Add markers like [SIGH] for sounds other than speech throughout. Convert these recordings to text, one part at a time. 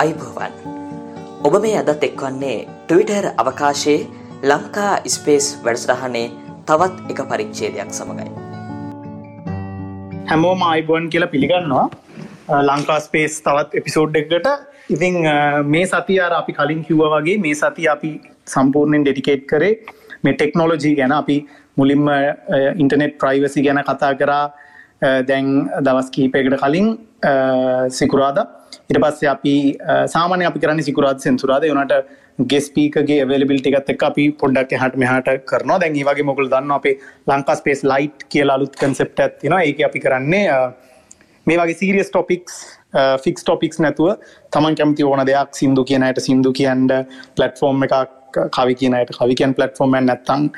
අයිබෝවන්. ඔබ මේ අදත් එක්වන්නේ ටවිටර් අවකාශයේ ලංකා ස්පේස් වැඩසටහනේ තවත් එක පරිච්චේදයක් සමඟයි හැමෝම අයිබෝන් කියලා පිළිගන්නවා. ලංකා ස්පේස් තවත් එපිසෝඩ් එකට ඉතිං මේ සති අර අපි කලින් කිව්ව වගේ මේ සති අපි සම්පූර්ණයෙන් ඩෙඩිකේට් කරේ මේ ටෙක්නෝලොජී ගැන. අපි මුලින්ම ඉන්ටනෙට් ප්‍රයිවසි ගැන කතා කරා. දැන් දවස් කීපයකට කලින් සිකුරාද. ඉට පස්සේ අපි සාමානය අපි කරන්න සිකුරාත් සෙන්සුරාද. යනට ගෙස්පීකගේ වෙලබිල්ටිකත් එක් අපි පොඩ්ඩක් හට මෙහට කරන දැන් වගේ මොකල් දන්න අපේ ලංකා ස්පේස් ලයිට් කියල අලුත් කන්සෙප්ට ඇතින ඒක අපි කරන්නේ මේ වගේ සීරියස් ටොපික්ස් ෆික්ස් ටොපික්ස් නැතුව තමන් කැමති ඕන දෙයක් සිින්දු කියනයට සිින්දු කියන්ඩ පලටෆෝර්ම් එකක් කවි කියනයට කවිකන් පලටෆෝර්මන් නැත්තං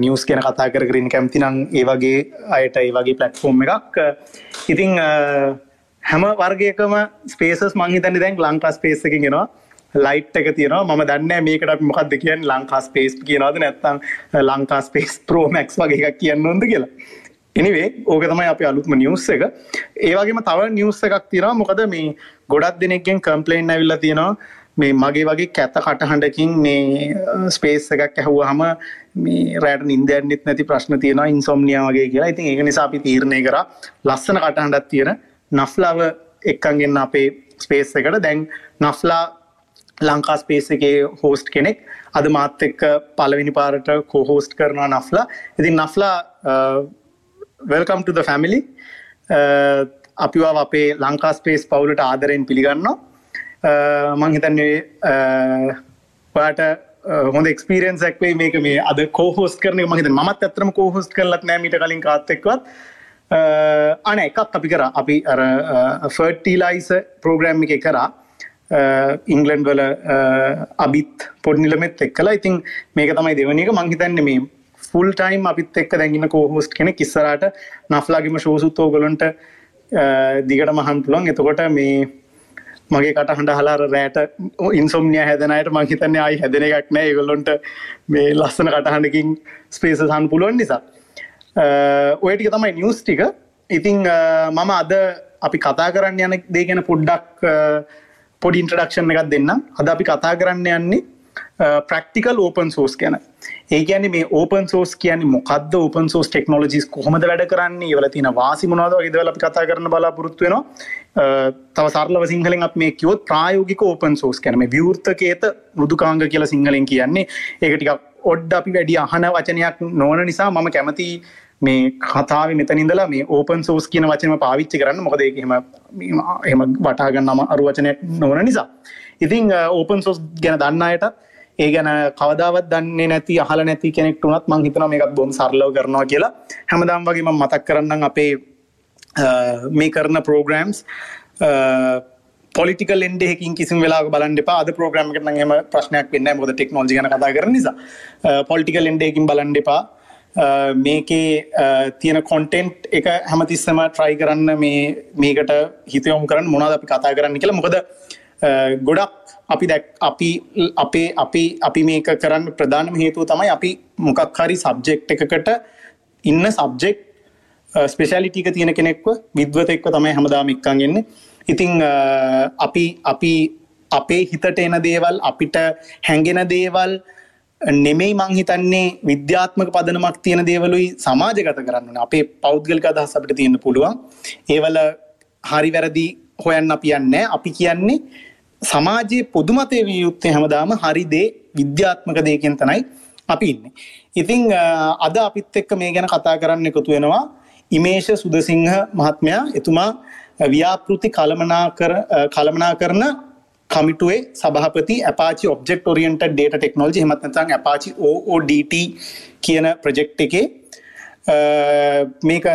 නිියස් කියන කතා කර කරින් කැමතිනම් ඒ වගේ අයට ඒ වගේ පලටෆෝර්ම් එකක්. ඉතිං හැම වර්ගයකම ස්පේසස් මංහිතන්න දැන් ලංකා ස්පේස එක ගෙනවා ලයිට් එක තියෙනවා. ම දන්න මේකට මොකක්ද කියන් ලංකා ස්පේස් කියනවාද නැත්තම් ලංකා ස්පේස් ප්‍රෝමක්ස් වගේ එකක් කියන්න ඕොද කියලා. එනිවේ ඕක තමයි අප අලුත්ම නිියස් එක. ඒවගේම තව නිියස් එකක් තියෙනවා. මොකද මේ ගොඩක් දෙනෙක්ගෙන් කම්පලේන් ඇවිල්ල තියෙනවා. මේ මගේ වගේ කැත කටහඬකින් මේ ස්පේස් එකක් ඇහුව හම මේ රෑට නින්දයන්නෙත් නැති ප්‍රශ්න තියෙනවා. ඉන්සොම්නියා වගේ කියලා. ඉතින් ඒක නිසා අපි තීරණය කර ලස්සන කටහඬත් තියෙන නෆ්ලාව එක්කන්ගෙන් අපේ ස්පේස් එකට. දැන් නෆ්ලා ලංකා ස්පේස් එකේ හෝස්ට් කෙනෙක්. අද මාත් එක්ක පලවෙනි පාරට කෝහෝස්ට් කරනවා නෆ්ලා ඉතින් නෆ්ලා වෙල්කම් ටද ෆැමිලි අපිවා අපේ ලංකා ස්පේස් පවුලට ආදරයෙන් පිළිගන්නවා. Uh, මංහිතන්නේ පාට uh, uh, හොඳ එක්ස්පිරෙන්න්සක්වේ මේක මේ අද කෝහෝස් කරන මහිත මත් ඇතරම කෝහෝස් කරලත් නෑමට කලින් කාත්තෙක්වත් අන එකක් අපි කර. අපි අර ෆර්ටීලයිස ප්‍රෝග්‍රෑම් එක කරා. ඉංගලන්ඩ් වල අබිත් පොඩ්නිලමෙත් එක් කලා ඉතින් මේක තමයි දෙවනික මංහිතන්න මේ ෆුල් ටයිම් අපිත් එක්ක දැඟන්න කෝහෝස්ට කෙන කිස්සරට නෆ්ලාගම ශෝසුත්තෝ ගොලොන්ට දිගට මහන් පුළන් එතකොට මේ මගේ කට හඬ හලාර රෑට ඉන්සොම්නිය හැදනයට මංහිතන්න අයි හැදන එකක් නෑ. ගොල්ලොන්ට මේ ලස්සන කටහඬකින් ස්පේස සන් පුළුවන් නිසා. ඔයටික තමයි නිියස් ටික. ඉතිං මම අද අපි කතා කරන්න යන දේ ගැන පොඩ්ඩක් පොඩි ඉන්ට්‍රඩක්ෂන් එකක් දෙන්න අද අපි කතා කරන්න යන්නේ ප්‍රක්ටිකල් ඕපන් සෝස් ගැන. ඒ කියන්නේ මේ ඕපන් සෝස් කියන්නේ මොකක්ද ඕපන් සෝස් ටෙක්නෝලජිස් කොහොමද වැඩ කරන්නේ? ඒවල තියෙන වාසි මොනවද වගේ දේවල් අපි කතා කරන්න බලාපොරොත්තු වෙනවා. තව සරලව සිංහලෙන් අපි මේ කිව්වොත් ප්‍රායෝගික ඕපන් සෝස් කියන්නේ මේ විවෘතකේත මෘදුකාංග කියලා සිංහලෙන් කියන්නේ. ඒක ටිකක් ඔඩ්ඩ අපි වැඩි අහන වචනයක් නොවන නිසා මම කැමති මේ කතාව මෙතනින්දලා මේ ඕපන් සෝස් කියන වචනම පාවිච්චි කරන්න. මොකද එහෙම එම වටාගන්න නම අරු වචනයක් නොවන නිසා. ඉතිං ඕපන් සෝස් ගැන දන්න අයට ඒ ගැන කවදාවත් දන්නේ නැති අහල නැති කෙනෙක් වුණත් මං හිතන මේකත් බොම් සරලව කරනවා කියලා. හැමදාම් වගේ ම මතක් කරන්න අපේ මේ කරන ප්‍රෝග්‍රම්ස් පොලිටිකල් එන්ඩෙකින් කිසි වෙලා බලන්න අද ප්‍රෝග්‍රම කරන හෙම ප්‍රශ්නයක් වෙන්න මොද ටෙක්නෝජි කතා කර නිසා. පොලිටිකල් එන්ඩෙකින් බලන්ඩ එපා. මේකේ තියෙන කොන්ටෙන්ට් එක හැමතිස්සම ට්‍රයි කරන්න මේ මේකට හිතයොම් කරන්න මොනාද අපි කතා කරන්න කියලා. මොකද ගොඩක් අපි දැක් අපි අපේ අපි අපි මේක කරන්න ප්‍රධානම හේතුව තමයි අපි මොකක් හරි සබ්ජෙක්් එකකට ඉන්න සබ්ජෙක්් ස්පෙශලිටික තියෙන කෙනෙක්ව විද්වත එක්ව තමයි හමදාම එක්කන්ගන්නේ ඉතිං අපි අපි අපේ හිතට එන දේවල් අපිට හැඟෙන දේවල් නෙමෙයි මංහිතන්නේ විද්‍යාත්මක පදනමක් තියෙන දේවලුයි සමාජගත කරන්න අපේ පෞද්ගලික අදහස් අපිට තියෙන පුළුවන්. ඒවල හරි වැරදි හොයන්න අපියන්න අපි කියන්නේ සමාජයේ පොදුමතය විය යුත්තේ හැමදාම හරිදේ විද්‍යාත්මක දේකෙන් තනයි අපි ඉන්න. ඉතිං අද අපිත් එක්ක මේ ගැන කතා කරන්න එකතු වෙනවා ඉමේෂ සුදසිංහ මහත්මයා. එතුමා ව්‍යාපෘති කළමනා කරන කමිටුවේ සභහපති Apache object oriented data technology හමත්නතන් Apache OODT කියන ප්‍රජෙක්් එකේ මේක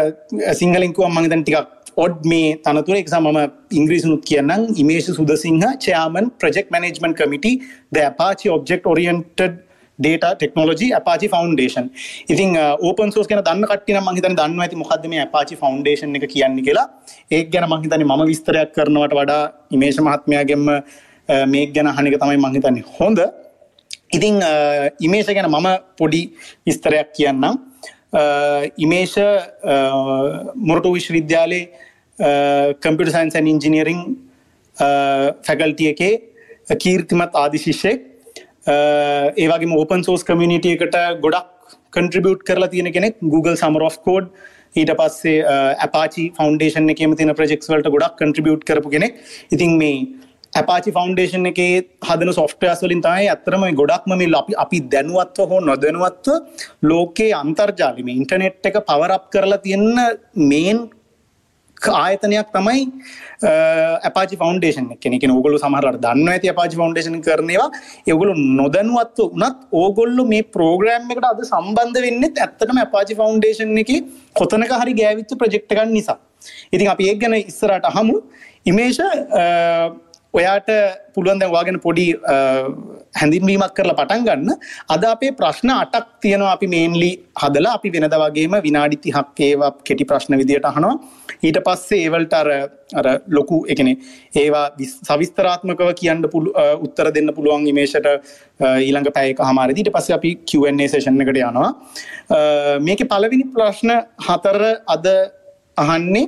සිංහලින්කුව මංගතන් ටිකක් ඔඩ් මේ තනතුර. එක්සා මම ඉංග්‍රීසිනුත් කියන්නම්. Imesha Sudasinghe chairman project management committee the Apache object oriented data technology Apache foundation ඉතින් ඕපන් සෝස් කන දන්න කටින මහිතන දන්න ඇති මොකක්දම පාචි ෆවන්ඩේෂන් එක කියන්න කියලා. ඒ ගැන මහිතන ම විස්තරයක් කරනවට වඩා ඉමේෂ මහත්මයාගෙන්ම මේ ගැන හනික තමයි මහිතන්නේ හොඳ. ඉතිං ඉමේෂ ගැන මම පොඩි විස්තරයක් කියන්නම්. ඉමේෂ මොරටු විශ්වවිද්‍යාලේ කම්පිට සයින්සන් ඉංජිනීරිං ෆැකල්ටිය එකේ කීර්තිමත් ආදිශිෂ්‍යෙක් ඒවගේ ඕපන් සෝස් කමියනිටිය එකට ගොඩක් කන්ට්‍රිබියට් කරලා තියෙන කෙනෙක් Google සමර of කෝඩ් ඊට පස්සේ ඇපාචි ෆෞන්ඩේෂන් එකම තින ප්‍රජෙක්ස් වලට ගොඩක් කන්ට්‍රිබියට් කරපු කෙනෙක්. ඉතින් මේ ඇපාචි ෆෞන්ඩේෂන් එකේ හදන සොෆ්ටයස් වලින් තමයි ඇත්තරම ගොඩක්ම මේ අපි අපි දැනුවත්ව හෝ නොදැනුවත්ව ලෝකයේ අන්තර්ජාලම ඉන්ටනෙට් එක පවරප් කරලා තියෙන්න මේන් ආයතනයක් තමයි ඇපාචි ෆෞන්ඩේෂන් කෙනෙක ඔගොලු සමහරට දන්න ඇති පාචි ෆෞන්ඩේෂන් කරනවා එගොලු නොදැනුවත්ව උනත් ඕගොල්ලු මේ ප්‍රෝග්‍රෑම් එකට අද සම්බන්ධ වෙන්නෙත් ඇත්තටම ඇපාචි ෆෞන්ඩේෂන් එක කොතනක හරි ගෑවිච්ච ප්‍රජෙක්්ටකන් නිසා. ඉතින් අපි ඒ ගැන ඉස්සරට හමු ඉමේෂ ඔයාට පුළුවන් දැන් වාගෙන පොඩි හැඳින්වීමක් කරලා පටන් ගන්න. අද අපේ ප්‍රශ්න අටක් තියෙනවා අපි මේන්ලි හදලා. අපි වෙනද වගේම විනාඩි 30ක් ඒවා කෙටි ප්‍රශ්න විදියට අහනවා. ඊට පස්සේ ඒවලට අර අර ලොකු එකනේ ඒවා සවිස්තරාත්මකව කියන්න පුළු උත්තර දෙන්න පුළුවන් ඉමේෂට ඊළඟ පැයක හමාරදී. ඊට පස්සේ අපි Q&A සෙෂන් එකට යනවා. මේකේ පළවෙනි ප්‍රශ්න හතර අද අහන්නේ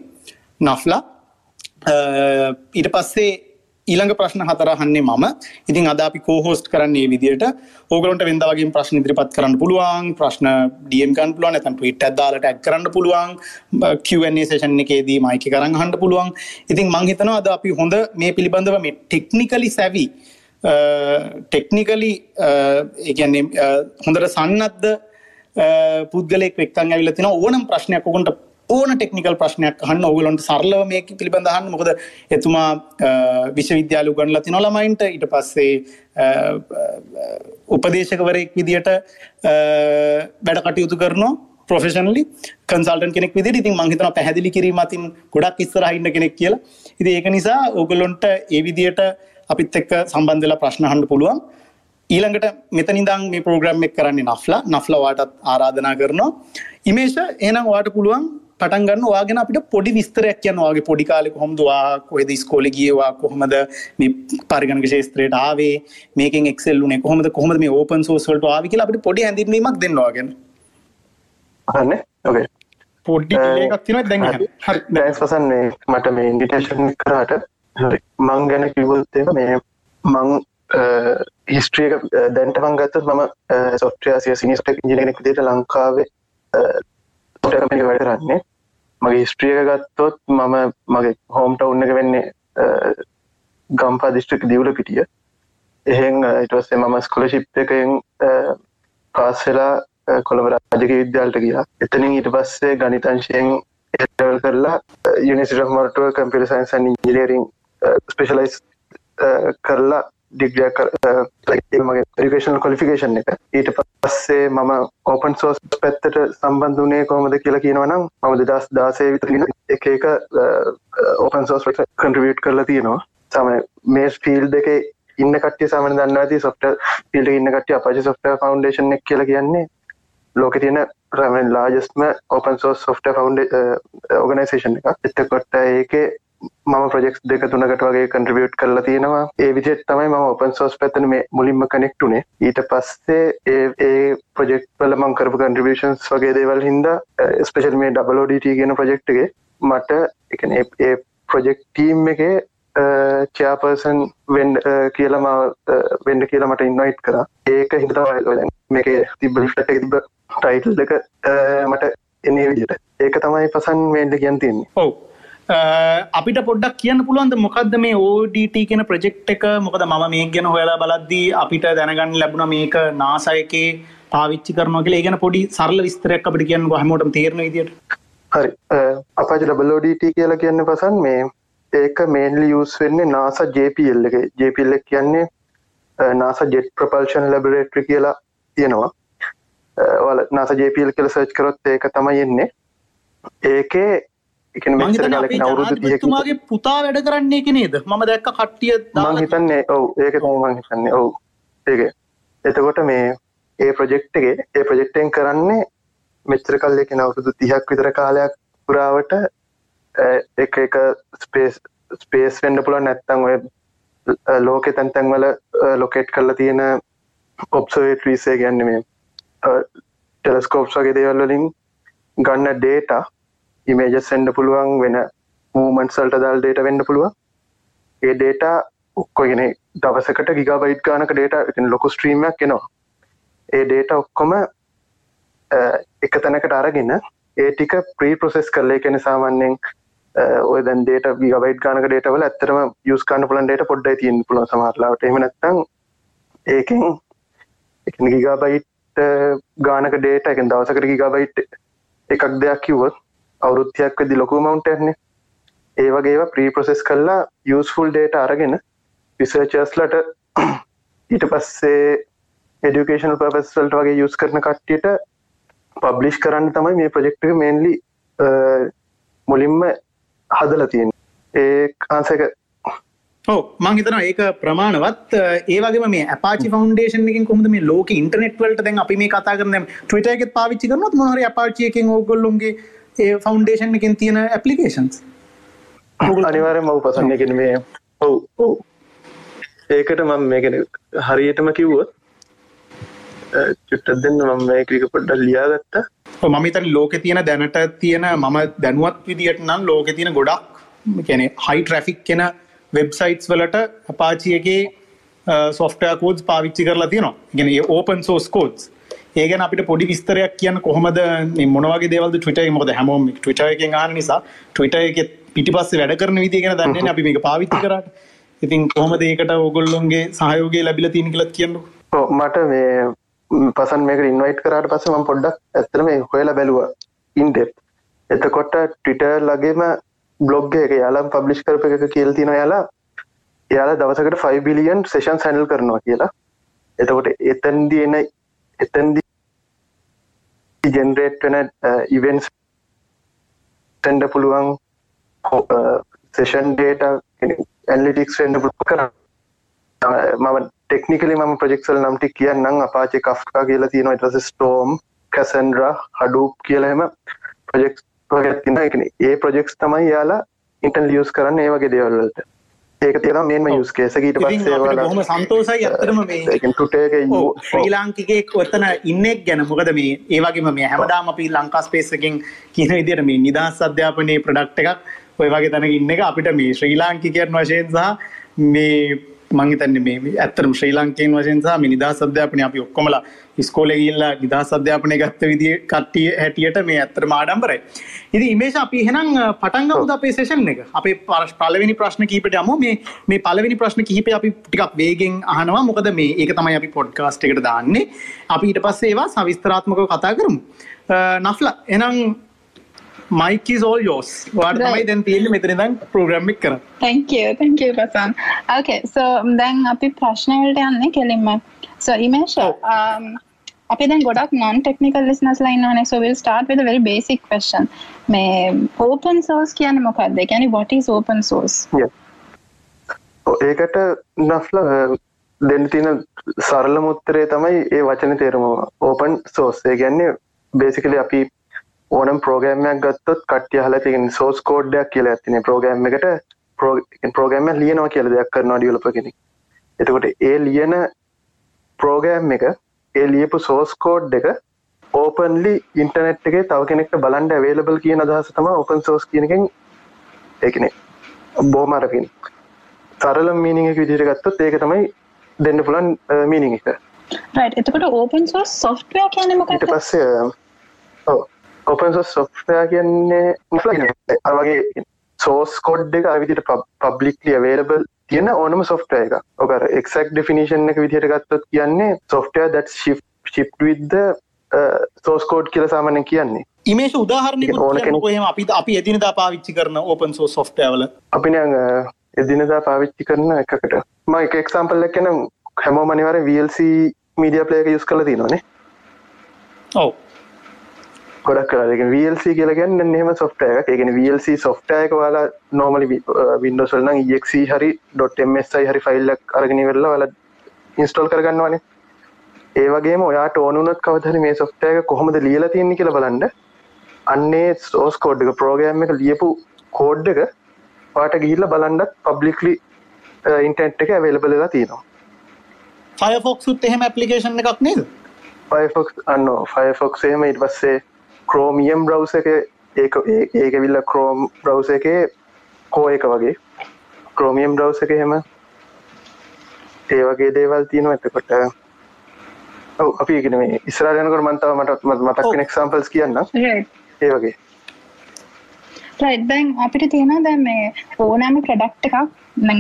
නෆ්ලා. ඊට පස්සේ ඊළඟ ප්‍රශ්න හතරහන්නේ මම. ඉතින් අද අපි කෝහෝස්ට් කරන්නේ විදියට. ඕගලන්ට වෙනද වගේ ප්‍රශ්න ඉදිරිපත් කරන්න පුළුවන්. ප්‍රශ්න ඩියම් ගන්න පුළුවන් නැත්නම් ට්වීට් එකක් දාලා ටැග් කරන්න පුළුවන්. Q&A සෙෂන් එකේදී මයික් එක අරන් අහන්න පුළුවන්. ඉතින් මම හිතනවා අද අපි හොඳ මේ පිළිබඳව මේ ටෙක්නිකලි සැවි ටෙක්නිකලි ඒ කියන්නේ හොඳට සන්නද්ධ පුද්ගලයෙක් එක්කන් ඇවිල්ලා තිනවා ඕනම් ප්‍රශ්නයක් ඔයගොන්ට ඕන ටෙක්නිකල් ප්‍රශ්නයක් අහන්න ඔයගලන්ට සරලව මේක පිළිබඳ අහන්න මොකද එතුමා විශ්වවිද්‍යාල උගන්ලා තිනවා ළමයින්ට ඊට පස්සේ උපදේශකවරයෙක් විදියට වැඩ කටයුතු කරනවා ප්‍රොෆෙෂනලි කන්සල්ටන් කෙනෙක් විදිහට ඉතින් මම හිතනවා පැහැදිලි කිරීම අතින් ගොඩක් ඉස්සරහා ඉන්න කෙනෙක් කියලා. ඉතින් ඒක නිසා ඕගොල්ලොන්ට ඒ විදියට අපිත් එක්ක සම්බන්ධ වෙලා ප්‍රශ්න අහන්න පුළුවන්. ඊළඟට මෙතනින්දන් මේ ප්‍රෝග්‍රම් එක කරන්නේ නෆ්ලා නෆ්ලා වාටත් ආරාධනා කරනවා. ඉමේෂ එහෙනම් වාට පුළුවන් පටන් ගන්න. වාගෙන අපිට පොඩි විස්තරයක් කියන්න. වගේ පොඩි කාලෙ කොහොමද? වා කොහෙද ඉස්කෝලේ ගියවා කොහොමද මේ පරිගණක ශාස්ත්‍රයට ආවේ? මේකෙන් එක්සෙල් උනේ. කොහොමද? කොහොමද මේ ඕපන් සෝස් වලට ආවේ කියලා අපිට පොඩි හැඳින්වීමක් දෙන්න වාගෙන අහන්නේ. ඔකේ පොඩි ඩිලේ එකක් තියෙනවා. දැන් හරි. හරි. දැන්. සසන් මේ මට මේ ඉන්විටේෂන් කරාට හරි. මං ගැන කිව්වොත් එහෙම මේ මං හිස්ට්‍රිය එක දැන්ට මං ගත්තොත් මම සොෆ්ට්වෙයාර් සිනිස්ට් ඉංජිනේරින් කෙනෙක් විදිහට ලංකාවේ වැඩ කරන්නේ මගේ හිස්ට්‍රියක ගත්තොත් මම මගේ හෝම්ට උන්න එක වෙන්නේ ගම්පා දිස්ට්‍රික් දියවල පිටිය. එහෙන් ඉටවස්සේ මම ස්කොලශිප් එකෙන් පාස් වෙලා කොළඹ රාජක විද්‍යාලට ගියා. එතනින් ඊට පස්සේ ගනිතංශයෙන් එටවල් කරලා යුනිසිට මර්ටුව කම්පිට සයින්සන් ඉංජිනීරිං ස්පේෂලයිස් කරලා ඩිග්‍රියක් මගේ රිකේෂනල් කොලිෆිකේෂන් එක. ඊට පස්සේ මම ඕපන් සෝස් පැත්තට සම්බන්ධ වනේ කොමද කියලා කියනවනම් මම දෙදස් දාසය විතරගෙන එක එක ඕපන් සෝස් කන්ට්‍රිවියට් කරලා තියෙනවා. සම මේ ෆිල් දෙක ඉන්න කට්ටිය සමන දන්න ඇති සොෆ්ට පිල්ට ඉන්න කට්ටිය අපජ සොෆ්ට ෆවන්ඩේෂන් එක කියලා කියන්නේ. ලෝක තියෙන රමෙන් ලාජස්ම ඕපන් සෝස් සොෆ්ට ෆවන්ඩ ඕගනයිසේෂන් එක එතකොට ඒකේ මම ප්‍රජෙක්් දෙක තුනකට වගේ කන්ට්‍රිබියට් කරලා තියෙනවා. ඒ විදිහට තමයි මම ඔපන් සෝස් පැත්තන මේ මුලින්ම කනෙක්ටුනේ ඊට පස්සේ ඒ ඒ ප්‍රජෙක්් වල මං කරපු කන්ට්‍රිබියෂන්ස් වගේ දේවල් හින්දා ස්පෙෂල් මේ ඩබලෝඩට කියන ප්‍රජෙක්් එක මට එකන ඒ ප්‍රජෙක්් ටීම් එකේ චයාපර්සන් වෙන්ඩ කියලම වෙන්ඩ කියලා මට ඉන්වයිට් කර ඒක හිතවා මේක තිබ ට තිබ ටයිටල් එක මට එනේ විදිට ඒක තමයි පසන් වෙන්ඩ කියන් තින්නේ ඔවු. අපිට පොඩ්ඩක් කියන්න පුළුවන්ද මොකක්ද මේ ඕඩට කියෙන ප්‍රජෙක්් එක? මොකද ම මේ ගැන හොයලා බලද්දී අපිට දැනගන්න ලැබුණ මේක නාසයකේ පාවිච්චි කරනවා කියලා. ගැන පොඩි සරල විස්තරයක් අපිට කියන්න හමෝට තේරන විදිට හරි. අපජ ලබලෝඩට කියලා කියන්න පසන් මේ ඒක මේන්ලි යස් වෙන්නේ නාස ජපල් එක. ජපල් එක කියන්නේ නාස ජෙට් ප්‍රපල්ෂන් ලැබරේට්‍රි කියලා තියෙනවා. වල නාස ජපල් කියල සර්ච් කරොත් ඒක තමයි එන්නේ. ඒකේ තුමාගේ පුතා වැඩ කරන්නේ එක නේද? මම දැක්ක කට්ටිය හිතන්නේ ඔවු ඒක මං හිතන්නේ. ඔවු. ඒක. එතකොට මේ ඒ ප්‍රජෙක්්ගේ ඒ ප්‍රජෙක්්ටෙන් කරන්නේ මෙච්චර කල්ල එක අවුරුදු තිහක් විතර කාලයක් පුරාවට එක එක ස්පේස් ස්පේස් වෙන්ඩ පුළ නැත්තං ඔය ලෝකෙ තැන්තැන්වල ලොකෙට් කරලා තියෙන ඔප්සවේට්‍රීසේ ගැන්න මේ ටෙලස්කෝප්ස් වගේ දේවල්වලින් ගන්න ඩේට ඉමේජ සෙන්ඩ පුළුවන් වෙන මූමන්ට් සල්ට දල් ඩේට වෙන්න පුළුව ඒ ඩේටා ඔක්කොගෙන දවසකට ගිගබයිට් ගානක ඩේට ලොකු ස්ට්‍රීමයක් එනවා. ඒ ඩේට ඔක්කොම එක තැනකට අරගෙන ඒ ටික ප්‍රී ප්‍රොසෙස් කරලේ කෙන සාමාන්‍යෙන් ඔය දැන් ඩේට ගිගබයිට් ගානක ඩේටවල ඇත්තරම යස් කාන්න පුලන් ඩේට පොඩ්ඩයි තියන් පුල සමහරලාට එම නැත්තං ඒකෙන් ගිගබයිට් ගානක ඩේට එකෙන් දවසකට ගිගබයිට් එකක් දෙයක් කිව්වොත් අවුරුත්තියක් වෙදි ලොකු මවන්ටන්නේ ඒ වගේවා ප්‍රී ප්‍රොසෙස් කල්ලා යස්ෆුල් ඩේට අරගෙන රිසර්චර්ස්ලට [CLEARS THROAT] ඊට පස්සේ එඩිකේෂන් පර්පස්වල්ට වගේ යුස් කරන කට්ටියට පබ්ලිෂ් කරන්න තමයි මේ ප්‍රජෙක්ට මේන්ලි මුලින්ම හදල තියෙන් ඒ කාන්සක ඕ මංහිතන ඒක ප්‍රමාණවත් ඒවගේ මේ පාචි ෆන්ඩේෂන් කොම මේ ලෝක ඉන්ටනෙට්වලට දැන් අපි මේ කතා කරන ටවිට එක පාවිච්චි කරනොත් මොහර අපාචියකින් ඕගොල්ලොන්ගේ ඒ ෆන්ඩේෂන් එකින් තියෙන ඇපලිකේන්ස් අනිවාරය මව් පසන්නගෙන මේ ඔව්. ඒකට මම මේකෙන හරියටම කිව්වොත් චුට්ටත් දෙන්න මම මේකක පොඩ්ඩල් ලියාගත්තා. මමිතන් ලෝක තියෙන දැනට තියෙන මම දැනුවත් විදිට නම් ලෝක තියෙන ගොඩක් කැනෙ හයි ට්‍රෆික් කෙන වෙබ්සයිටස් වලට අපාචියගේ සොෆ්ටය කෝඩ් පාවිච්චි කරලා තියෙනවා. ගෙන ඕපන් සෝස් කෝඩ්ස් ඒගන අපිට පොඩි විස්තරයක් කියන්න කොහොමද? මොනවගේ දෙවල් ටවිට මොද හැමෝම ටවිට එක ගන්න නිසා ටවිට එක පිටි පස්ස වැඩ කරන විදිගෙන දන්න අපි මේක පාවිච්චි කරට. ඉතින් කොහොමද ඒකට ඔගොල්ලොන්ගේ සහයෝගේ ලැබිල තින් කලත් කියන්නු මට මේ පසන් මේක ඉන්වයිට් කරට පස ම පොඩ්ඩක් ඇතරම හොයලා බැලුව ඉන්ඩෙප් එතකොට ට්විට ලගේම බ්ලොග් එක යාලම් පබ්ලිෂ් කරප එක කියල් තින යාලා යාලා දවසකට 5 බිලියන් සේෂන් සැනල් කරනවා කියලා. එතකොට එතන්දින එතන්දි ජෙනරේට් වෙන uh, ඉවෙන්ස් තැන්ඩ පුළුවන් සේෂන් ඩේට ඇල්ලිටික්ස් ෙන්ඩ පුළු කර. මම ටෙක්නිකලි ම ප්‍රජෙක්සල් නම්ටි කියන්නම් අපාචි කෆ්කා කියලා තියෙන ඉටස ස්ටෝම් කැසන්ඩ්‍ර හඩුප් කියලහෙම ප්‍රජෙක්ස් තින එකන ඒ ප්‍රජෙක්ස් තමයි යාලා ඉන්ටන් ලියස් කරන්න ඒ වගේ දේවල්ලට ඒක තියෙන මේම යුස් කේසකීට පස්සේ හොම සන්තෝසයි ඇතරම මේ ශ්‍රී ලාංකිකේ ඔත්තන ඉන්නෙක් ගැන. මොකද මේ ඒවගේම මේ හැමදාම අපි ලංකා ස්පේසකින් කියන විදියට මේ නිදහස් අධ්‍යාපනයේ ප්‍රඩක්් එකක් ඔය වගේ තැන ඉන්න එක අපිට මේ ශ්‍රී ලාංකිකයන් වශයෙන් සහ මේ මංහිතන්නේ මේ ඇත්තරම ශ්‍රී ලංකයෙන් වශයෙන්සා නිදා සධ්‍යාපනය අපි ඔක්කොමලා ස්කෝල ගල්ලා නිදා සධ්‍යාපනය ගත්ත විදි කට්ටිය හැටියට මේ ඇත්තර මාඩම්බරයි. ඉදි ඉමේශ අපි හෙනම් පටන්ග උද අපේ සේෂන් එක. අපේ පරශ පලවෙනි ප්‍රශ්න කීපට යම. මේ මේ පලවෙනි ප්‍රශ්න කිහිප අපි ටිකක් වේගෙන් අහනවා. මොකද මේ ඒක තමයි අපි පොඩ්කාස්ට එකට දාන්නේ. අපි ඊට පස්සේ ඒවා සවිස්තරාත්මකව කතා කරමු. නෆ්ල එනම් Is all yours. වාට තමයි දැන් තියෙන්නේ මෙතන ඉඳන් ප්‍රෝග්‍රෑම් එක කරන්න. Thank you. Thank you Prasan. Okay. So දැන් අපි ප්‍රශ්න වලට යන්නේ කෙලින්ම. So Imesh um අපි දැන් ගොඩක් non technical listeners ලා ඉන්නවනේ. So we'll start with a very basic question. මේ open source කියන්නේ මොකක්ද? ඒ කියන්නේ what is open source? ඒකට නෆ්ල දෙන්න තියෙන සරලම උත්තරේ තමයි ඒ වචන තේරුම ඕපන් සෝස්. ඒ කියන්නේ බේසිකලි අපි ඕනම් ප්‍රෝගෑම්මයක් ගත්තොත් කට්ටිය හල තින් සෝස් කෝඩ්ඩයක් කියලා ඇතින ප්‍රෝගෑම් එකට ප්‍රෝගෑම්ම ලියනවා කියල දෙයක් කරනවා ඩියලප කෙනෙක්. එතකොට ඒ ලියන ප්‍රෝගෑම් එක ඒ ලියපු සෝස් කෝඩ් එක ඕපන්ලි ඉන්ටනෙට් එක තව කෙනෙක්ට බලන්ඩ වේලබල් කියන අදහස තම ඕපන් සෝස් කියනකින් ඒකනෙ. බෝමරකින් සරල මීනික විදිර ගත්තොත් ඒක තමයි දෙන්න පුලන් මීනිං එක. එතකොට ඕපන් සෝස් සොෆ්ටය කියනමකට පස්සේ ඔපන් සොෆ්ටයා කියන්නේ අරවගේ සෝස් කොඩ් එක අවිදිට පබ්ලික්ලිය වේලබල් තියෙන ඕනම සොෆ්ට එක ඔකර එක්ක් ඩිෆිනිශන් එක විදිහට ගත්තොත් කියන්නේ සොෆ්ටය දත් ශිප් විද්ද සෝස්කෝඩ් කියල සාමනය කියන්නේ. ඉමේශ උදාහරණ ඕන කෙනකොහම අපි අපි එදිනදා පාවිච්චි කරන ඕපන් සෝ සොෆ්ටවල අපි එදිනදා පාවිච්චි කරන එකකට. ම එක එක්සම්පල් එක්කන හැමෝ මනිවර වල්C මීඩිය පලේක යුස් කල තිනනේ ඔව ගොඩක් කරක වල්C කියලගන්න නෙම සොෆ්ට එක ඒගෙන වල්C සොෆ්ට එක වාලා නෝමලි වින්ඩෝසල්න එක් හරි. ඩොට්මSI හරි ෆයිල්ලක් අරගෙන වෙල්ලා වල ඉන්ස්ටෝල් කරගන්නවානේ. ඒවගේ ඔයාට ඕනුනත් කවදහරි මේ සොෆ්ට එක කොහොමද ලියල තියන්නේ කියල බලන්න. අන්නේ සෝස් කෝඩ් එක ප්‍රෝගෑම් එක ලියපු කෝඩ් එක පාට ගිහිල්ල බලන්ඩත් පබ්ලික්ලි ඉන්ටන්ට් එක ඇවේලබලලා තියෙනවා. ෆයෆොක්සුත් එහෙම ඇපලිකේෂන් එකක් නේද? ෆයිෆොක්ස් අන්න ෆයිෆොක්ස් එහෙම ඉට පස්සේ ක්‍රෝමියම් බ්‍රවස එක ඒක ඒක විල්ල ක්‍රෝම් බ්‍රවස එක කෝ එක වගේ. ක්‍රෝමියම් බ්‍රවස් එක හෙම ඒ වගේ දේවල් තියෙනවා. එතකොට ඔව් අපි ඉගෙන මේ ඉස්සරහට යනකොට මම තව මට මතක් වෙන එක්සැම්පල්ස් right. ඒ වගේ. දැන් අපිට තියෙනවා දැන් මේ ඕනෑම ප්‍රොඩක්ට් එකක්.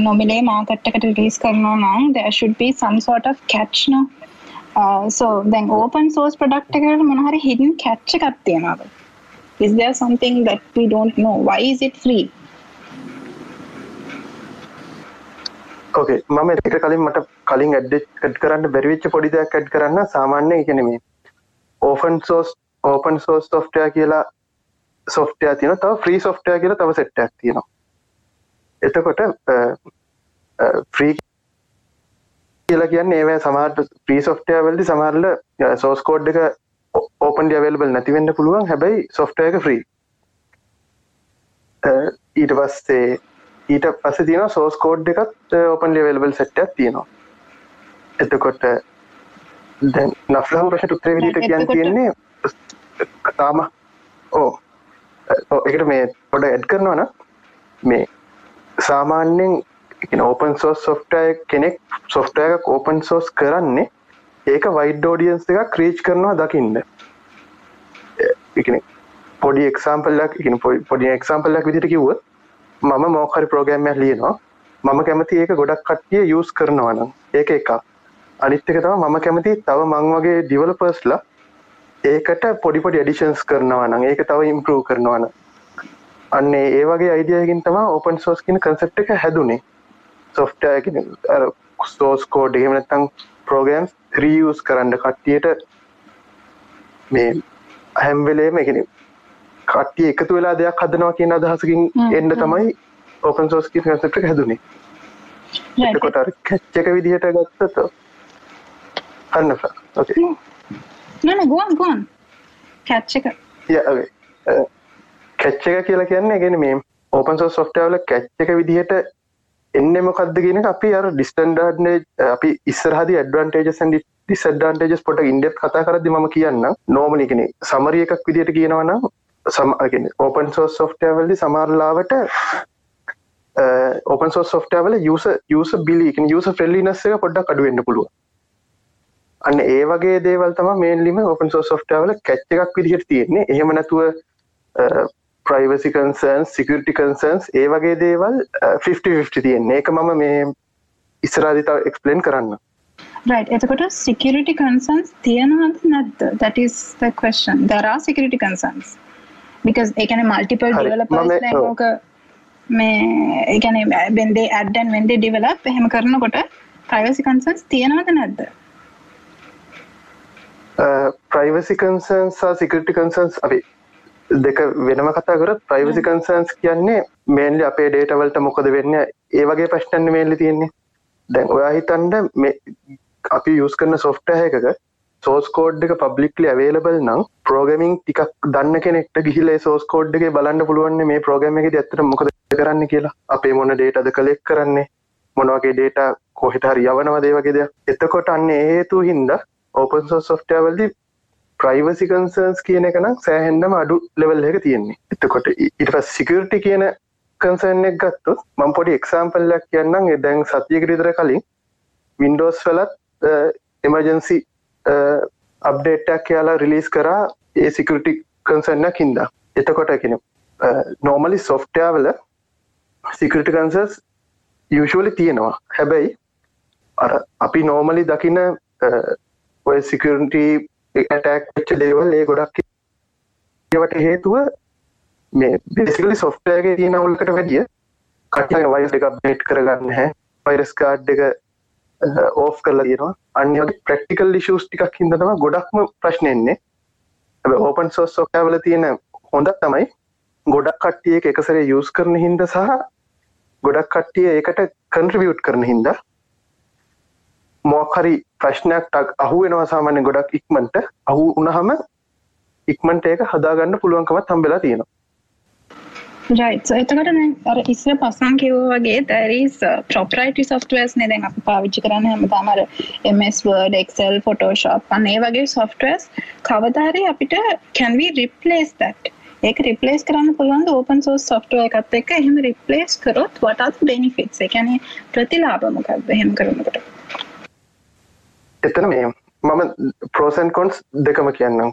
නොමිලේ මාකට් එකට රිලීස් කරනවා නම් there should be some sort of catch no uh, so දැන් open source product එකකට මොන හරි hidden catch එකක් තියෙනවද? Is there something that we don't know? Why is it free? ඕකේ මම එක කලින් මට කලින් ඇඩ් කරන්න බැරිවෙච්ච පොඩි දෙයක් ඇඩ් කරන්න සාමාන්‍ය ඉගෙන මේ ඕෆන් සෝස් ඕපන් සෝස් සොෆ්ටයා කියලා සොෆ්ටයා තියෙන තව ෆ්‍රී සොෆ්ටයා කියලා තව සෙට්ටයක් තියෙනවා. එතකොට uh, uh, ෆ්‍රී කියලා කියන්නේ ඒවැ සමහට ෆ්‍රී සොෆ්ටය වලදි සමහරල සෝස් කෝඩ් එක ඕපන් ඩියවල්බල් නැතිවෙන්න පුළුවන්. හැබැයි සොෆ්ටය එක ෆ්‍රී ඊට පස්සේ ඊට පස්ස තියෙන සෝස් කෝඩ් එකත් ඕපන් ලිවල්බල් සෙට්ටක් තියෙනවා. එතකොට දැන් නෆ්ලහම ප්‍රශ්න උත්තර විදිහට කියන්න තියෙන්නේ තාම ඕ එකට මේ පොඩ ඇඩ් කරනවා නම් මේ සාමාන්‍යයෙන් ඕපන් සෝස් සොෆ්ටය කෙනෙක් සොෆ්ටය එකක් ඕපන් සෝස් කරන්නේ ඒක වයිඩ් ෝඩියන්ස් එකක් ක්‍රීච් කරනවා දකින්න. පොඩි එක්සාම්පල්ලක් පොඩි එක්සාම්පල්ලක් විදිට කිව්ව මම මෝකරි ප්‍රෝගෑම්යක් ලියනවා. මම කැමති ඒක ගොඩක් කට්ටිය යස් කරනවනම් ඒක එකක්. අනිත්තක තම මම කැමති තව මං වගේ ඩිවලපර්ස්ලා ඒකට පොඩිපොඩි එඩිෂන්ස් කරනවනම් ඒක තව ඉම්පරූ කරනවන අන්නේ ඒ වගේ අයිඩියයකින් තම ඕපන් සෝස් කියන කන්සෙප් එක හැදුනේ. සොෆ්ටය ස්තෝස් කෝඩ් එහෙමනත්තං ප්‍රෝගෑම්ස් රියස් කරන්න කට්ටියට මේ හැම්වෙලේම එකන කට්ටිය එකතු වෙලා දෙයක් හදනවා කියන අදහසකින් එන්න තමයි ඕපන් සෝස් කි කන්සෙප් එක හැදුනේ. එතකොට කැච්ච එක විදිහට ගත්තත අන්න නන ගුවන් ගුවන් කැච්ච එක. කැච්ච එක කියලා කියන්නේ ගෙන මේ ඕපන් සෝ සොෆ්ටවල කැච්ච එක විදිහට එන්න මොකක්ද කියන අපි අර ඩිස්ටන්ඩර්ඩ් අපි ඉස්සරහදි ඇඩ්වන්ටේජස් ඇන්ඩි ඩිස්ඩන්ටේජස් පොට ඉන්ඩෙප් කතා කරදි ම කියන්න නෝමලි කෙනෙ සමරිය එකක් විදිහට කියනවනම් සමගෙන ඕපන් සෝස් සොෆ්ටවල්දි සමාරලාවට ඕපන් සෝ සොෆ්ටවල යස යස බිලි යස ෆෙල්ලිනස්ස එක පොඩ්ඩක් අඩුවෙන්න්න පුළුව අන්න ඒ වගේ දේවල් තම මේන්ලිම ඕපන් සෝ සොෆ්ටවල කැච්ච එකක් විදිහට තියෙන්නේ. එහෙම නැතුව ප්‍රයිවසි කන්සන්ස් සිකරිටි කන්සන්ස් ඒ වගේ දේවල් 50 තියෙන්නේ එක මම මේ ඉස්සරාදිතාව එක්ස්පලේන් කරන්න Right. එතකොට security concerns තියෙනවද නැද්ද? That is the question. There are security concerns. Because ඒ කියන්නේ multiple developers දැන්. ඕක මේ ඒ කියන්නේ when they add and when they develop එහෙම කරනකොට privacy concerns තියෙනවද නැද්ද? ප්‍රයිවසි කන්සන්ස් සිකරිටි කන්සන්ස් අපි දෙක වෙනම කතා කරත් ප්‍රයිවසි කන්සන්ස් කියන්නේ මේන්ලි අපේ ඩේටවලට මොකද වෙන්න? ඒ වගේ ප්‍රශ්නන්න මේල්ලි තියෙන්නේ. දැන් ඔයා හිතන්ඩ මේ අපි යස් කරන සොෆ්ට එකක සෝස් කෝඩ් එක පබ්ලික්ලි අවේලබල් නම් ප්‍රෝගමින් ටිකක් දන්න කෙනෙක්ට ගිහිල සෝස් කෝඩ් එක බලන්න පුළුවන් මේ ප්‍රෝගම එක ඇත්තට මොකද කරන්න කියලා. අපේ මොන ඩේට අද කලෙක් කරන්නේ? මොනවගේ ඩේට කොහෙට හරි යවනව දේ වගේ දෙයක්. එතකොට අන්න හේතු හින්ද ඕපන් සෝ සොෆ්ටවල්දි ප්‍රයිවසි කන්සර්න්ස් කියන එක නම් සෑහෙන්ඩම අඩු ලෙවල් එක තියෙන්නේ. එතකොට ඉට සිකරිටි කියන කන්සර්න් එක ගත්තු මං පොඩි එක්සාම්පල්ලක් කියන්නම්. ඒ දැන් සතියකරිතර කලින් වින්ඩෝස් වලත් එමර්ජන්සි අප්ඩේට්ටක් කියලා රිලිස් කරා ඒ සිකරිටි කන්සර්නක් හින්දා. එතකොට කෙන නෝමලි සොෆ්ටයාවල සිකරිටි කන්සර්ස් යුෂලි තියෙනවා. හැබැයි අර අපි නෝමලි දකින ඔය සිකරටි ඇටක් ච්ච දේවල් ඒ ගොඩක් ඒවට හේතුව මේ බෙසිකලි සොෆ්ටයගේ තියෙනවල්කට වැඩිය කටය වයිස් එක බේට් කරගන්න හැ. වයිරස් කාඩ් එක uh, ඕෆ් කරලා තියෙනවා. අන්‍ය ප්‍රක්ටිකල් ලිෂස් ටිකක් හිදතම ගොඩක්ම ප්‍රශ්නයන්නේ ඕපන් සෝස් සොකවල තියෙන හොඳක් තමයි ගොඩක් කට්ටිය එකසරේ යස් කරන හින්ද සහ ගොඩක් කට්ටිය ඒකට කන්ට්‍රිවියුට් කරන හින්දා මොකරි ප්‍රශ්නයක් ටක් අහුවෙනවා සාමාන්‍ය ගොඩක් ඉක්මන්ට. අහු උනහම ඉක්මන්ට ඒක හදාගන්න පුළුවන්කමත් හම්බෙලා තියෙනවා. Right. So එතකොට දැන් අර ඉස්සර පස්සන් කිව්වා වගේ there is uh, proprietary softwares නේ දැන් අපි පාවිච්චි කරන්නේ හැමදාම අර MS Word Excel Photoshop අන්න ඒ වගේ softwares. කවදා හරි අපිට can we replace that? ඒක රිප්ලේස් කරන්න පුළුවන් ඕපන් සෝස් software එකත් එක්ක? එහෙම රිප්ලේස් කරොත් what are the benefits. ඒ කියන්නේ ප්‍රතිලාභ මොකක්ද? එහෙම කරනකොට. එතන මේ මම පෝසන් කොන්ස් දෙකම කියන්නම්.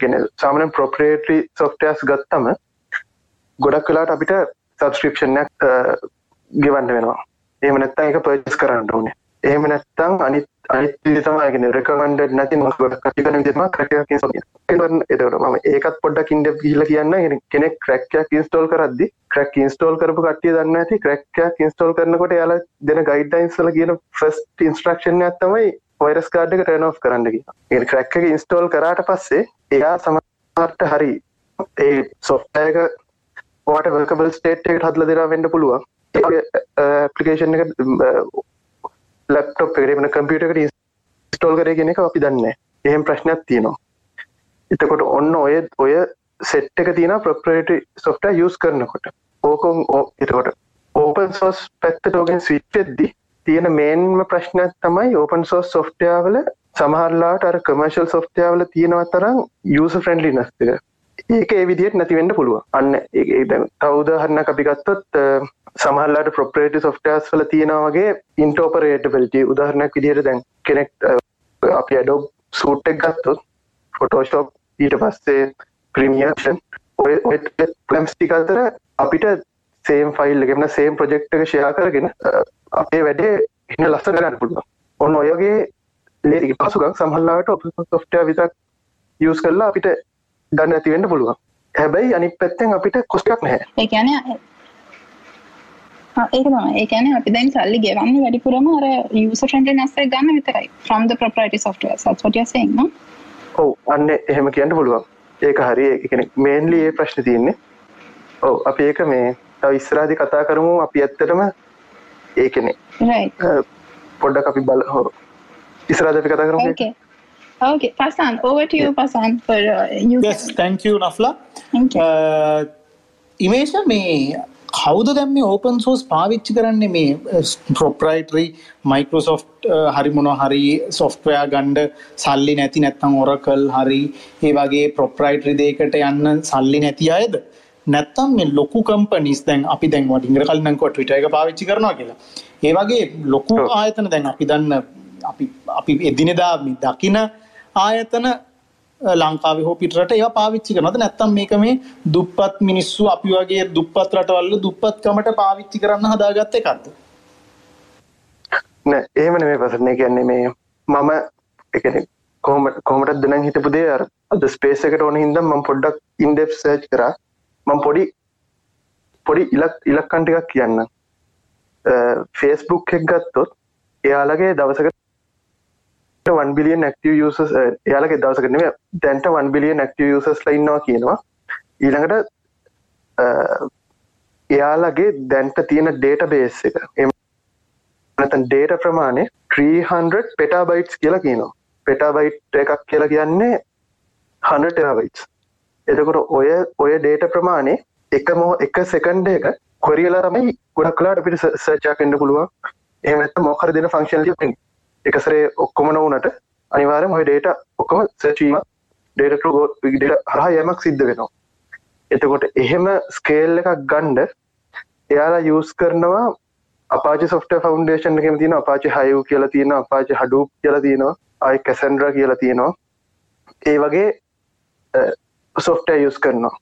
ගෙන සාමන ප්‍රොපරේටරි සොෆ්ටස් ගත්තම ගොඩක් කලාට අපිට සබස්ක්‍රපෂන්යක් ගෙවන්න වෙනවා. එහම නැත්තා එක පර්ජස් කරන්න ඕනේ. එහෙම නැත්තම් අනිත් අනිත් විදිහ තමයි කියන්නේ රෙකමන්ඩඩ් නැති මොකක් ගොඩක් කටි කරන විදිහම ක්‍රැක් එකක් ඉන්ස්ටෝල් කරනවා එතකොට මම ඒකත් පොඩ්ඩක් ඉන්න ගිහිල්ලා කියන්න. කෙනෙක් ක්‍රැක් එකක් ඉන්ස්ටෝල් කරද්දි ක්‍රැක් ඉන්ස්ටෝල් කරපු කට්ටිය දන්නේ නැති ක්‍රැක් එකක් ඉන්ස්ටෝල් කරනකොට එයාලා දෙන ගයිඩ්ලයින්ස් වල කියන ෆස්ට් ඉන්ස්ට්‍රක්ෂන් එකක් තමයි වයිරස් කාඩ් එක ටර්න් ඔෆ් කරන්න කියලා. ඒ ක්‍රැක් එක ඉන්ස්ටෝල් කරාට පස්සේ එයා සමහරට හරි ඒ සොෆ්ට්වෙයාර් එක ඔයාට වර්කබල් ස්ටේට් එකට හදලා දෙනවා වෙන්න පුළුවන්. ඒ ඇප්ලිකේෂන් එක ලැප්ටොප් එකට වෙන කම්පියුටර් එකට ඉන්ස්ටෝල් කරේ කියන එක අපි දන්නේ එහෙම ප්‍රශ්නයක් තියෙනවා එතකොට ඔන්න ඔය ඔය සෙට් එක තියෙන ප්‍රොප්‍රේටරි සොෆ්ට්වෙයාර් යූස් කරනකොට ඕකම එතකොට ඕපන් සෝස් පැත්තට ඔගෙන් ස්විච් වෙද්දි තියෙන මේන්ම ප්‍රශ්නයක් තමයි ඕපන් සෝස් සොෆ්ට්වෙයාර් වල සමහරලාට අර කමර්ෂල් සොෆ්ට්වෙයාර් වල තියෙනවා තරම් යූසර් ෆ්‍රෙන්ඩ්ලිනස් එක. ඒක ඒ විදිහට නැති වෙන්න පුළුවන්. අන්න ඒ දැන් තව උදාහරණයක් අපි ගත්තොත් සමහරලාට ප්‍රොපරේටි සොෆ්ටර්ස් වල තියෙනවා වගේ ඉන්ටෝපරේටබිලිටි උදාහරණයක් විදිහට දැන් කෙනෙක් අපි ඇඩෝබ් සූට් එක ගත්තොත් ෆොටෝෂොප් ඊට පස්සේ ප්‍රීමියර්ෂන් ඔය ඔය ප්ලම්ස් ටික අතර අපිට සේම් ෆයිල් එකම සේම් ප්‍රොජෙක්ට් එක ෂෙයා කරගෙන අපේ වැඩේ ඉන්න ලස්සන ගන්න පුළුවන්. ඔන්න ඔය වගේ ලේසි පසුකම් සමහරලාට ඔපන් සොෆ්ට්වෙයාර් විතරක් යූස් කරලා අපිට ගන්න නැති වෙන්න පුළුවන්. හැබැයි අනිත් පැත්තෙන් අපිට කොස්ටක් නැහැ. ඒ කියන්නේ ඒක තමයි. ඒ කියන්නේ අපි දැන් සල්ලි ගෙවන්නේ වැඩිපුරම අර friendliness එක ගන්න විතරයි. What you're saying no? ඔව් අන්න එහෙම කියන්න පුළුවන්. ඒක හරි කියන්නේ මේන්ලි ඒ ප්‍රශ්නේ තියෙන්නේ. ඔව් අපි ඒක මේ ඉස්සරහදී කතා කරමු. අපි ඇත්තටම ඒකනේ right. පොඩ්ඩක් අපි බල ඉස්සරහදී අපි කතා කරමු okay. Okay Pasan over to you Pasan for uh, you yes thank you Nafla. Thank you. uh, ඉමේෂ මේ කවුද දැම් මේ ඕපන් සෝස් පාවිච්චි කරන්නේ? මේ ප්‍රොප්‍රයිටරි මයිකෝසොෆ් හරි මොන හරි සොෆ්ටවයා ගණ්ඩ සල්ලි නැති නැත්තං ඔරකල් හරි ඒ වගේ ප්‍රොප්‍රයිටරි දේකට යන්න සල්ලි නැති අයද නැත්තම් මේ ලොකු කම්පනිස් දැන් අපි දැන් වටිංගර කල්න්නකො ටවිට එක පාවිච්චි කරනවා කියලා. ඒ වගේ ලොකු ආයතන දැන් අපි දන්න අපි අපි එදිනෙදා දකින ආයතන ලංකාවේ හෝ පිටරට ඒවා පාවිච්චි කරනවද? නැත්නම් මේක මේ දුප්පත් මිනිස්සු අපි වගේ දුප්පත් රටවල් දුප්පත්කමට පාවිච්චි කරන්න හදාගත්ත එකක්ද? නෑ එහෙම නෙමෙයි ප්‍රශ්නේ කියන්නේ මේ මම ඒ කියන්නේ කොහොම කොහොමද දැනන් හිතපු දේ? අර අද ස්පේස් එකට ඕන හින්දා මම පොඩ්ඩක් ඉන් ඩෙප්ත් සර්ච් කරා මම පොඩි පොඩි ඉලක් ඉලක්කම් ටිකක් කියන්නම් Facebook එක ගත්තොත් එයාලගේ දවසකට 1 බිලියන් ඇක්ටිව් යූසර්ස් එයාලගේ දවසකට නෙමෙයි දැන්ට 1 බිලියන් ඇක්ටිව් යූසර්ස්ලා ඉන්නවා කියනවා. ඊළඟට එයාලගේ දැන්ට තියෙන ඩේටාබේස් එක. එහෙම නැත්නම් ඩේටා ප්‍රමාණය 300 පෙටාබයිට්ස් කියලා කියනවා. පෙටාබයිට් එකක් කියලා කියන්නේ 100 ටෙරාබයිට්ස් එතකොට ඔය ඔය ඩේටා ප්‍රමාණය එක මොහ එක සෙකන්ඩ් එක කොරියලා තමයි ගොඩක් කලාට අපිට සර්ච් එකක් එන්න පුළුවන්. එහෙම නැත්නම් මොකක් හරි දෙන ෆන්ක්ෂන් එකක් එන්න එකසරේ ඔක්කොම නොවනට අනිවාර්යයෙන්ම ඔය ඩේටා ඔක්කොම සර්ච් වීම ඩේටා ටු ගෝ ඩේටා හරහා යමක් සිද්ධ වෙනවා. එතකොට එහෙම ස්කේල් එකක් ගන්න එයාලා යූස් කරනවා අපාචි සොෆ්ට්වෙයාර් ෆවුන්ඩේෂන් එකේම තියෙන අපාචි හයිව් කියලා තියෙනවා අපාචි හඩූප් කියලා තියෙනවා ආයි කැසන්ඩ්‍රා කියලා තියෙනවා. ඒ වගේ සොෆ්ට්වෙයාර් යූස් කරනවා.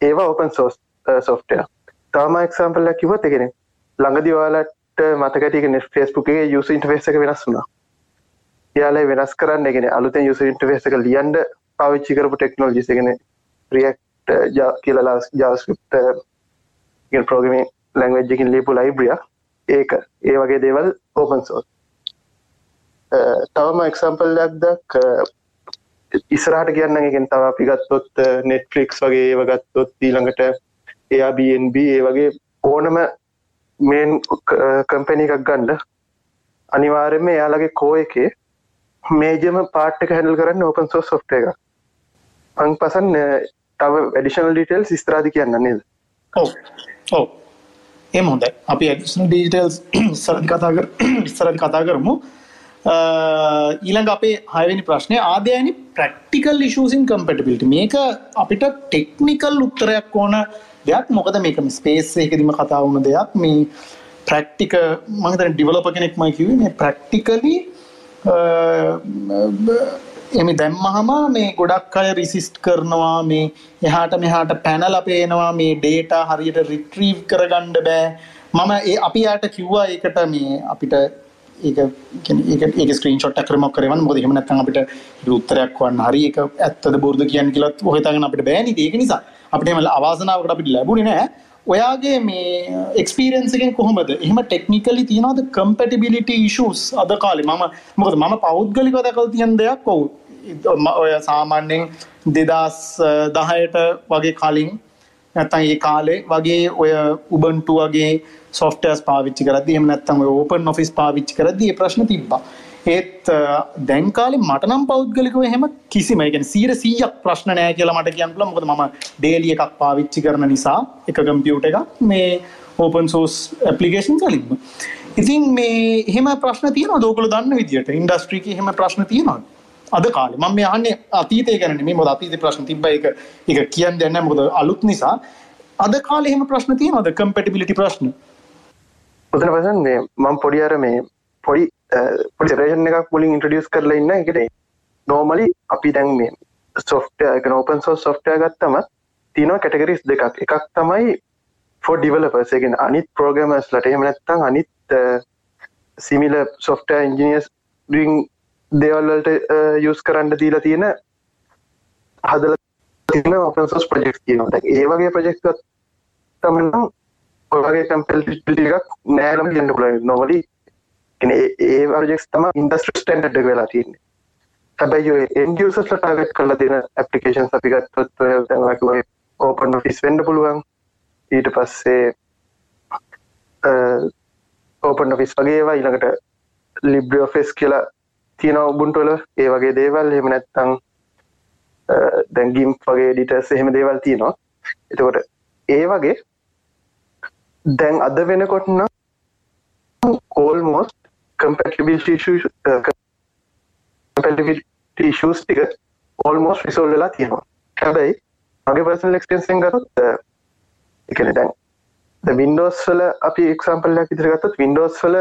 ඒවා ඕපන් සෝස් සොෆ්ට්වෙයාර් තාම එක්සාම්පල් එකක් කිව්වොත් ඒ කියන්නේ ළඟදී ඔයාලට මතක ඇති ෆේස්බුක් එකේ යූසර් ඉන්ටර්ෆේස් එක වෙනස් වුණා. එයාලා වෙනස් කරන්න කියන්නේ අලුතෙන් යූසර් ඉන්ටර්ෆේස් එක ලියන්න පාවිච්චි කරපු ටෙක්නොලොජිස් ඒ කියන්නේ React uh, කියලා JavaScript කියන ප්‍රෝග්‍රෑමින් ලැන්ග්වේජ් එකකින් ලියපු ලයිබ්‍රරිය ඒක. ඒ වගේ දේවල් ඕපන් සෝස් තවම එක්සම්පල් එකක් ඉස්සරහට කියන්න එකෙන් තව අපි ගත්තොත් නෙට්ෆලික්ස් වගේ ඒව ගත්තොත් ඊළඟට Airbnb ඒ වගේ ඕනම මේන් කම්පැනි එකක් ගන්න. අනිවාර්යයෙන්ම එයාලගේ කෝ එකේ මේජම පාට් එක හැන්ඩල් කරන්න ඕපන් සෝස් සොෆ්ට්වෙයාර් එකක්. මං පසන් තව ඇඩිෂනල් ඩීටේල්ස් ඉස්තරාදි කියන්න නේද? ඔව්. ඔව්. එහෙම හොඳයි. අපි ඇඩිෂනල් ඩීටේල්ස් ඉස්සරහට කතා කර [COUGHS] ඉස්සරහට කතා කරමු. ඊළඟ අපේ හයවැනි ප්‍රශ්නය ආදයනි ප්‍රක්ටිකල් ඉශසින් කම්පටබිලිට මේක අපිට ටෙක්නිකල් උත්තරයක් ඕන දෙයක්. මොකද මේක ස්පේස් එකදිම කතා වුණ දෙයක්. මේ ප්‍රක්ටික මහිතන ඩිවලප කෙනෙක් මයි කිව මේ ප්‍රක්ටිකලි එමි දැම්මහම මේ ගොඩක් අය රිසිස්ට් කරනවා. මේ එහාට මෙහාට පැනල පේනවා මේ ඩේට හරියට රිට්‍රීව් කරගණ්ඩ බෑ. මම ඒ අපි යායට කිව්වා ඒකට මේ අපිට ඒ ස්ක්‍රීන් ෂොට් කරමක් කරවන්න මොකද එහෙම නැත්නම් අපිට උත්තරයක් වන්න. හරි ඒක ඇත්තද බොරුද කියන්න කියලා ඔහෙතගෙන අපිට බෑනි ඒක නිසා අපිට එහෙම අවාසනාවකට අපිට ලැබුණේ නැහැ ඔයාගේ මේ එක්ස්පීරියන්ස් එකෙන් කොහොමද? එහෙම ටෙක්නිකලි තියනවද? කම්පැටිබිලිටි ඉෂුස් අද කාලේ? මම මොකද මම පෞද්ගලිකව දැකලා තියෙන දෙයක් ඔව්. ඔය සාමාන්‍යයෙන් දෙදස් දහයට වගේ කලින් නැත්තන් ඒ කාලේ වගේ ඔය උබන්ටු වගේ සොෆ්ටර්ස් පාවිච්චි කරද එම නැත්තම ඕපන් ඔෆිස් පාවිච්චි කරද ප්‍රශ්න තිබ්බා. ඒත් දැන්කාලි මටනම් පෞද්ගලිකව එහෙම කිසිම එකෙන් සීර සීයක් ප්‍රශ්න නෑ කියලා මට කියන්නල මොකද ම ඩේලිය එකක් පාවිච්චි කරන නිසා එක කම්පියුට එක මේ ඕපන් සෝස් ඇපලිකේෂන් කලින්ම ඉතින් මේ එහෙම ප්‍රශ්න තියන දෝකල දන්න විදිට ඉන්ඩස්ට්‍රීක එහෙම ප්‍රශ්න තියෙනවා අද කාලේ මම මේ අහන්නේ අතීතය ගැන නෙමෙයි. මොකද අතීතේ ප්‍රශ්න තිබ්බ. එක ඒක කියන්න දෙන්නේ නැහැ. මොකද අලුත් නිසා අද කාලේ එහෙම ප්‍රශ්න තියෙනවද? කම්පැටිබිලිටි ප්‍රශ්න. උතන පසන් මේ මම පොඩි අර මේ පොඩි පොඩි සෙපරේෂන් එකක් මුලින් ඉන්ට්‍රොඩියුස් කරලා ඉන්න එකට නෝමලි අපි දැන් මේ සොෆ්ට්වෙයාර් එක ඕපන් සෝස් සොෆ්ට්වෙයාර් ගත්තම තියෙනවා කැටගරිස් දෙකක්. එකක් තමයි for developers. එකෙන් අනිත් programmers ලට එහෙම නැත්නම් අනිත් similar software engineers doing දේවල්වලට යස් කරන්න දීලා තියෙන හදල තින ඔපන්සෝස් ප්‍රජෙක්් කියනවා ඒ වගේ ප්‍රජෙක්් තමනම් ඔගේ කම්පෙල්ටි එකක් නෑලම ගන්න පුල නොවලි ඒ වර්ජෙක් තම ඉන්දස්ට්‍ර ස්ටන්ඩ් වෙලා තියන්නේ. හැබැයි එන්ඩියසස් ටාගට් කල තින ඇපලිකේෂන් අපිගත්තොත් ඕපන් ෆිස් වෙන්ඩ පුළුවන්. ඊට පස්සේ ඕපන් ෆිස් වගේවා ඊළඟට ලිබ්‍රියෝ ෆෙස් කියලා තියෙන ඔබුන්ටොල ඒ වගේ දේවල්. එහෙම නැත්තං දැන්ගිම් වගේ ඩිටස් එහෙම දේවල් තියෙනවා. එතකොට ඒ වගේ දැන් අද වෙනකොටන කෝල්මෝස් කම්පටිෂස් ටික ඕල්මෝස් රිසෝල් වෙලා තියෙනවා. හැබැයි මගේ පර්සනල් එක්ස්පෙන්සෙන් ගතොත් එකන දැන් වින්ඩෝස් වල අපි එක්සම්පල්ලයක් ඉදිරගත්තත් වින්ඩෝස් වල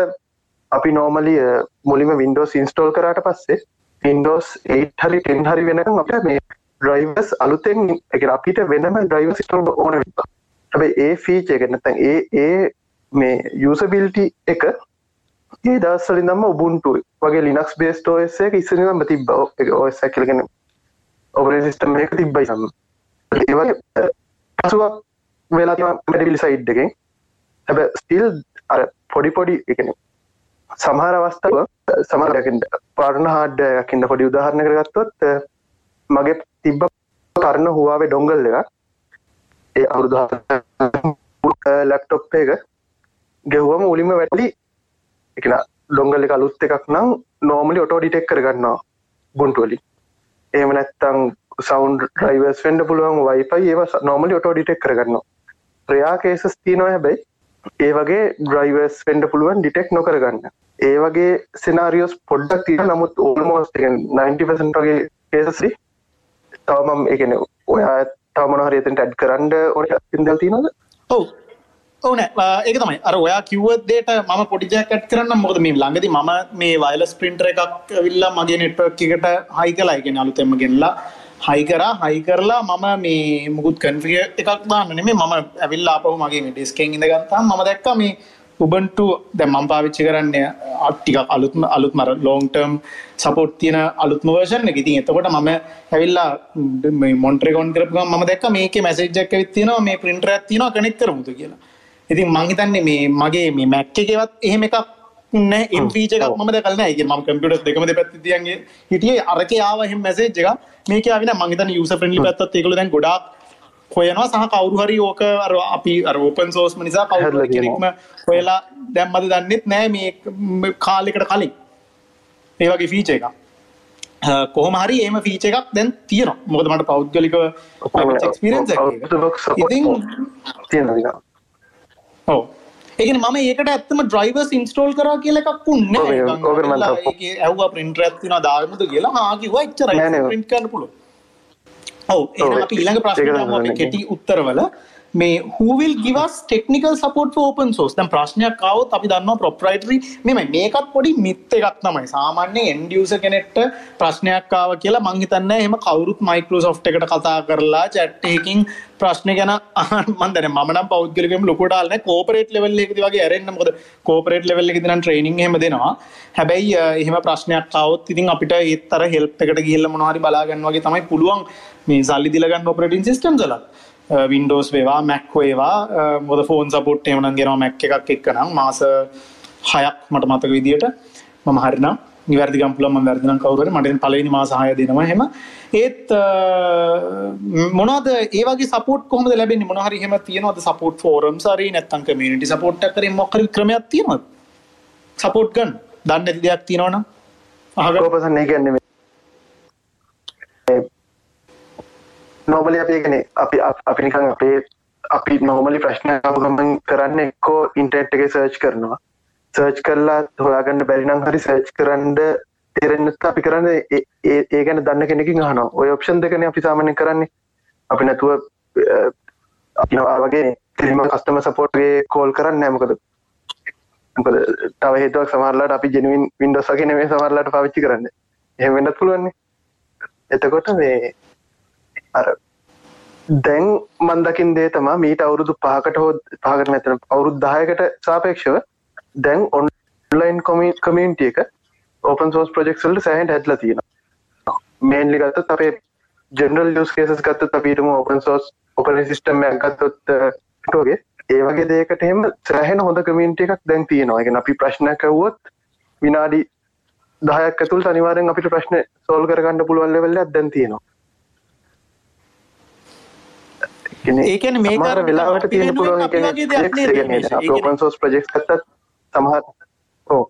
අපි නෝමලි මුලිම වින්ඩෝස් ඉන්ස්ටෝල් කරට පස්සේ වින්ඩෝස් 8 හරි 10 හරි වෙනකම් අපිට මේ ඩ්‍රයිවර්ස් අලුතෙන් එක අපිට වෙනම ඩ්‍රයිවර් සිස්ටම් ඕන වෙනවා. හැබැයි ඒ ෆීචර් එක නැත්නම් ඒ ඒ මේ යූසබිලිටි එක ඒ දවස්වලින් නම් උබුන්ටු වගේ ලිනක්ස් බේස්ඩ් OS එක ඉස්සරහම තිබ්බා. OS එක කියලා කියන්නේ ඔපරේටින් සිස්ටම් එක තිබ්බයි සම් ඒ වගේ පසුවක් වෙලා තියෙන කම්පැටිබිලි සයිඩ් එකෙන්. හැබැයි ස්ටිල් අර පොඩි පොඩි ඒ කියන්නේ සමහර අවස්ථාව සමහරකින් පරණ හාඩ්ඩයකින්න පොඩි උදාහරණ කරගත්තොත් මගේ තිබ්බ පරණ හවාවේ ඩොංගල් එක ඒ අවුරුදු ලැප්ටොප් එක ගෙව්වම උලිම වැටලි එකන ඩොංගල් එක අලුත් එකක් නම් නෝමලි ඔටෝ ඩිටෙක් කරගන්නවා බුන්ටුවලි ඒම නැත්තං සෞන්් ්‍රයිවර්ස් වෙන්ඩ පුළුවන් වයිපයි ඒව නෝමලි ඔටෝ ඩිටෙක් කරගන්නවා. ප්‍රයා කේසස් තියනවා හැබැයි ඒ වගේ ඩ්‍රයිවර්ස් වෙන්ඩ පුළුවන් ඩිටෙක් නොකරගන්න. ඒ වගේ සෙනාරියෝස් පොඩ්ඩක් තිය නමුත් ඕල්මෝස් 90% වගේ කේසසි තවමම් එකන ඔයා තවමන හරිතට ඇඩ් කරන්න ඔය ඉදල් තිනද ඔව්. ඕන ඒක තමයි. අර ඔයා කිව්වදේට ම පොඩිජයකට් කරන්න මොද මේ ළඟදි මම මේ වයිලස් පින්ටර එකක් විල්ලා මගේ නෙට්වක් එකට හයි කලායිගෙන අලුතෙම ගෙන්ලා හයි කරා. හයි කරලා මම මේ මුකුත් කන්ෆිය එකක් දාන්න නෙමේ මම ඇවිල්ලා ආපහු මගේ ඩිස්කෙන් ඉඳගත්තාම මම දැක්ක මේ උබන්ටු දැන් මම පාවිච්චි කරන්නේ ටිකක් අලුත්ම අලුත්ම ලොන්గ్ ටර්ම් සපෝට් තියෙන අලුත්ම වර්ෂන් එක. ඉතින් එතකොට මම ඇවිල්ලා මේ මොන්ට්‍රේ කොන් කරපු මම දැක්කා මේකේ මැසේජ් එකක් ඇවිත් තියෙනවා මේ එකක් තියෙනවා කනෙක්ට් කරමුද කියලා. ඉතින් මං හිතන්නේ මේ මගේ මේ එකේවත් එහෙම එකක් නෑ එම් ෆීචර් එකක් මම දැකලා නෑ. ඒ කියන්නේ මම කම්පියුටර් දෙකම දෙපැත්තේ තියන් හිටියේ අරකේ ආව එහෙම මැසේජ් එකක්. මේක ආවින මං හිතන්නේ යූසර් ෆ්‍රෙන්ඩ්ලි පැත්තත් ඒගොල්ලෝ දැන් ගොඩාක් හොයනවා සහ කවුරු හරි ඕක අර අපි අර ඕපන් සෝස් නිසා කවුරු කෙනෙක්ම හොයලා දැම්මද දන්නෙත් නෑ මේ කාලෙකට කලින්. ඒ වගේ ෆීචර් එකක්. කොහොම හරි ඒම ෆීච එකක් දැන් තියෙනවා. මොකද මට පෞද්ගලික එක්ස්පිරන්ස් ඉතින් ඔව්. ඒකන මම ඒකට ඇත්තම ඩ්‍රයිවර්ස් ඉන්ස්ටෝල් කරා කියල එකක් තව- ඇව ප්‍රින්ට ඇත්තින දාගමතු කියලා ආකිව එච්චර. පින්ට කරන්න පුළුව ඔව ඔව්, අපි ඊළඟ ප්‍රශ්න මම කෙටි උත්තරවල. මේ who will give us technical support open sauce දැන් ප්‍රශ්නයක් ආවොත් අපි දන්නවා ප්‍රොප්‍රයිටරි මෙමයි මේකත් පොඩි මිත් එකක් තමයි. සාමාන්‍ය එන්ඩියස කෙනෙක්ට ප්‍රශ්නයක් ආව කියලා මං හිතන්නේ එහෙම කවුරුත් මයික්‍රෝසොෆ්ට් එකට කතා කරලා එකකින් ප්‍රශ්න ගැන අහන්න. මම දැන් මම නම් පෞද්ගලිකවම ලොකුට ආන්නේ කෝපරේට් ලෙවල් එකකදී වගේ ඇරෙන්න. මොකද කෝපරේට් ලෙවල් එකකදී නම් ට්‍රේනින් එහෙම දෙනවා. හැබැයි එහෙම ප්‍රශ්නයක් ආවොත් ඉතින් අපිට ඒත් අර හෙල්ප් එකට ගිහිල්ලා මොනවා හරි බලා ගන්න වගේ තමයි පුළුවන් මේ සල්ලි දීලා ගන්න ඔපරේටින් සිස්ටම්ස් වල වින්ඩෝස් වේවා මැක් වේවා මොද ෆෝන් සපෝට් එහෙම නම් ගෙනවා මැක් එකක් එක්ක නම් මාස 6ක් මට මතක විදියට මම හරිනම්. නිවැරදි ගම් පුළුවන් මම වැරදි නම් කවුරු හරි මට පළවෙනි මාස 6 දෙනවා එහෙම. ඒත් අ, මොනවද ඒ වගේ සපෝට් කොහොමද ලැබෙන්නේ? මොනවා හරි එහෙම තියනවද? සපෝට් ෆෝරම්ස් හරි නැත්නම් කමියුනිටි සපෝට් එකක් කරේ මොකක් හරි ක්‍රමයක් තියනවද? සපෝට් ගන්න. දන්නේ නැති දෙයක් තියෙනවනම් අහගන්න. කෝපසන් ඒ කියන්නේ නෝමලි අපි ගැන අපි අප- අපි නිකන් අපේ අපි නෝමලි ප්‍රශ්න ගමන් කරන්න එක්කෝ ඉන්ටර්ට් එක සර්ච් කරනවා. සර්ච් කරලා හොයාගන්න බැරිනම් හරි සර්ච් කරන්න තේරෙන්නත් අපි කරන්න ඒ- ඒ ඒ ගැන දන්න කෙනකින් අහනවා. ඔය ඔප්ෂන් දෙකන අපි සාමාන්‍ය කරන්නේ. අපි නැතුව අ, අපි නවා වගේ තිරිම කස්ටම සපෝට්ගේ කෝල් කරන්න නෑමකද මොකද තව හේතුවක් සමහරලාට අපි ජෙනුවින් වින්ඩෝස් වගේ නෙමෙයි සමහරලාට පාවිච්චි කරන්න. එහෙම වෙන්නත් පුළුවන්නේ. එතකොට මේ අර දැන් මන් දකින දේ තමා මීට අවුරුදු පහකට හෝ පහකට නැතන අවුරුදු දායකට සාපේක්ෂව දැන් ඔන්ලයින් කමියන්ටිය එක ඕපන් සෝස් ප්‍රජෙක්සල්ට සෑහන්ට හැටල තියෙන මේන්ලි ගත්තත් අපේ ජනරල් ියස් කේසස් ගත්තත් අපිටම ඕපන් සෝස් ඔපන සිිටම් ගත්තොත්ගේ ඒ වගේ දේකට එහෙම සෑහෙන හොඳ කමියන්ට එකක් දැන් තියෙනවා. එක අපි ප්‍රශ්න කවුවොත් විනාඩි දහයක් ඇතුල් අනිවාරෙන් අපිට ප්‍රශ්න සෝල් කරගන්න පුළුවන් ලෙවල්ල දැන් තියෙනවා. ඒ කියන්නේ මේක සමහර අර වෙලාවට තියෙන පුළුවන් මේ? ඕපන් සෝස් ප්‍රජෙක්් ගත්තත් සමහර ඕ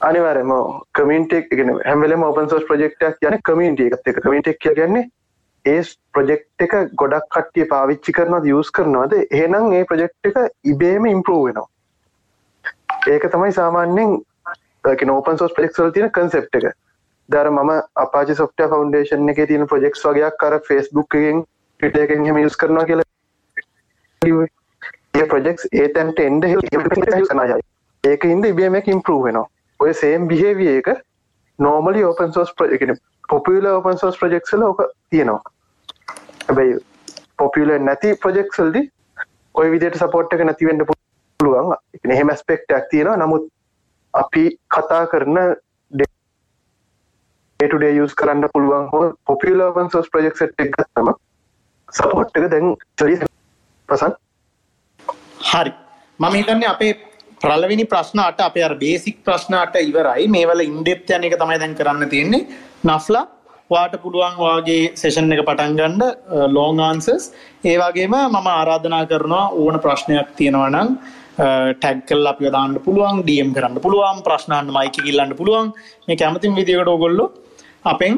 අනිවාරම කමින්ටෙක් ගෙන හැමලම ඕපන් සෝස් ප්‍රජෙක්ටක් යන කමින්ට එකත් එක කමිටෙක් කියන්නේ ඒ ප්‍රජෙක්් එක ගොඩක් කට්ටිය පාවිච්චි කරනවද යස් කරනවද? ඒනම් ඒ ප්‍රජෙක්් එක ඉබේම ඉම්පරෝ වෙනවා. ඒක තමයි සාමාන්‍යෙන් නෝපන් සෝස් ප්‍රෙක්වල් තියෙන කන්සෙප් එක දර මම අපාච සොෆ්ට ෆවන්ඩේෂන් එක තියෙන ප්‍රජෙක්ස් වගේයක් කර ෆෙස්බුක් එකෙන් ට එකෙන් හම යස් කරනවා කියලා ඒ ප්‍රජෙක්ස් ඒ තැන්ට එන්ඩ නයයි ඒක ඉන්ද ඉබේම ඉම්පරූ වෙනවා. ඔය සේම් බිහේවිය එක නෝමලි ඕපන් සෝස් ප්‍රජෙකන පොපියල ඕපන් සෝස් ප්‍රජෙක්සල ඕක තියෙනවා. හැබැයි පොපියල නැති ප්‍රජෙක්සල්දි ඔය විදියට සපෝට් එක නැතිවෙන්න පුළුවන්. එහෙම ස්පෙක්ටක් තියෙනවා. නමුත් අපි කතා කරන ඩේ යස් කරන්න පුළුවන් හෝ පොපියලවන් සෝස් ප්‍රජෙක් එක ගත්තම සපෝට් එක දැන් චරි පසන් හරි. මම හිතන්නේ අපේ ප්‍රලවෙනි ප්‍රශ්න අට අපේ අර බේසික් ප්‍රශ්න අට ඉවරයි. මේවල ඉන්ඩෙප් යන එක තමයි දැන් කරන්න තියෙන්නේ. නෆ්ලා වාට පුළුවන් වාගේ සෙෂන් එක පටන් ගන්න ලෝං ආන්සස් ඒ වගේම මම ආරාධනා කරනවා ඕන ප්‍රශ්නයක් තියෙනවා නම් ටැක්කල් අපි දාන්න පුළුවන් ඩියම් කරන්න පුළුවන් ප්‍රශ්නහන්න මයික කිල්ලන්න පුළුවන්. මේ කැමතින් විදිකට ඔගොල්ලො අපෙන්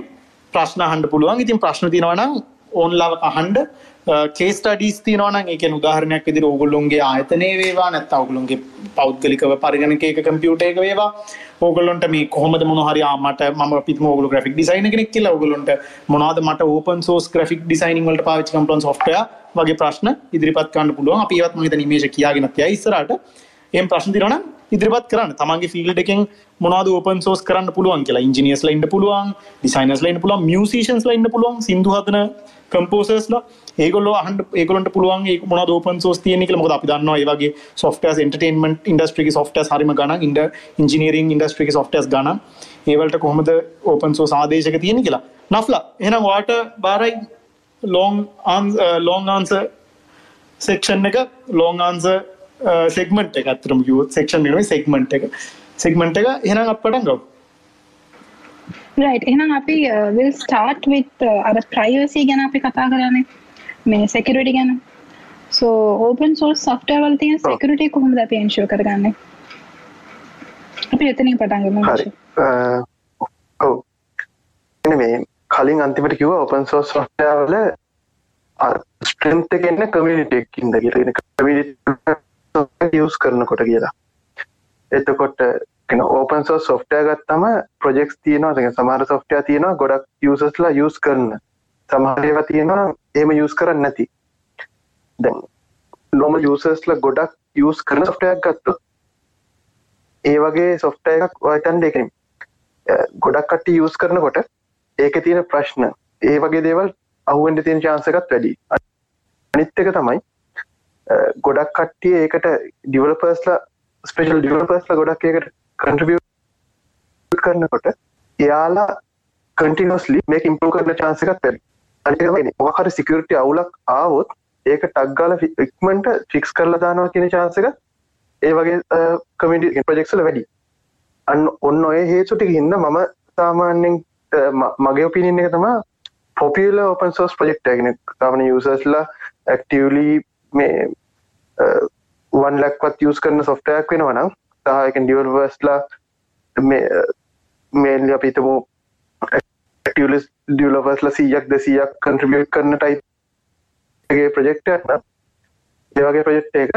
ප්‍රශ්න හන්ඩ පුළුවන්. ඉතින් ප්‍රශ්න තිනවනම් ඕන්ලාව අහන්ඩ කේස්ටඩිස් තිනවන එක උදාහරණයක් ඉදිරි ඔගුල්ලුන්ගේ ආයතනය වේවා නැත්ත ඔගුලුන්ගේ පෞද්ගලිකව පරිගණක එක කම්පියුට එක වේවා. ඕගලොන්ට මේ කොහොමද මොහරි මට ම පිත් මෝගල ග්‍රෆික් ඩිසයින කෙනෙක් කියල ඔගලොන්ට මොනාද මට ඕපන් සෝස් ග්‍රෆික් ඩිසයිනිං වලට පාවිච්චි කම්පලන් සොෆ්ටය වගේ ප්‍රශ්න ඉදිරිපත් කන්න පුළුවන්. අපිවත් මහිත නිමේශ කියගෙන තිය ඉස්සරට එම් ප්‍රශ්න තිරන ඉදිරිපත් කරන්න. තමන්ගේ ෆිල්ඩ එකෙන් මොනාද ඕපන් සෝස් කරන්න පුළුවන් කියලා. ඉංජිනියස් ලයින්ට පුළුවන් ඩිසයිනස් ලයින් පුළුවන් මියසිෂන්ස් ලයින්ට පුළුවන් සිදු හදන කම්පෝසස්ලා ඒගොල්ල අහන්ට ඒගොලට පුළුවන් ඒ මොන ෝපන් සෝස් තියන කල මොද අපි දන්නවා ඒවගේ සොෆ්ටස් එන්ටර්ටේන්මට ඉන්ඩස්ට්‍රික සොෆ්ටස් හරිම ගන ඉන්ඩ ඉංජිනීරින් ඉන්ඩස්ට්‍රික සොෆ්ටස් ගන ඒවලට කොහොමද ඕපන් සෝ සාදේශක තියෙන කියලා. නෆ්ලා එනම් වාට බාරයි ලෝන් ලෝන් ආන්ස සෙක්ෂන් එක ලෝන් ආන්ස සෙක්මට එක අතරම කිව සෙක්ෂන් සෙක්මට එක. සෙක්මට එක එනම් අප පටන් ගව right. එහෙනම් අපි uh, will start with uh, අර privacy ගැන අපි කතා කරන්නේ. මේ security ගැන. So open source software වල තියෙන security කොහොමද අපි ensure කරගන්නේ? අපි එතනින් පටන් ගමු හරි. ඔව්. මේ කලින් අන්තිමට කිව ඔපන් සෝස් සොෆ්ටවල ස්ට්‍රෙන්ත් එකන්න කමිනිටෙක්කින්ද කියලෙන කමිටි යස් කරනකොට කියලා. එතකොට ඕපන් සෝ සොෆ්ටය ගත්තම ප්‍රජෙක්ස් තියනවා. සමහර සොෆ්ටය තියෙනවා ගොඩක් යසස්ලා යස් කරන. සමහරේව තියෙනවා ඒම යස් කරන්න නැති. දැන් නොම යසස්ල ගොඩක් යස් කරන සොෆ්ටයක් ගත්තු ඒ වගේ සොෆ්ටය එකක් ඔයතන් දෙකනින් ගොඩක් කට්ටි යස් කරනකොට ඒක තියෙන ප්‍රශ්න ඒ වගේ දේවල් අහුවෙන්ට තියෙන චාන්සකත් වැඩි අනිත් එක තමයි ගොඩක් කට්ටිය ඒකට ඩිවලපර්ස්ලා ස්පේෂල් ඩිවලපර්ස්ල ගොඩක් ඒකට කන්ට්‍රිය කරනකොට එයාලා කටිනස්ලි මේ ඉම්පෝ කරන චාන්සකත් පැරි අනිකමනි මොහරි සිකරට අවුලක් ආවොත් ඒක ටක්ගාල ෆික්මට ෆික්ස් කරලා දානවා කියන චාන්සක ඒ වගේ කමිටි ප්‍රජෙක්සල වැඩි අන්න ඔන්න ඔය හේතුටික හින්න මම සාමාන්‍යෙන් මගේ ඔපිනින්න එක තමා පොපියල ඕපන් සෝස් ප්‍රජෙක්් ගෙන තවන යසස්ලා ඇක්ටලි මේ වන් ලක්වත් යස් කරන සොෆ්ටයක් වෙනවනම් සහයක ඩියවර්ස්ලා මේල් අපිතමු ලිස් ඩියලවස්ල සීයක් දෙසියක් කන්ට්‍රිබියට් කරන ටයිගේ ප්‍රජෙක්ට ඒවගේ ප්‍රජෙක්් එක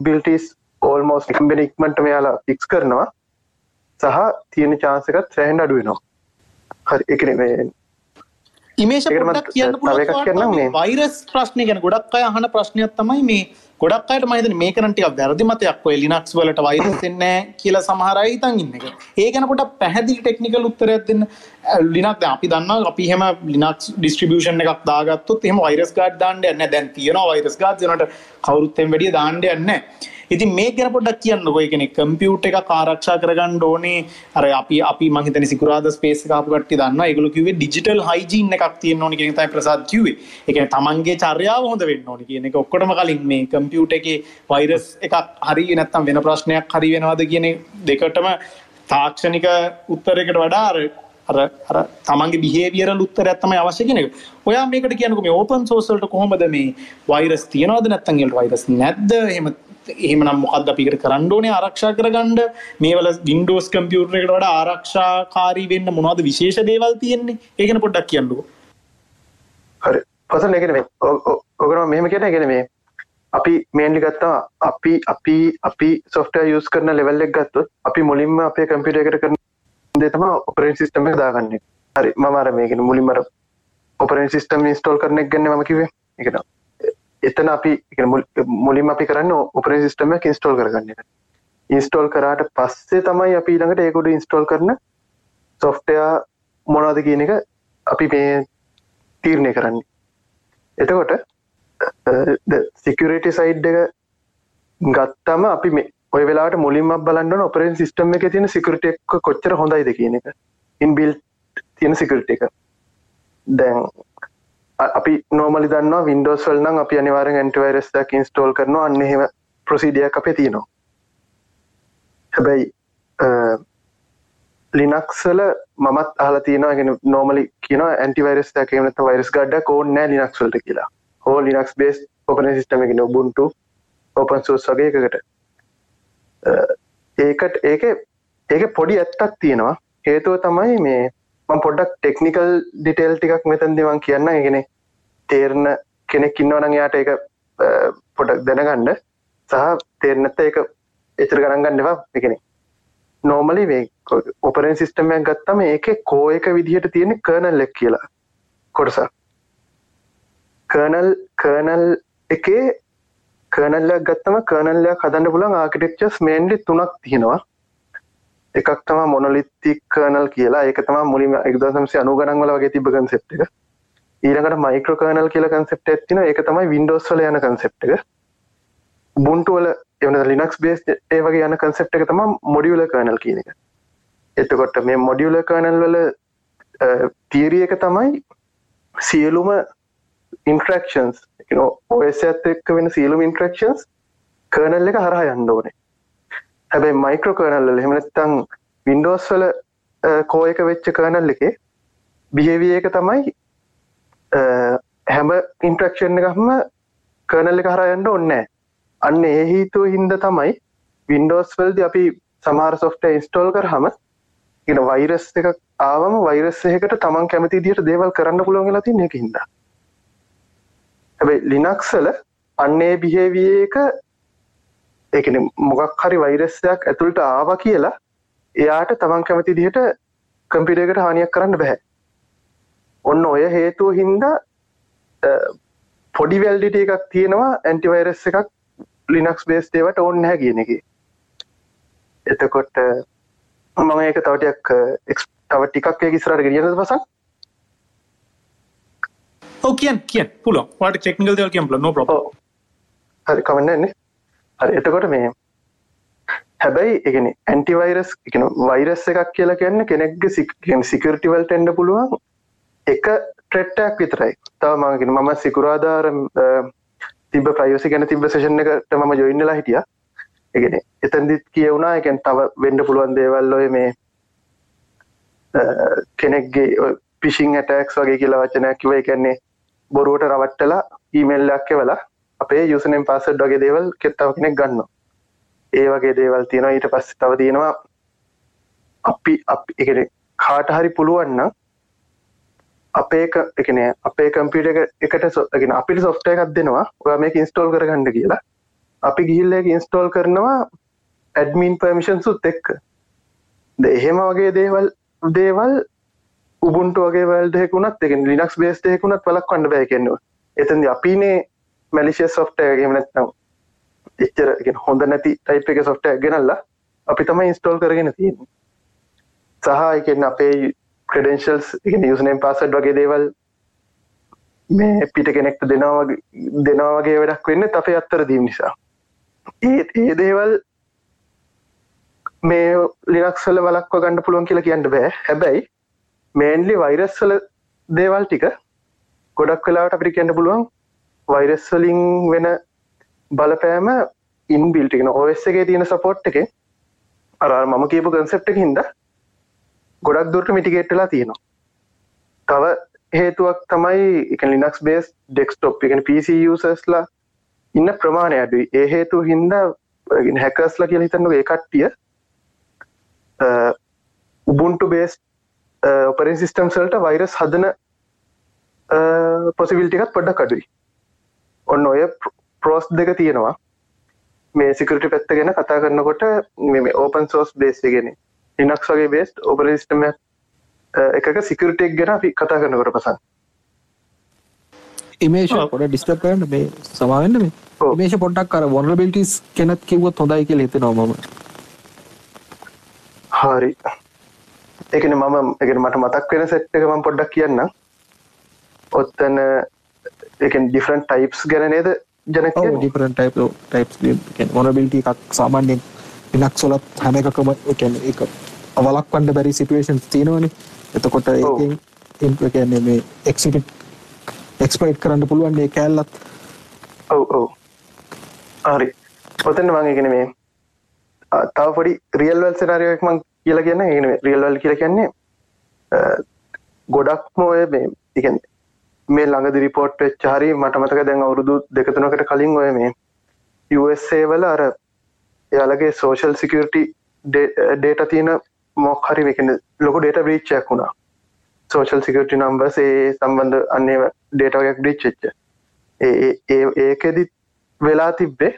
බිල්ටස් ඕල්මෝස් කම්බෙන ඉක්මට මෙයාලා ෆික්ස් කරනවා සහ තියෙන චාන්සකත් සෑහන්ඩ අඩුවනවා හරි එකන මේ ඉමේෂ පොඩ්ඩක් කියන්න පුළුවන් වෛරස් ප්‍රශ්නය ගැන ගොඩක් අය අහන ප්‍රශ්නයක් තමයි මේ ගොඩක් අයට මහිතන මේ කරටිය වැරදි මතයක් ඔය ලිනක්ස් වලට වෛරස් එන්නේ කියලා සමහරයි ඉතින් ඉන්න එක. ඒ ගැන පොඩක් පැහැදිලි ටෙක්නිකල් උත්තරයක් දෙන්න. ලිනක් අපි දන්නවා අපි හැම ලිනක්ස් ඩිස්ට්‍රිබියුෂන් එකක් දාගත්තොත් එහෙම වෛරස් ගාඩ් දාන්න යන්නේ නැහැ. දැන් තියෙනවා වෛරස් ගාඩ්ස් ඒනට කවුරුත් එම් වැඩිය දාන්න යන්නේ නැහැ. ඉතින් මේ ගැන පොඩ්ඩක් කියන්නකෝ ඒ කියන්නේ කම්පියුටර් එක ආරක්ෂා කරගන්න ඕනේ අර අපි අපි මං හිතන්නේ සිකුරාදා ස්පේස් එක ආපු කට්ටිය දන්නවා ඒගොල්ලෝ කිව්වේ ඩිජිටල් හයිජීන් එකක් තියෙන්න ඕනේ කියන එක තමයි ප්‍රසාද් කිව්වේ ඒ කියන්නේ තමන්ගේ චර්යාව හොඳ වෙන්න ඕනේ කියන එක ඔක්කොටම කලින් මේ කම්පියුටර් එකේ වෛරස් එකක් හරි නැත්නම් වෙන ප්‍රශ්නයක් හරි වෙනවද කියන දෙකටම තාක්ෂණික උත්තරයකට වඩා අර අර අර තමන්ගේ බිහේවියරල් උත්තරයක් තමයි අවශ්‍ය කියන එක. ඔයා මේකට කියනකො මේ ඕපන් සෝස් වලට කොහොමද මේ වෛරස් තියනවද නැත්නම් ඒකට වෛරස් නැද්ද? එහෙම එහෙමනම් මොකක්ද අපිකට කරන්න ඕනේ? ආරක්ෂා කරගන්න. මේවල වින්ඩෝස් කම්පියුටර් එකට වඩා ආරක්ෂාකාරී වෙන්න මොනවද විශේෂ දේවල් තියෙන්නේ? ඒ ගැන පොඩ්ඩක් කියන්නකෝ හරි. පසන් එකන මේ ඔගනම මෙහෙම කියන එකන මේ අපි මේන්ලි ගත්තා අපි අපි අපි සොෆ්ට යස් කරන ලෙවල් එක් ගත්තොත් අපි මුලින්ම අපේ කම්පිට එකට කරන දෙතම ඔපරෙන් සිිටම දාගන්න. හරි මමර මේකෙන මුලින්මර ඔපරෙන් සිිටම ස්ටෝල් කරන එක ගන්න මකිවේ එකනවා එතන අපි මුලින් අපි කරන්න ඔපරේ සිස්ටම ඉන්ස්ටෝල් කරගන්න ඉන්ස්ටෝල් කරාට පස්සේ තමයි අපි ළඟට ඒකොට ඉන්ස්ටෝල් කරන සොෆ්ටයා මොනවද කියන එක අපි මේ තීරණය කරන්නේ. එතකොට සිකරට සයිඩ් එක ගත්තම අපි මේ ඔය වෙලාට මුලින්ම බලන්න ඔපරෙන් සිස්ටම් එක තියෙන සිකරට එක් කොච්චර හොඳයිද කියන එක. ඉන්බිල් තියෙන සිකරට එක. දැන් අපි නෝමලි දන්නවා වින්ඩෝස් වල්නම් අපි අනිවාරෙන් ඇන්ටවරස්දක් ඉන්ස්ටෝල් කරනවා. අන්න එහෙම ප්‍රසිඩියක් අපේ තියෙනවා. හැබැයි ලිනක්සල මත් අහල තියෙනගෙන නෝමලි කියන ඇන්ටිවරස් දකමත වයිරස් ගඩ ඕන්න නෑ ලිනක්ස්වලට කියලා. හෝ ලිනක්ස් බේස් ඔපන සිිටමගෙන ඔබුන්ටු ඔපන් සෝස් වගේකට ඒකට ඒක ඒක පොඩි ඇත්තක් තියෙනවා. හේතුව තමයි මේ මම පොඩ්ඩක් ටෙක්නිකල් ඩිටේල් ටිකක් මෙතන්දිවන් කියන්න. ගෙන තේරණ කෙනෙක් ඉන්නවන යාට එක පොඩක් දැනගන්න. සහ තේරනත්ත එක එචර ගණන්ගන්නවා එකන නෝමලි වේ ඔපරෙන් සිිස්ටමයක් ගත්තම ඒක කෝ එක විදිහට තියෙන කර්නල් ලෙක් කියලා. කොටසා කර්නල් කර්නල් එකේ කර්නල්ලයක් ගත්තම කර්නල්ලයක් හදන්න පුළන් ආකිටෙක්චස් මේන්ඩි තුනක් තියෙනවා. එකක් තම මොනොලිත්තික් කර්නල් කියලා. ඒක තම මුලිම එක්දසම්සි අනුගනන්වල වගේ තිබ කන්සෙප් එක. ඊළඟට මයික්‍රෝ කර්නල් කියල කන්සෙප්ට ඇතින එක තමයි වින්ඩෝස් වල යන කන්සෙප් එක. බුන්ටුවල එවන ලිනක්ස් බේස් ඒ වගේ යන කන්සෙප් එක තම මොඩියුල කර්නල් කියන එක. එතකොට මේ මොඩියුල කර්නල් වල තීරිය එක තමයි සියලුම ඉන්ට්‍රක්ෂන්ස් ඔස් ඇත් එක්ක වෙන සියලුම ඉන්ට්‍රක්ෂන්ස් කර්නල් එක හරහා යන්න ඕනේ. හැබැයි මයික්‍රෝ කර්නල්ල හෙමනත්තං වින්ඩෝස් වල කෝ එක වෙච්ච කර්නල් එකේ බිහෙවිය එක තමයි හැම ඉන්ට්‍රක්ෂන් එකහම කර්නල් එක හරයන්න ඔන්න අන්න ඒ හීතුව හින්ද තමයි වින්ඩෝස් වල්ද අපි සමාර සොෆ්ට ඉන්ස්ටෝල් කර හම ඉන වෛරස් එක ආවම වෛරස් එකට තමන් කැමති දිට දේවල් කරන්න පුළුවන් ලති එක හිද හැබැයි ලිනක්සල අන්නේ බිහේවිය එක එකන මොකක් හරි වෛරස්සයක් ඇතුළට ආව කියලා එයාට තමන් කැමති දිහට කම්පිටකට හානියක් කරන්න බැහැ ඔන්න ඔය හේතුව හින්දා පොඩි වැල්ඩිට එකක් තියෙනවා ඇන්ටිවයිරස් එකක් ලිනක්ස් බේස් දේවට ඕන්න හැ කියන එක. එතකොට මම ඒක තවටයක් තව ටිකක් ඒ ඉස්රට ගෙනියද පසක් ඔව කියන් කිය පුල වාට ටෙක්නිකල් දෙව කියම් නො ප්‍ර හරි කමන්නන්නේ හරි එතකොට මේ හැබැයි එකන ඇන්ටිවයිරස් එකන වෛරස් එකක් කියලා කියන්න කෙනෙක්ග සිකරටිවල්ට එන්න පුළුවන් එක ට්‍රෙට්ටක් විතරයි. තව මගෙන මම සිකුරාධාර තිබ ප්‍රයෝසි ගැන තිබ සේෂණ එකට මම ජොයින්නලා හිටිය. එකන එතැදිත් කියවුණා එකැන් තව වෙන්ඩ පුළුවන් දේවල්ලොය මේ කෙනෙක්ගේ පිසිං ඇටක්ස් වගේ කියලා වචනයක් කිව එකන්නේ බොරුවට රවට්ටලා ඊමෙල්ලක්ක වෙලා අපේ යුසනෙන් පාසඩ් වගේ දේවල් කෙත්තාව කෙනෙක් ගන්න ඒ වගේ දේවල් තියෙනවා. ඊට පස්ස තව තියෙනවා අපි එක කාට හරි පුළුවන්න අපේ එකන අපේ කම්පියට එකට සොගෙන අපිට සොෆ්ට එකක් දෙනවා. ඔයා මේක ඉන්ස්ටෝල් කරගන්න කියලා. අපි ගිහිල්ල ඉන්ස්ටෝල් කරනවා ඇඩමින් පර්මිෂන් සුත් එක්ක. ද එහෙම වගේ දේවල් දේවල් උබුන්ට වගේ වල්දෙකුණත් එක ලිනක්ස් බේස්ටයකුණත් වලක් කන්න බෑ කෙන්නවා එතන්ද අපිනේ මැලිශය සොෆ්ට ගමනත්නම් එච්චර හොඳ නැති ටයිප් එක සොෆ්ට ගෙනල්ලා අපි තම ඉන්ස්ටෝල් කරගෙන තියෙන සහ එකන්න අපේ ක්‍රඩෙන්ශල්ස් එක යුසනයෙන් පාසඩ් වගේ දේවල් මේ පිට කෙනෙක්ට දෙනවා දෙනවාගේ වැඩක් වෙන්න අපේ අත්තර දීම් නිසා. ඒත් ඒ දේවල් මේ ලිනක්සල වලක්ව ගන්න පුළුවන් කියලා කියන්න බෑ. හැබැයි මේන්ලි වෛරස්වල දේවල් ටික ගොඩක් වෙලාට අපිට කියන්න පුළුවන් වෛරස්වලින් වෙන බලපෑම ඉන්බිල්ටිගෙන ඔස් එකේ තියෙන සපෝට් එක අර මම කියපු කන්සෙප්ට හින්ද ගොඩක් දුරට මිටිගේට්ටලා තියෙනවා. තව හේතුවක් තමයි එක ලිනක්ස් බේස් ඩෙක්ස්ටොප් එකෙන පිසිසස්ලා ඉන්න ප්‍රමාණය අඩුයි. ඒ හේතු හින්දා හැකස්ලා කියල හිතන්නු ඒ කට්ටිය උබුන්ටු බේස් ඔපරෙන් සිිස්ටම් සල්ට වෛරස් හදන පොසිවිල්ටිකත් පොඩ්ඩක් අඩුයි. ඔන්න ඔය ප්‍රෝස් දෙක තියෙනවා. මේ සිකට පැත්ත ගැන කතා කරන්නකොට මේ ඕපන් සෝස් බේස්ගෙන ඉනක්ස් වගේ බේස් ඔපරස්ටම එකක සිකරටෙක් ගැන අපි කතා කරනකොට පසන්. පොඩ ඩිස්ටප් කරන්න මේ සමාවෙන්න මේ. මේෂ පොඩ්ඩක් කර වොනබිලිටිස් කෙනත් කිව්වොත් හොඳයි කියල හිත නොමම හරි එකන මම එක මට මතක් වෙන සෙට් එක මම පොඩ්ඩක් කියන්න ඔත්තන එක ඩිෆරන් ටයිප්ස් ගැන නේද ජන ඩිපරන් ටයිප ටයිප් මොනබිලිටි එකක් සාමාන්‍යෙන් පිනක් සොලත් හැම එකකම එකන එක අවලක් වන්ඩ බැරි සිටුවේෂන් තියෙනවන. එතකොට කියන්නේ මේ එක්සිට එක්ස්පයිට් කරන්න පුළුවන් ඒ කෑල්ලත්. ඔව ඔව. හරි. ඔතන්න මංගෙන මේ තව පොඩි රියල්වල් සනාරයක් මං කියලා කියන්න ඒ රියල්වල් කියල කියන්නේ ගොඩක්ම ඔය මේ ඉගැන් මේ ළඟදි රිපෝට් චාරි මට මතක දැන් අවුරුදු දෙකතුනකට කලින් ඔය මේ USA වල අර එයාලගේ සෝෂල් සිකටි ඩේට තියෙන මොක් හරි එකන ලොක ඩේට බ්‍රීච්චයක් වුණා. සෝෂල් සිකටි නම්බස් ඒ සම්බන්ධ අන්නේ ඩේටවයක් බ්‍රිච්චච්ච ඒකෙදිත් වෙලා තිබ්බේ.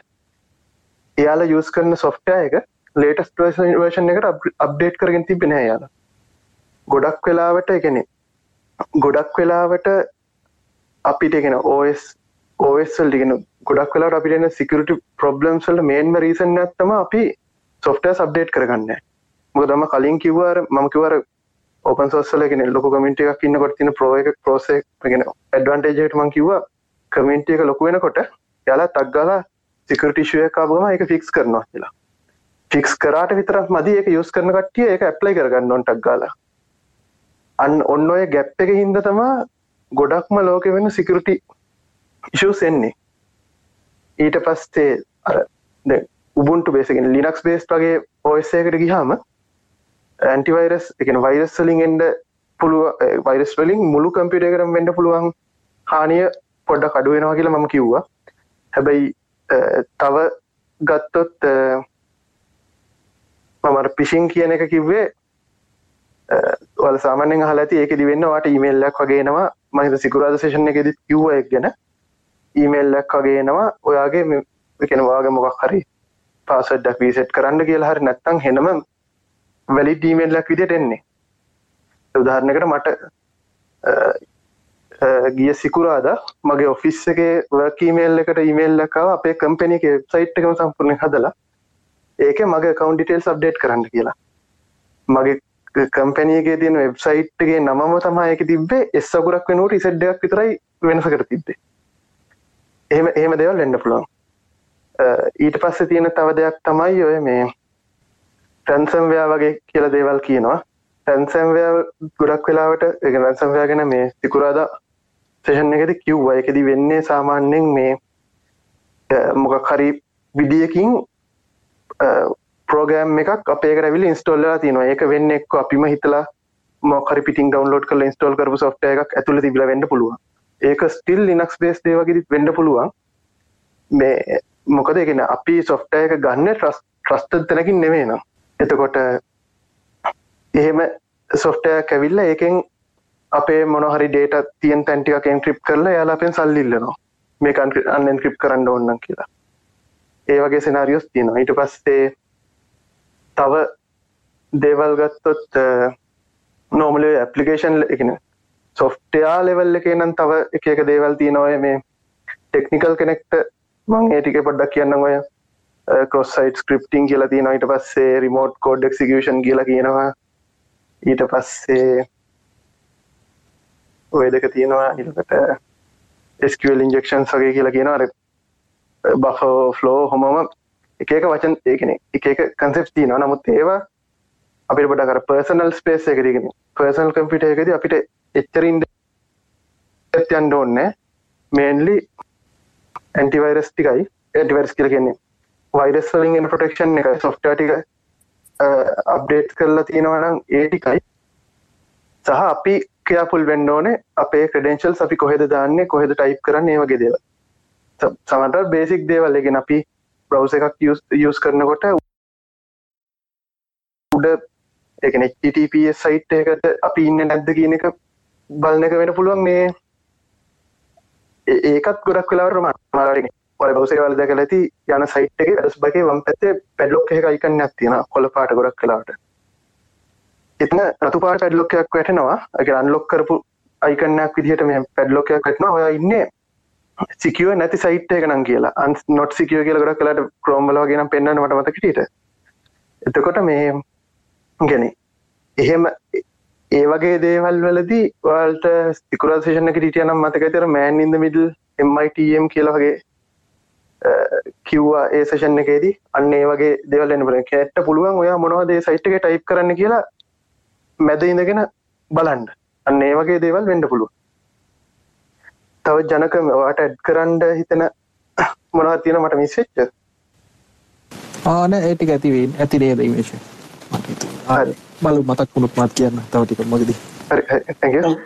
එයාලා යස් කරන සොෆ්ටය එක ලේටස් වර්ෂන් එකට අප්ඩේට් කරගෙන තිබෙන යාලා. ගොඩක් වෙලාවට එකනෙ ගොඩක් වෙලාවට අපිට එකෙන ඕස් ඕස්ල් ගෙන ගොඩක් වෙලාට අපිටන සිකට ප්‍රබ්ලම්ස්වල්ට මේන්ම රීසන් ඇත්තම අපි සොෆ්ට සබ්ඩේට් කරගන්න. මොකදම කලින් කිව්වර මම කිවර ඕපන් සොස්සල ගෙන ලොක කමිට එකක් ඉන්න කොට තින ප්‍රෝ එක ප්‍රෝසෙක් ගෙන ඇඩවන්ටේජට මං කිව්වා කමින්ට එක ලොකු වෙනකොට යාලා තක්ගලා සිකරටිෂය කාබම එක ෆික්ස් කරනවා කියලා. ෆික්ස් කරාට විතරක් මදි. එක යස් කරන කට්ටිය එක ඇප්ලයි කරගන්න ඔොන්ටක් ගාල. අන්න ඔන්න ඔය ගැප් එක හින්ද තමා ගොඩක්ම ලෝක වෙන සිකරටි ඉශස් එන්නේ. ඊට පස්සේ අර උබුන්ට බේසගෙන ලිනක්ස් බේස් වගේ ඔස්සයකට ගිහාම ඇන්ටිවයිරස් එකන වෛරස් වලින් එන්ඩ පුළුව වෛරස් වලින් මුළු කම්පිට කරම් වෙන්ඩ පුළුවන් හානිය පොඩ්ඩ කඩුවෙනවා කියලා මම කිව්වා. හැබැයි තව ගත්තොත් මමට පිසින් කියන එක කිව්වේ වල සාමානෙන් හලති ඒක දිවෙන්න වාට ඉමල්ලක් වගේනවා මහිත සිකුරාද සේෂණ එකෙදත් කිව්ව එක් ගැන. ඊමේල්ලක් වගේනවා ඔයාගේ එකෙන වාගේ මොකක් හරි පාසඩ්ඩක් වීසෙට් කරන්න කියලා හරි නැත්තං හෙනම වැලි ඩීමේල්ලක් විදිට එන්නේ. උදාහරණකට මට ගිය සිකුරාද මගේ ඔෆිස් එක වර්කීමේල් එකට ඉමේල් ලකාව අපේ කම්පැනි එක සයිට් එකම සම්පූර්ණය හදලා. ඒක මගේ කවන්්ඩිටේල් සබ්ඩේට් කරන්න කියලා. මගේ කම්පැනියගේ තියෙන වෙබ්සයිට්ගේ නමම තමා එක තිබේ එස්සකුරක් වෙනුවට ඉසඩ්ඩයක් විතරයි වෙනස කර තිබ්බේ. එහෙම එහෙම දෙවල් වෙන්න පුළුවන්. ඊට පස්සේ තියෙන තව දෙයක් තමයි ඔය මේ ටැන්සම්වයා වගේ කියල දේවල් කියනවා. ටැන්සම්වයා ගොඩක් වෙලාවට එක රැන්සම්වයා ගැන මේ සිකුරාදා සේෂන් එකද කිව්වා. එකදි වෙන්නේ සාමාන්‍යෙන් මේ මොකක් හරි විඩියකින් ප්‍රෝගෑම් එකක් අපේ කරවිල ඉන්ස්ටෝල්ලා තියනවා. ඒක වෙන්න එක්ක අපිම හිතලා මොකරි පිටින් ඩවන්ලෝඩ් කල ඉන්ස්ටෝල් කරපු සොෆ්ට එකක් ඇතුළ තිබල වෙන්න පුළුවන්. ඒක ස්ටිල් ලිනක්ස් බේස් දේවගේත් වෙන්න පුළුවන්. මේ මොකද එකෙන අපි සොෆ්ට එක ගන්න ට්‍රස් ට්‍රස්ට තැනකින් නෙවේ නම් එතකොට එහෙම සොෆ්ටය කැවිල්ල ඒකෙන් අපේ මොනහරි ඩේට තියන් තැන්ටික එන්ක්‍රිප් කරලා යාලාපෙන් සල්ලිල්ලනවා මේ අන්න ක්‍රිප් කරන්න ඔන්නන් කියලා. ඒ වගේ සෙනාරියෝස් තියෙනවා. ඊට පස්සේ තව දේවල් ගත්තොත් නෝමල ඇපලිකේෂන් එකන සොෆ්ටයා ලෙවල් එක නම් තව එක එක දේවල් තියෙනවය මේ ටෙක්නිකල් කෙනෙක්ට මං ඒටික පොඩ්ඩක් කියන්න ඔය කොස්සයිට ස්ක්‍රප්ටිං කියලා තියෙන ඊට පස්සේ රිමෝට් කෝඩ් එක්සිකෂන් කියලා කියනවා. ඊට පස්සේ ඔය දෙක තියෙනවා. ඉකට ස්කල් ඉන්ජෙක්ෂන් වගේ කියලා කියන අර බෆ ෆ්ලෝ හොමම එක වචන් ඒකන. එක එක කන්සෙප් තියනවා. නමුත් ඒවා අපිට පොට කර පර්සනල් ස්පේස් එකරගෙන පර්සනල් කම්පිට එකද අපිට එච්චරින්ඩ යන්ඩ ඕන්න මේන්ලි ඇන්ටිවයිරස් ටිකයි. ඇටිවර්ස් කියල කියන්නේ වයිරස් වලින් ප්‍රටෙක්ෂන් එක සොෆ්ටටික අප්ඩේට් කරලා තියෙනවනම් ඒ ටිකයි. සහ අපි ක්‍රියාපුල් වෙන්න ඕනේ අපේ ක්‍රඩෙන්ශල් අපි කොහෙද දාන්නේ කොහෙද ටයිප් කරන්න ඒ වගේ දේව සමට බේසික් දේවල් එකෙන අපි බ්‍රවස එකක් යස් කරනකොට උඩ එකන HTTPS සයිට් එකට අපි ඉන්න නැද්ද කියන එක බලන එක වෙන පුළුවන්. මේ ඒකත් ගොඩක් වෙලාවරම මාරගෙන ඔය බවසේවල් දැක ඇති යන සයිට් එක ඇස් බගේ වම් පැත්තේ පැඩ්ලොක් එක අයිකන්න ඇත්තියෙන කොල පාට ගොඩක් කලාට එතන රතු පාට පැඩ්ලොක්කයක් වැටෙනවා. එක අන්ලොක් කරපු අයිකන්නයක් විදිහට මේ පැඩ්ලොකයක් වැටන ඔය ඉන්නේ සිකියව නැති සයිට් එක නම් කියලා. අන් නොට් සිකියෝ කියල ගොඩක් කලාට ක්‍රෝම්බලවගෙන පෙන්න්න මට මතකටට එතකොට මේ ගැන එහෙම ඒ වගේ දේවල් වලදී වල්ට ස්තිකුරසේෂන කිටිය නම් මතක තර මෑන් ඉද මිඩල් MITM කියලවගේ කිව්වා ඒ සේෂන් එකේදී. අන්න ඒ වගේ දෙවල් එන්න බල කැට්ට පුළුවන් ඔයා මොනවදේ සයිට් එක ටයිප් කරන්න කියලා මැද ඉඳගෙන බලන්ඩ අන්න ඒ වගේ දේවල් වෙන්ඩ පුළුව තව ජනක වාට ඇඩ් කරන්ඩ හිතන [COUGHS] මොනව තියෙන මට මිස්වෙච්ච ආන ඒටික ඇතිවෙන් ඇති නේද ඉමේශ බලු මතක් වුණුත් මත් කියන්න. තවටික මගදී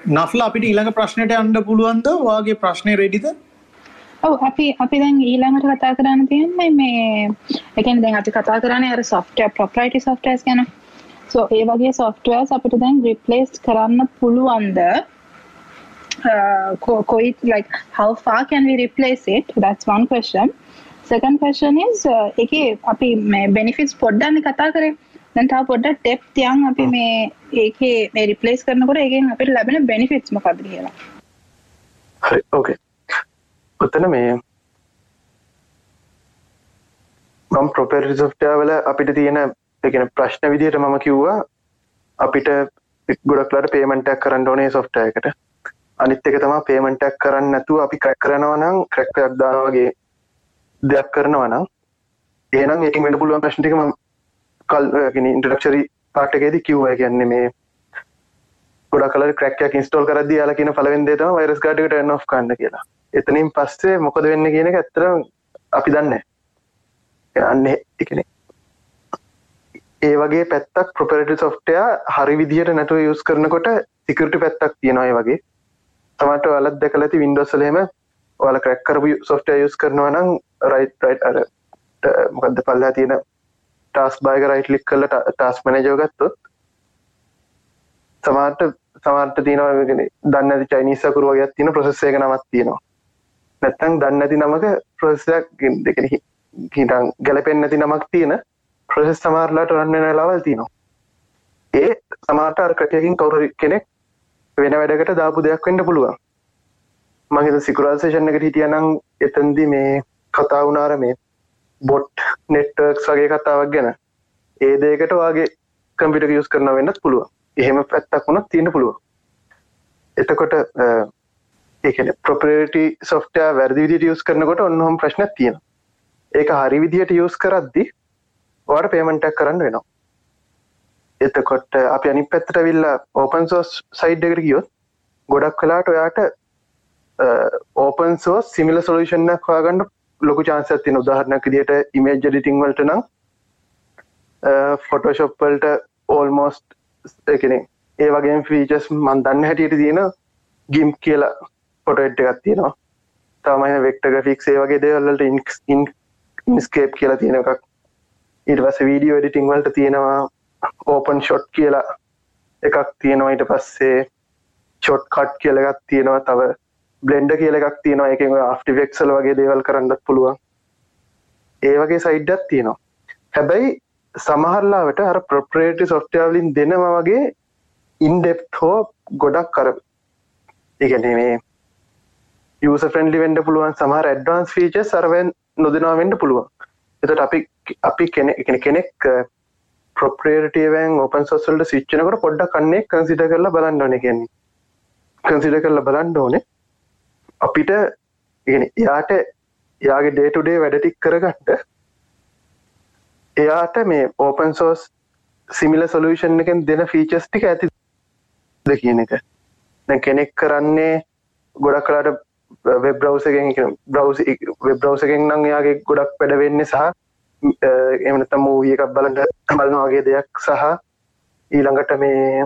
නෆල අපිට ඊළඟ ප්‍රශ්නයට අන්ඩ පුළුවන්ද? වාගේ ප්‍රශ්නය රෙඩිද ඔව අපි අපි දැන් ඊළඟට කතා කරන්න තියෙන්නේ මේ එකෙන් දැන් අපි කතා කරන්නේ අර software proprietary softwares ගැන. So ඒ වගේ softwares අපිට දැන් replace කරන්න පුළුවන්ද uh, කොයි like how far can we replace it? That's one question. Second question is uh, එකේ අපි මේ benefits පොඩ්ඩක් කතා කරේ. දැන් තව පොඩ්ඩක් ටෙප් තියන් අපි මේ ඒකේ මේ රිප්ලේස් කරනකොට ඒකෙන් අපිට ලැබෙන බෙනිෆිට්ස් මොකක්ද කියලා. හරි ඕකේ ඔතන මේ මම ප්‍රොපරටි සොෆ්ට්වෙයාර් වල අපිට තියෙන එකන ප්‍රශ්න විදිහට මම කිව්වා අපිට ගොඩක්ලට පේමෙන්ටක් කරන්න ඕනේ සොෆ්ටය එකට අනිත් එක තමා පේමෙන්ටක් කරන්න නැතුව අපි ක්‍රැක් කරනවා නම් ක්‍රැක්කයක් දානවගේ දෙයක් කරනවා නම් ඒනම් ඒක වෙන පුළුවන් ප්‍රශ්ටික ම කල්ගෙන ඉන්ටරක්ෂරි පාටකේද කිව්ව. කියන්නේ මේ ගොඩ කල ක්‍රක්යක් ඉස්ටෝල් කරද යාල කියන පලවෙන්දේ තම වයිරස් කාටිකට එන්න ඔ් කන්න කියලා. එතනින් පස්සේ මොකද වෙන්න කියන එක ඇත්තර අපි දන්න අන්න එකනේ ඒ වගේ පැත්තක් ප්‍රපරට සොෆ්ටය හරි විදිහට නැතුව යස් කරනකොට සිකරට පැත්තක් තියෙනයි වගේ. තමට වලත් දැකලති වින්ඩෝසලේම ඔල ක්‍රැක් කරපු සොෆ්ටය යස් කරනවා නම් රයිට් රයිට් අර මොකක්ද පල්ලා තියෙන ටස් බායක රයිට් ලික් කල ටස් මනජෝගත්තොත් සමාට සමාර්ට තියනවාගෙන දන්න චයිනිසකරුව ගත් තින ප්‍රසෙස්සේක නමත් තියෙනවා නැත්තං දන්න ඇති නමක ප්‍රසයක් දෙකෙන හිටන් ගැලපෙන් නැති නමක් තියෙන ප්‍රසෙස් සමාරලාට රන්න ලවල් තිනවා ඒ සමාට අර කටයකින් කවුර කෙනෙක් වෙන වැඩකට දාපු දෙයක් වෙන්න පුළුවන්. මහිත සිකුරල් සේෂන් එකට හිටියනම් එතන්දි මේ කතා වුණාර මේ බොට් නෙට්වර්ක්ස් වගේ කතාවක් ගැන. ඒ දේකට වගේ කම්පිට යස් කරන වෙන්නත් පුළුව එහෙම පැත්තක් වුණත් තියෙන පුළුව එතකොට ඒකන ප්‍රපරටි සොෆ්ටය වැරදි විදිට යස් කරනකොට ඔන්නහොම ප්‍රශ්න තියෙන ඒක හරි විදිහට යස් කරද්දි වාට පේමෙන්ටක් කරන්න වෙනවා. එතකොට අපි අනි පැත්තට විල්ලා ඕපන් සෝස් සයිඩ් එකට ගියොත් ගොඩක් කලාට ඔයාට ඕපන් සෝස් සිමිල සොලූෂන්යක් හොයාගන්න ලොකු චාන්සයක් තියෙන උදාහරණයක් විදිහට ඉමේජ් එඩිටිං වලට නම් ෆොටෝෂොප් වලට ඕල්මෝස්ට් එකනේ ඒ වගේ ෆීචර්ස් මන් දන්න හැටියට තියෙන ගිම් කියලා ෆොටෝ එඩ් එකක් තියෙනවා. තමයි වෙක්ටර් ග්‍රැෆික්ස් ඒ වගේ දේවල් වලට ඉන් ඉන්ස්කේප් කියලා තියෙන එකක්. ඊට පස්සේ වීඩියෝ එඩිටිං වලට තියෙනවා ඕපන් ෂොට් කියලා එකක් තියෙනවා ඊට පස්සේ ෂොට් කට් කියලා එකක් තියෙනවා තව බ්ලෙන්ඩ කියල එකක් තියෙනවා. එක ආෆ්ටිවෙක්සල් වගේ දේවල් කරන්නත් පුළුවන්. ඒ වගේ සයිඩ්ඩත් තියෙනවා. හැබැයි සමහරලාවට අර ප්‍රප්‍රේටි සොෆ්ටවලින් දෙනවා වගේ ඉන්ඩෙප් හෝ ගොඩක් කර ඉගැන මේ යස ෆ්‍රෙන්ඩලි වෙන්ඩ පුළුවන් සමහර ඇඩ්වාන්ස් ෆීච සරවෙන් නොදනවා වෙන්ඩ පුළුවන්. එතට අපි අපි කෙනෙ එකන කෙනෙක් ප්‍රප්‍රේටියවන් ඔපන් සොස්සල්ට සිච්චනකට පොඩ්ඩ කන්නේ කන්සිට කරලා බලන්න ඕන කියන්නේ. කන්සිට කරලා බලන්න ඕනේ. අපිට එයාට එයාගේ ඩේටුඩේ වැඩටික් කරගන්න එයාට මේ ඕපන් සෝස් සිමිල සොලූෂන් එකෙන් දෙන ෆීචස් ටික ඇති ද කියන එක. දැ කෙනෙක් කරන්නේ ගොඩක් කලාට වෙබ් බ්‍රවසගෙන් බ්‍රවස් වෙබ් බ්‍රවසගෙන් නම් යාගේ ගොඩක් වැඩවෙන්නේ සහ එමනත මූවිය එකක් බලට බලනවාගේ දෙයක් සහ ඊළඟට මේ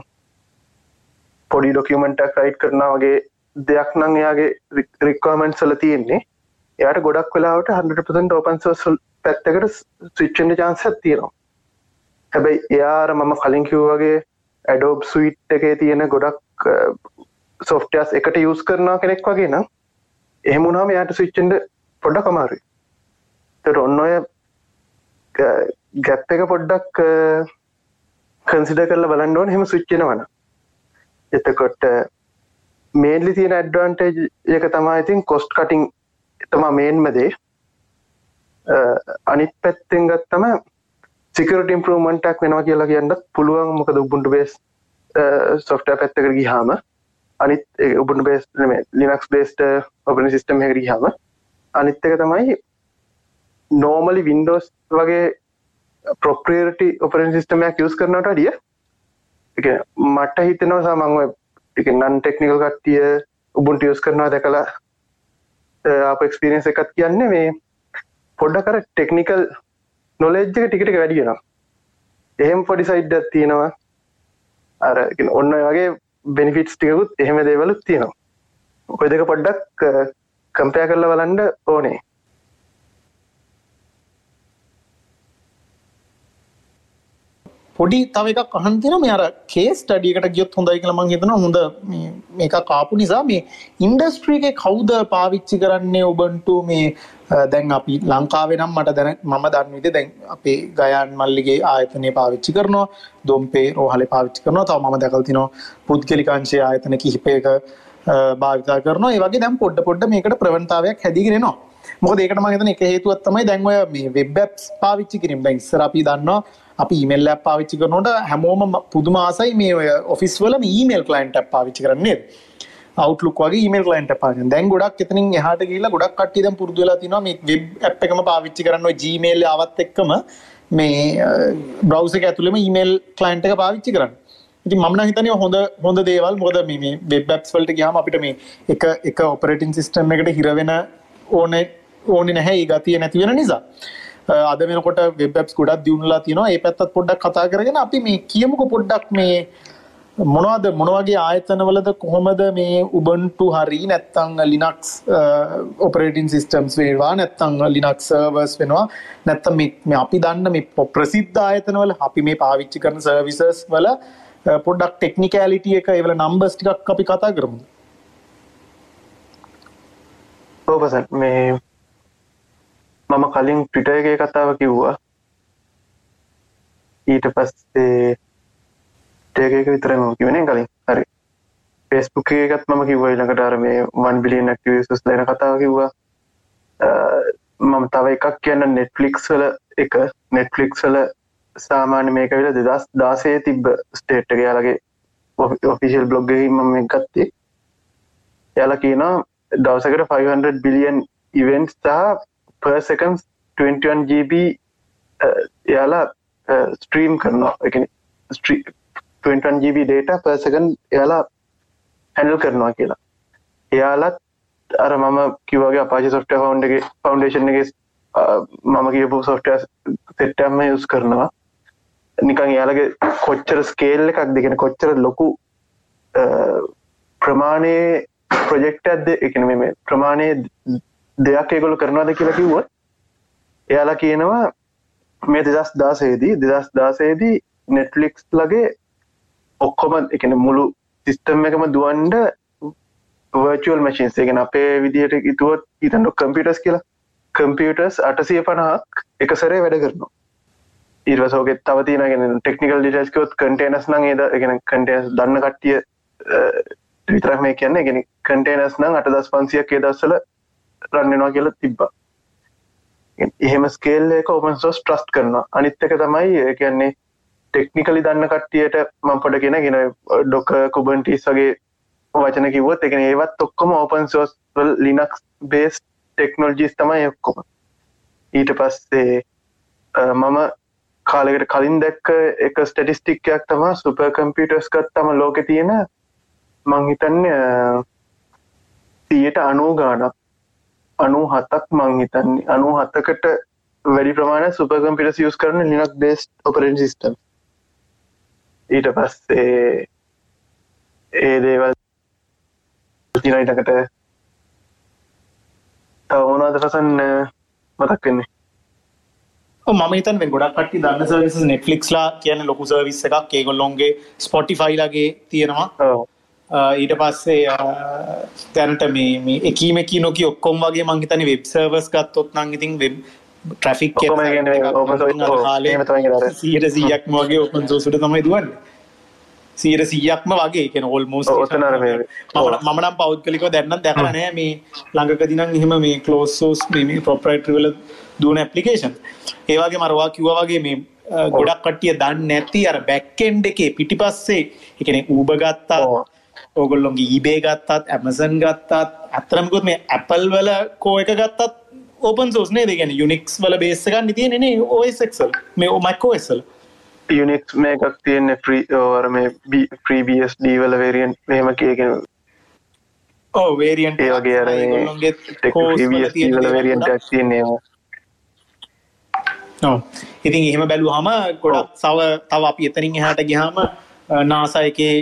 පොඩි ඩොකියමෙන්ටක් රයිට් කරනවාගේ දෙයක් නම් එයාගේ රික්වාමෙන්ට් සල තියෙන්නේ. එයාට ගොඩක් වෙලාවට 100% ඕපන් සෝස් පැත්තකට ස්විච්චෙන්ඩ චාන්සත් තියෙනවා. හැබැයි එයාර මම කලින් කිව් වගේ ඇඩෝබ් සුයිට් එකේ තියෙන ගොඩක් සොෆ්ටස් එකට යස් කරනා කෙනෙක් වගේ නම් එහෙමුණාම යාට ස්විච්චෙන්ඩ පොඩ්ඩ කමාරුයි තට ඔන්න ඔය ගැප් එක පොඩ්ඩක් කන්සිඩ කරලා බලන්ඩෝන් හෙම ස්විච්චෙනවන එතකොට මේන්ලි තියෙන ඇඩ්වන්ටේජ් එක තමා ඉතින් කොස්ට් කටිං තමා මේන්මදේ අනිත් පැත්තෙන් ගත්තම සිකට ඉම්පරමන්ටක් වෙනවා කියලා කියන්නත් පුළුවන්. මොකද උබුන්ට බේස් සොෆ්ට පැත්තකට ගිහාම අනිත් උබුන් බේස් ලිනක්ස් බේස්ට ඔපන සිිස්ටම් හැකර හාම අනිත් එක තමයි නෝමලි වින්ඩෝස් වගේ ප්‍රොප්‍රේටි ඔපරන් සිිස්ටමයක් යස් කරනට අඩිය මට හිතනවා සාමංව නන් ටෙක්නිකල් කට්ටිය උබුන්ට යස් කරනවා දැකලා අප එක්ස්පිරෙන්ස් එකත් කියන්නේ මේ පොඩ්ඩ කර ටෙක්නිකල් නොලෙජ්ජක ටිකට වැඩියෙනවා එහෙම පොඩි සයිඩ්ඩත් තියෙනවා. අර ඔන්න වගේ බෙනිෆිටස් ටිකකුත් එහෙම දේවලුත් තියෙනවා. ඔය දෙක පොඩ්ඩක් කම්පය කරලා බලන්ඩ ඕනේ. පොඩි තව එකක් අහන් තියෙන මේ අර කේස් ස්ටඩියකට ගියොත් හොඳයි කියලා මම හිතනවා. හොඳ මේක කාපු නිසා මේ ඉන්ඩස්ට්‍රි එකේ කවුද පාවිච්චි කරන්නේ Ubuntu මේ දැන් අපි ලංකාවේ නම් මට දැන මම දන්න විදිහට දැන් අපේ ගයාන් මල්ලිගේ ආයතනය පාවිච්චි කරනවා. දොම්පේ රෝහලේ පාවිච්චි කරනවා. තව මම දැකලා තිනවා පුද්ගලික අංශයේ ආයතන කිහිපයක භාවිතා කරනවා. ඒ වගේ දැන් පොඩ පොඩ මේකට ප්‍රවණතාවයක් හැදීගෙන එනවා. මොකද ඒකට මම හිතන්නේ එක හේතුවක් තමයි දැන් ඔය මේ වෙබ් ඇප්ස් පාවිච්චි කිරීම. දැන් ඉස්සර අපි දන්නවා අපි ඊමේල් ඇප් පාවිච්චි කරනකොට හැමෝම පුදුම ආසයි මේ ඔය ඔෆිස් වල ඊමේල් ක්ලයන්ට් ඇප් පාවිච්චි කරන්නේ අවුට්ලුක් වගේ ඊමේල් ක්ලයන්ට් ඇප් පාවිච්චි දැන් ගොඩක් එතනින් එහාට ගිහිල්ලා ගොඩක් කට්ටිය දැන් පුරුදු වෙලා තිනවා මේ වෙබ් ඇප් එකම පාවිච්චි කරන්න ඔය Gmail ආවත් එක්කම මේ බ්‍රවුසර් එක ඇතුළේම ඊමේල් ක්ලයන්ට් එක පාවිච්චි කරන්න. ඉතින් මම නම් හිතන්නේ හොඳ හොඳ දේවල් මොකද මේ මේ වෙබ් ඇප්ස් වලට ගියාම අපිට මේ එක එක ඔපරේටින් සිස්ටම් එකට හිර වෙන ඕනේ ඕනේ නැහැ ඒ ගතිය නැති වෙන නිසා. අද වෙනකොට වෙබ්ස් ගොඩක් දියුණුලා තියෙනවා ඒ පැත්තත් පොඩ්ඩක් කතා කරගෙන අපි මේ කියමුකෝ පොඩ්ඩක් මේ මොනවද මොනවගේ ආයතනවලද කොහොමද මේ උබන්ටු හරි නැත්තං ලිනක්ස් ඔපරේටින් සිිස්ටම්ස් වේවා නැත්තං ලිනක් සර්වර්ස් වෙනවා. නැත්තම් මේ අපි දන්න මේ ප්‍රසිද්ධ ආයතනවල අපි මේ පාවිච්චි කරන සර්විසස් වල පොඩ්ඩක් ටෙක්නිකෑලිටිය එක එවල නම්බස් ටිකක් අපි කතා කරමු. ඕපසන් මේ මම කලින් ට්විට එක කතාව කිව්වා. ඊට පස්සේ ටේක විතරම කිවෙන කලින්. හරි. පෙස්බුක් එකත් මම කිව්වා ඊළඟට අර මේ වන් බිලියන් ඇක්ටිවිස්ටස් දෙන කතාව කිව්වා. මම තව එකක් කියන්න නෙට්ෆලික්ස් වල එක. නෙට්ෆලික්ස් වල සාමාන්‍ය මේක වෙලා දෙදස් දාසේ තිබ්බ ස්ටේට් එක යාලගේ ඔෆිසිල් බ්ලොග් එකකින් මම මේක ගත්තේ. යාලා කියනවා දවසකට 500 බිලියන් ඉවෙන්ට් සහ per seconds 21 GB uh, යාලා uh, ස්ට්‍රීම් කරනවා. එකන 21 GB data per second යාලා හැඩල් කරනවා කියලා. එයාලත් අර මම කිවගේ අපාච සොෆ්ට ෆවන්්ගේ ෆවන්ඩේෂන් එක මම කියපු සොෆ්ට සෙට්ටම්ම යුස් කරනවා. නිකන් යාලගේ කොච්චර ස්කේල් එකක් දෙගෙන කොච්චර ලොකු uh, ප්‍රමාණයේ ප්‍රජෙක්ට ඇද එකන මේ ප්‍රමාණය දෙයක් ඒගොල කරනවාද කියලා කිව්ව එයාලා කියනවා මේ දෙදස් දාසේදී දෙදස් දාසේදී නෙට්ලික්ස් ලගේ ඔක්කොම එකන මුළු සිිස්ටම් එකම දුවන්ඩ වර්චුවල් මශින්ස් එකෙන අපේ විදිහට ඉතුවත් ඉතන්ඩ කම්පියටස් කියලා. කම්පියටස් අටසිය පණහක් එක සරේ වැඩ කරනවා ඉර්වසෝගෙත් තවතිනගෙන ටෙක්නිකල් ඩිටස්කෝත් කටේනස් නං ඒද එකන කටේස් දන්න කට්ටිය විතරක් මේ කියන්න ගෙන කටේනස් නං අට දස් පන්සියක් ඒ දස්සල රන්නවා කියලා තිබ්බා. එහෙම ස්කේල් එක ඔපන් සෝස් ට්‍රස්ට් කරනවා. අනිත්තක තමයි කියන්නේ ටෙක්නිකලි දන්න කට්ටියට මම පොඩ කියෙන ගෙන ඩොක කුබන්ටිස් වගේ වචන කිවොත් එකන ඒවත් ඔක්කොම ඕපන් සෝස් ලිනක්ස් බේස් ටෙක්නෝජිස් තමයි ඔක්කොම. ඊට පස්සේ මම කාලෙකට කලින් දැක්ක එක ස්ටටිස්ටික්යක් තම සුප කම්පියටර්ස් ගත් තම ලෝක තියෙන. මං හිතන්න සියට අනූ ගානක් අනු හතක් මං හිතන්නේ. අනු හත්තකට වැඩි ප්‍රමාණ සුප කම්පිටස් යස් කරන ලිනක් බේස් ඔපරෙන් සිිස්ටම් ඊට පස්සේ ඒ දේවල් තිනයිටකට තවමනාද පසන්න මතක් වෙන්නේ? මම තන් ගොඩක් කටි දන්න සවිස නෙට්ලික්ස්ලා කියන ලොකු සවිස්ස එකක්. ඒගොල්ලොන්ගේ ස්පොටිෆයිලගේ තියෙනවා ඊට පස්සේ තැනට මේ එකීමකි නොක ඔක්කොම් වගේ මංහිතන වෙබ් සර්වස් ගත්තොත් නං ඉතින් වෙබ් ට්‍රෆික් සීට සීයක්ම වගේ ඔපන් සෝසුට තමයි දුවන්න. සීර සීයක්ම වගේ. කෙන ඔල්මෝස් මනම් පෞද්ගලික දැන්න දැකනෑ මේ ළඟකදිනම් එහෙම මේ කලෝසෝස් මේ ප්‍රොපරයිටවල දුවන ඇපලිකේෂන් ඒවාගේ මරවා කිව්ව වගේ මේ ගොඩක් කටිය දන්න නැති අර බැක්කෙන්ඩ එකේ පිටි පස්සේ එකන ඌබ ගත්තා ඕගොල්ලොන්ගේ ඊබේ ගත්තත් ඇමසන් ගත්තත් අත්තරමකුත් මේ ඇපල් වල කෝ එක ගත්තත් ඕපන් සෝස්නේ දෙගෙන යුනික්ස් වල බේසකන්න තියෙනෙ ඔසක්සල් මේ ඔමයිකෝස්සල් යුනික්ස් මේ එකක් තියෙන්නේ ප්‍රී ඕර මේ ප්‍රීබස් ඩීවල වේරියන් මෙහෙම කියගෙන ඕ වේරියන්ට ඒ වගේ අර වල වේරියන්ට තියන්නේ ඉතින් එහෙම බැලු හම ගොඩක් සව තව අපි එතනින් එහට ගිහාම නාසා එකේ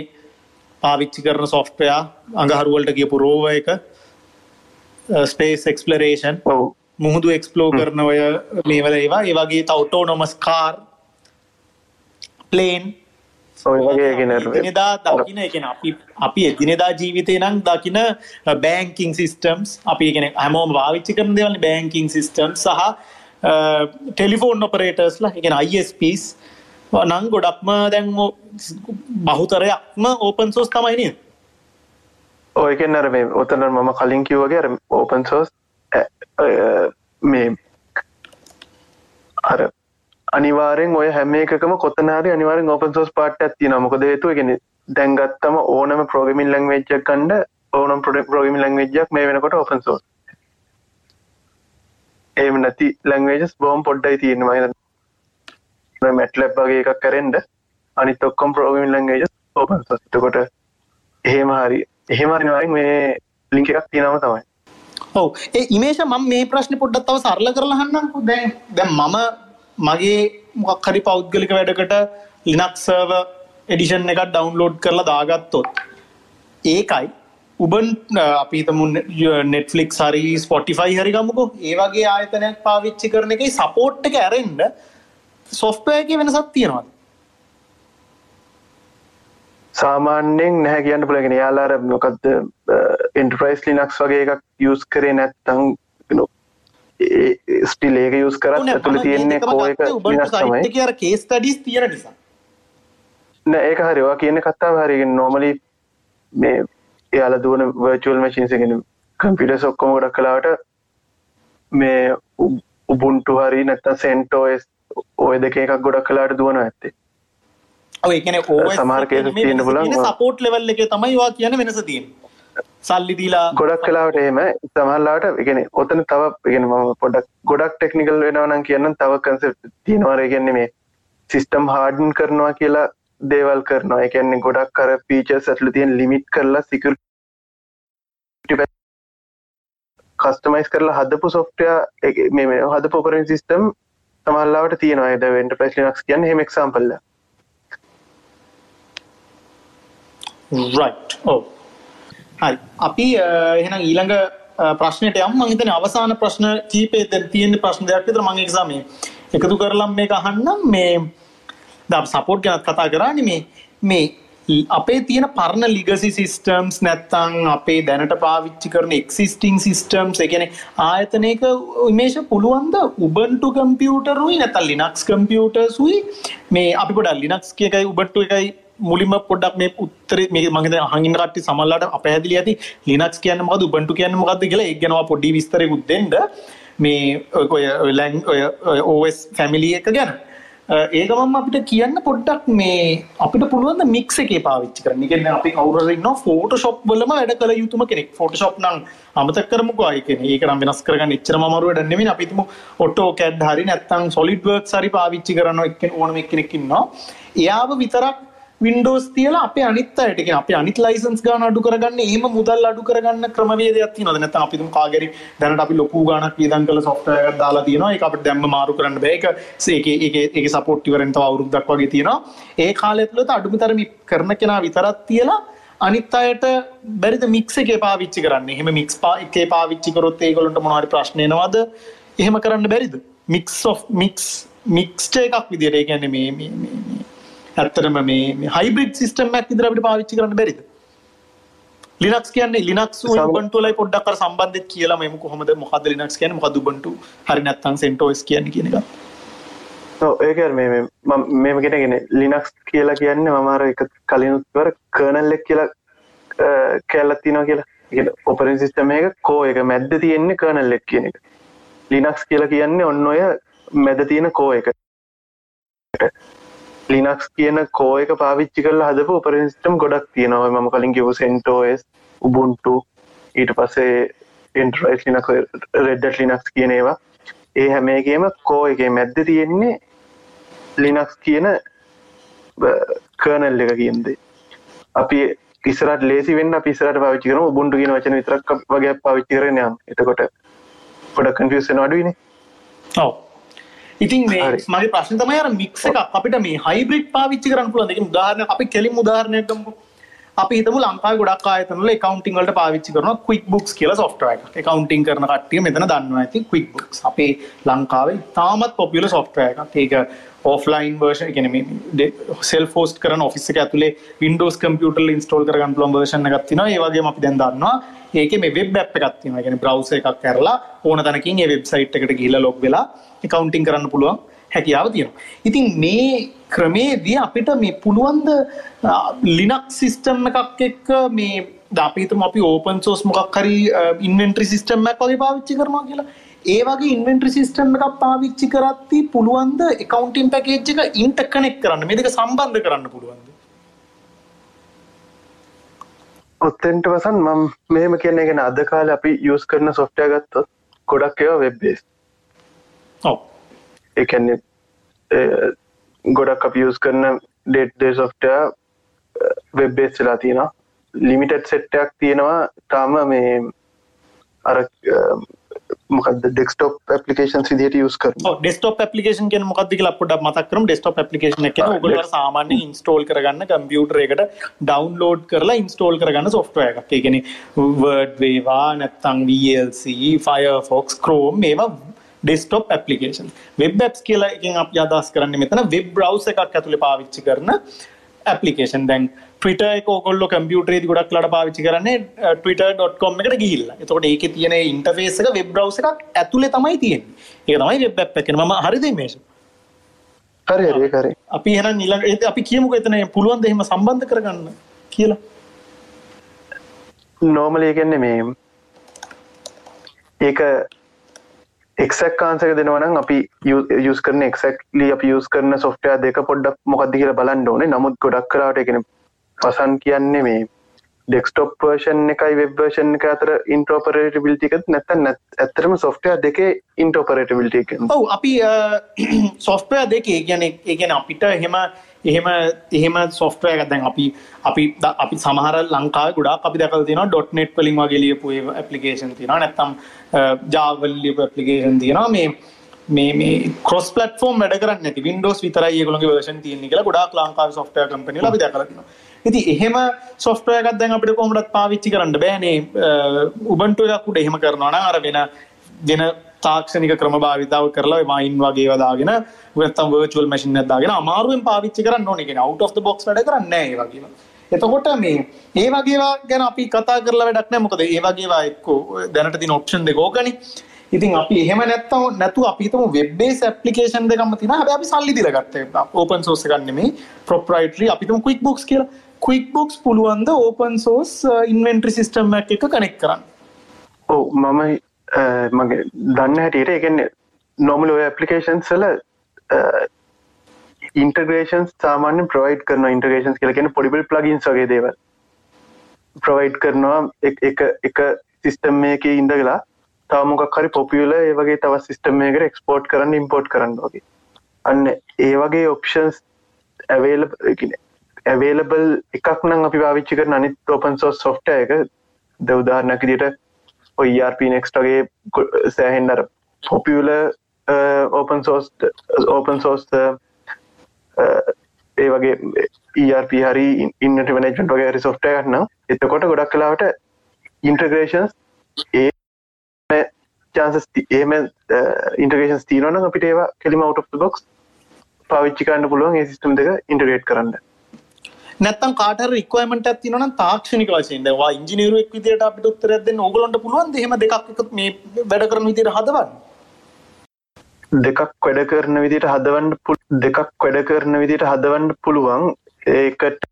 පාවිච්චි කරන සොෆ්ටයා අඟහරුවලට කියපු රෝව එක ස්පේස් එක්ස්පලරේෂන් මුහුදු එක්ස්පලෝ කරන ඔය මේවල ඒවා. ඒවගේ තවටෝ නොමස් කාර් ප්ලේන් එදිනෙදා දකින එකෙන අපි අපි එදිනෙදා ජීවිතය නම් දකින බෑංකින් සිිස්ටම්ස් අපි ගෙන හැමෝම භාවිච්චි කරන දෙවල බෑංකින් සිිස්ටම් සහ ටෙලිෆෝන් ඔපරේටර්ස්ලා එකෙන අයිස්පස් නං ගොඩක්ම දැන් බහුතරයක්ම ඕපන් සෝස් තමයින ඔයකෙන් අර මේ ඔතන මම කලින් කිව්වගේ අර ඕපන් සෝස් මේ අර අනිවාරෙන් ඔය හැම එකම කොතනාරි අනිවාරෙන් ඕපන් සෝස් පාට් ඇති නමක දේතු ගෙන දැන්ගත්තම ඕනම ප්‍රෝගමින් ලංවෙච්චක් කන්ඩ ඕනම් පොඩ ප්‍රෝගමින් ලංවෙච්ජක් මේ වෙනකොට ඕපන් සෝස් ඒම නැති ලංවේජස් බෝම් පොඩ්ඩයි තියෙනවා මැට්ලබ් වගේ එකක් කරෙන්ඩ අනිත් ඔක්කොම් ප්‍රෝගමින් ලංගේජ ඕපන් සස්තකොට එහෙම හරි එහෙමරිවායි මේ ලිංක එකක් තියෙනව තමයි. ඔව. ඒ ඉමේෂ මම මේ ප්‍රශ්න පොඩ්ඩත් තව සරල කරලහන්න දැන් දැන් මම මගේ මොකක් හරි පෞද්ගලික වැඩකට ලිනක් සර්ව එඩිෂන් එකක් ඩවන්ලෝඩ් කරලා දාගත්තොත් ඒකයි උබන් අපිතමු නෙට්ෆලික් හරි ස්පොටිෆයි හරි ගමුකෝ. ඒවගේ ආයතනයක් පාවිච්චි කරන එක සපෝට් එක ඇරෙන්ඩ සොෆ්ටයක වෙනසක් තියෙනවා සාමාන්‍යෙන් නැහැ කියන්න පුළගෙන යාලාර මොකක්ද එන්ටර්ප්‍රයිස් ලිනක්ස් වගේ එකක් යස් කරේ නැත්තං ස්ටිල් ඒක යස් කරත් ඇතුළ තියෙන්නේ කෝ එක ලිනක්ස් තමයි. කියර කේස් ටඩිස් තියෙන නිසා. නෑ ඒක හරිවා කියන කත්තාව හරිගෙන් නොමලි මේ එයාල දුවන වර්චුවල් මශීන්සගෙන කම්පිට ඔක්කොම ගොඩක් කලාවට මේ උබුන්ටු හරි නැත්ත සෙන්ටෝස් ඔය දෙක එකක් ගොඩක් කලාට දුවන ඇත්තේ. ඔයකන සමහර cases තියෙන්න පුළුවන්. සපෝට් ලෙවල් එක තමයි වා කියන වෙනස තියෙන සල්ලි දීලා ගොඩක් කලාවට එහෙම. සමහරලාට ඉගෙන ඔතන තව මම පොඩක් ගොඩක් ටෙක්නිකල් වෙනවා නම් කියන්න තව කන්සෙප්ට් තියෙනවා ඒ කියන්නේ මේ සිස්ටම් හාඩන් කරනවා කියලා දේවල් කරනවා. ඒ කියන්නේ ගොඩක් අර ෆීචර්ස් ඇතුළේ තියෙන ලිමිට් කරලා සිකියුරිටි කස්ටමයිස් කරලා හදපු සොෆ්ට්වෙයාර් මේ මේ හදපු ඔපරේටින් සිස්ටම් සමහරලාවට තියෙනවා. ඒ ද එන්ටර්ප්‍රයිස් ලිනක්ස් කියන්නේ එහෙම එක්සැම්පල් එක රයිට් ඕ හරි. අපි එහෙනම් ඊළඟ ප්‍රශ්නයට යම්. මං හිතන්නේ අවසාන ප්‍රශ්න කීපේ දැන් තියෙන ප්‍රශ්න දෙකක් විතර මම එක්සාම් මේ එකතු කරලා මේක අහන්නම්. මේ දැන් සපෝට් ගැන කතා කරානේ මේ මේ අපේ තියෙන පරණ ලිගසි සිස්ටම්ස් නැත්තං අපේ දැනට පාවිච්චි කරන එක්සිස්ටිං සිස්ටම්ස් එකන ආයතනයක ඉමේෂ පුළුවන්ද? උබන්ටු කම්පියුටරුයි නැතල් ලිනක්ස් කම්පියුටර්සුයි මේ අපි පොඩ ලිනක්ස් කියකයි උබට්ටු එකයි මුලින්ම පොඩ්ඩක් මේ උත්තර මේ මගද අහගින් කට්ටි සමල්ලාට අපහැදිලි ඇති. ලිනක්ස් කියන්න මොකද උබන්ටු කියන්න මොකක්ද කියලා ඒක ගැනවා පොඩි විස්තරයකුත් දෙන්න. මේ ඔය ලැන් ඔය ඕස් ෆැමිලි එක ගැන. ඒ ගමන් අපිට කියන්න පොඩ්ඩක් මේ අපිට පුළුවන් මික්ස එකේ පාවිච්චි කරන්න. කියන්නේ අපි කවුරුහරි ඉන්නවා ෆෝටෝෂොප් වලම වැඩ කළ යුතුම කෙනෙක්. ෆෝටෝෂොප් නම් අමතක කරමුකෝ. අය කියන්නේ ඒක නම් වෙනස් කරගන්න එච්චරම අමාරු වැඩක් නෙමෙයි. අපි හිතමු ඔටෝකැඩ් හරි නැත්නම් සොලිඩ් වර්ක්ස් හරි පාවිච්චි කරන එක්කෙන ඕනම එක්කෙනෙක් ඉන්නවා. එයාව විතරක් වින්ඩෝස් තියලා අපේ අනිත් අයට කියන්නේ අපේ අනිත් ලයිසන්ස් ගාන අඩු කරගන්න එහෙම මුදල් අඩු කරගන්න ක්‍රමවේදයක් තියෙනවද? නැත්නම් අපි තුමු කාගෙරි දැනට අපි ලොකු ගාණක් වියදම් කළ සොෆ්ට්වෙයාර් එකක් දාලා තියෙනවා. ඒක අපිට දැම්ම මාරු කරන්න බෑ. ඒක ඒකේ ඒකේ ඒකේ සපෝට් ඉවරෙන් තව අවුරුද්දක් වගේ තියෙනවා. ඒ කාලය තුළත අඩුමතරම කරන කෙනා විතරක් තියලා අනිත් අයට බැරිද මික්ස් එකේ පාවිච්චි කරන්න? එහෙම මික්ස් එකේ පාවිච්චි කරොත් ඒගොල්ලන්ට මොනවා හරි ප්‍රශ්න එනවද? එහෙම කරන්න බැරිද? මික්ස් ඔෆ් මික්ස් මික්ස්ට එකක් විදිහට ඒ කියන්නේ මේ මේ මේ ඇත්තරම මේ හයිබ්‍රිඩ් සිස්ටම්මක් විදිහට අපිට පාවිච්චි කරන්න බැරිද? ලිනක්ස් කියන්නේ ලිනක්ස් උබන්ටු වලයි පොඩ්ඩක් අර සම්බන්ධෙත් කියලා මෙමු කොහොමද මොකද්ද ලිනක්ස් කියන්නේ මොකද්ද උබන්ටු හරි නැත්නම් CentOS කියන්නේ කියන එක. ඒක මම කියනගෙන ලිනක්ස් කියලා කියන්නේ මම අර එක කලිනුත් වර කර්නල් එක කියලා කැලලක් තියෙනවා කියලා. ඒ ඔපරේටින් සිස්ටම් එක කෝ එක මැද්ද තියෙන්නේ කර්නල් එක කියන එක. ලිනක්ස් කියලා කියන්නේ ඔන්න ඔය මැද තියෙන කෝ එක. ලිනක්ස් කියන කෝ එක පාවිච්චි කරලා හදපු ඔපරසිටම් ගොඩක් තියෙනවා. මම කලින් කිව සෙන්ටෝස් උබුන්ටු ඊට පස්සේ එන්ටරයිස් ලිනක් රෙඩ්ඩ ලිනක්ස් කියන ඒවා. ඒ හැමේගේම කෝ එක මැද්ද තියෙන්නේ ලිනක්ස් කියන කර්නල් එක කියන්දේ අපි ඉස්සරට ලේසි වෙන්න පිසරට පාවිච්චි කරන උබුන්ටු කියන වචන විතරක් වගේ පාවිච්චි කරන යම් එතකොට පොඩ කන්ෆියසන් අඩුවනේ ඔව්. ඉතින් මේ මගේ ප්‍රශ්න තමයි අර මික්ස් එකක් අපිට මේ හයිබ්‍රිඩ් පාවිච්චි කරන්න පුළුවන්. ඒකේ උදාහරණයක් අපි කෙලින්ම උදාහරණයක් ගමුකෝ. අපි හිතමු ලංකාවේ ගොඩක් ආයතන වල accounting වලට පාවිච්චි කරනවා QuickBooks කියලා software එකක්. accounting කරන කට්ටිය මෙතන දන්නවා ඇති QuickBooks. අපේ ලංකාවේ තාමත් popular software එකක්. ඒක offline version කියන්නේ මේ self host කරන office එක ඇතුලේ Windows computer වල install කරගන්න පුළුවන් version එකක් තියෙනවා. ඒ වගේම අපි දැන් දන්නවා ඒකේ මේ web app එකක් තියෙනවා. ඒ කියන්නේ browser එකක් කරලා ඕන තැනකින් ඒ website එකට ගිහිල්ලා log වෙලා accounting කරන්න පුළුවන් හැකියාව තියෙනවා. ඉතින් මේ ක්‍රමේදී අපිට මේ පුළුවන්ද ලිනක් සිස්ටම් එකක් එක්ක මේ දාපීතම අපි ඕපන් සෝස් මොකක් හරි ඉන්වෙන්ට්‍රි සිස්ටම් එකක් වගේ පාවිච්චි කරනවා කියලා. ඒ වගේ ඉන්වෙන්ට්‍රි සිස්ටම් එකක් පාවිච්චි කරද්දී පුළුවන්ද accounting package එක interconnect කරන්න මේ දෙක සම්බන්ධ කරන්න පුළුවන්ද? ඔත්තෙන්ට වසන් මම මෙහෙම කියන්නේ ගැන අද කාලේ අපි යස් කරන සොෆ්ට්වෙයාර් ගත්තොත් ගොඩක් ඒවා වෙබ් බේස්. ඔව්. ඒ කියන්නේ ගොඩක් අපි යස් කරන day to day software web base වෙලා තියෙනවා. ලිමිටඩ් සෙට් එකක් තියෙනවා තාම මේ අර මොකද ඩෙස්ක්ටොප් ඇපලිකේෂන් විදිහට යස් කරනවා. ඔව් ඩෙස්ක්ටොප් ඇප්ලිකේෂන් කියන්නේ මොකක්ද කියලා පොඩ්ඩක් මතක් කරමු. ඩෙස්ක්ටොප් ඇප්ලිකේෂන් එක ඔයගොල්ලෝ සාමාන්‍ය ඉන්ස්ටෝල් කරගන්න කම්පියුටර් එකට ඩවුන්ලෝඩ් කරලා ඉන්ස්ටෝල් කරගන්න සොෆ්ට්වෙයාර් එකක්. කියන්නේ Word වේවා නැත්නම් VLC, Firefox, Chrome මේවා ඩෙස්ක්ටොප් ඇප්ලිකේෂන්. වෙබ් ඇප්ස් කියලා එකෙන් අපි අදහස් කරන්නේ මෙතන වෙබ් බ්‍රවුසර් එකක් ඇතුලේ පාවිච්චි කරන ඇපලිකේෂන් දැන් ට්‍රිට එක කොල්ල කම්පියුටරේ ගොඩක් ලට පාවිච්චි කරන්නේ ට්‍රිට.කොම් එකට ගිල්ල එතකොට ඒක තියෙන ඉන්ටර්ෆේස් එක වෙබ් බ්‍රවස් එකක් ඇතුලේ තමයි තියෙන්නේ. ඒක තමයි වෙබ් ඇප් එකේ මම හරිද මේෂ? හරි හරි කරේ අපි ඊළඟ ඒත් අපි කියමුකෝ එතන පුළුවන් ද එහෙම සම්බන්ධ කරගන්න කියලා? නෝමලි කියන්නේ මේ ඒක එක්සක් කාන්සක දෙනවනම් අපි යස් කරන එක්සක්ලි අපි යස් කරන සොෆ්ටය දෙක පොඩ්ඩක් මොකක්ද කියලා බලන්න ඕනේ. නමුත් ගොඩක් කරාට එකන පසන් කියන්නේ මේ ඩෙක්ස්ටොප් වර්ෂන් එකයි වෙබ්වර්ෂන් එක අතර ඉන්ටෝපරේටබිලිටිකත් නැත නැත් ඇතරම සොෆ්ටය දෙකේ ඉන්ටෝපරේටබිලිටික ඔව් අපි සොෆ්ටය [CLEARS THROAT] දෙකේ ගැන ඒගැන අපිට එහෙම එහෙම එහෙම සොෆ්ටය දැන් අපි අපි අපි සමහර ලංකා ගොඩා අපි දැකල් තින ඩොට් නෙට් වලින් වගේ ලියපු ඇපලිකේෂන් තියෙන නැත්තම් ජාවල් ලියපු ඇපලිකේෂන් තියෙනවා. මේ මේ මේ කොස් පලටෆෝම් වැඩ කරන්න ඇති වින්ඩෝස් විතරයි ඒගොලගේ වර්ෂන් තියෙන කියලා ගොඩාක් ලංකාව සොෆ්ටය කම්පනි අපි දැකලා තියෙනවා. ඉති එහෙම සොෆ්ටය එකක් දැන් අපිට කොහොමඩත් පාවිච්චි කරන්න බෑනේ උබන්ටු එකක් උඩ එහෙම කරනවා නම් අර වෙන වෙන තාක්ෂණික ක්‍රම භාවිතාව කරලා මයින් වගේ වදාගෙන නැත්තම් වර්චුවල් මැෂින් එකක් දාගෙන අමාරුවෙන් පාවිච්චි කරන්න ඕනේ කියන්නේ out of the box වැඩ කරන්නේ නැහැ ඒ වගේම. එතකොට මේ ඒ වගේවා ගැන අපි කතා කරලා වැඩක් නැහැ මොකද ඒ වගේවා එක්කෝ දැනට තියෙන ඔප්ෂන් දෙක ඕකනේ. ඉතින් අපි එහෙම නැත්තම් නැතු අපි හිතමු වෙබ් බේස් ඇප්ලිකේෂන් දෙකක්ම තියෙනවා. හැබැයි අපි සල්ලි දීලා ගත්තා. ඕපන් සෝස් එකක් නෙමෙයි ප්‍රොප්‍රයිටරි අපි හිතමු ක්වික් බුක්ස් කියලා. ක්වික් බුක්ස් පුළුවන් ද ඕපන් සෝස් ඉන්වෙන්ටරි සිස්ටම් එකක් එක කනෙක්ට් කරන්න. ඔව් මම uh, මගේ දන්න හැටියට එකන්නේ නොමල ඔය ඇපලිකේෂන් සල ඉන්ටගේෂන් සාමාන්‍ය ප්‍රවයිඩ් කරන ඉන්ටගේෂන්ස් කියලගෙන පොඩිබල් ප්ලගින්ස් වගේ දේව ප්‍රවයිඩ් කරනවා එක එක සිිස්ටම් මේක ඉඳගලා තාමොකක් හරි පොපියල ඒ වගේ තව සිිස්ටම් මේකට එක්ස්පෝට් කරන්න ඉම්පෝට් කරන්න වගේ අන්න ඒ වගේ ඔප්ෂන්ස් ඇවේල ඇවේලබල් එකක් නම් අපි පාවිච්චි කර අනිත් ඔපන් සෝස් සොෆ්ට එක. දවදාරනක දිට ඔයිRP නෙක්ස්ටගේ සෑහෙන්ඩර පොපියල ඕපන් සෝස් ඕපන් සෝස් ඒ වගේ ERP හරි ඉන්නට මනජන්ට වගේ හරි සොෆ්ට ගන්න එතකොට ගොඩක් කලාවට ඉන්ටග්‍රේෂන්ස් ඒ චාන්සස් ඒම ඉන්ටගේෂන් තිීනන අපිට ඒවා කෙලිම අවට් බොක්ස් පාවිච්චිකන්න පුළුවන් ඒ සිිටම් දෙක ඉන්ටගේට් කරන්න. නැත්තම් කාට රික්වයමට ඇතින තාක්ෂණික වශයෙන්. වා ඉංජිනීරුවක් විදියට අපිට උත්තරයක් දෙන්න ඕගලන්ට පුළුවන් එහෙම දෙකක් එකතු මේ වැඩ කරන විදියට හදවන්න? දෙකක් වැඩ කරන විදිට හදවන්න දෙකක් වැඩ කරන විදිට හදවන්න පුළුවන්. ඒකට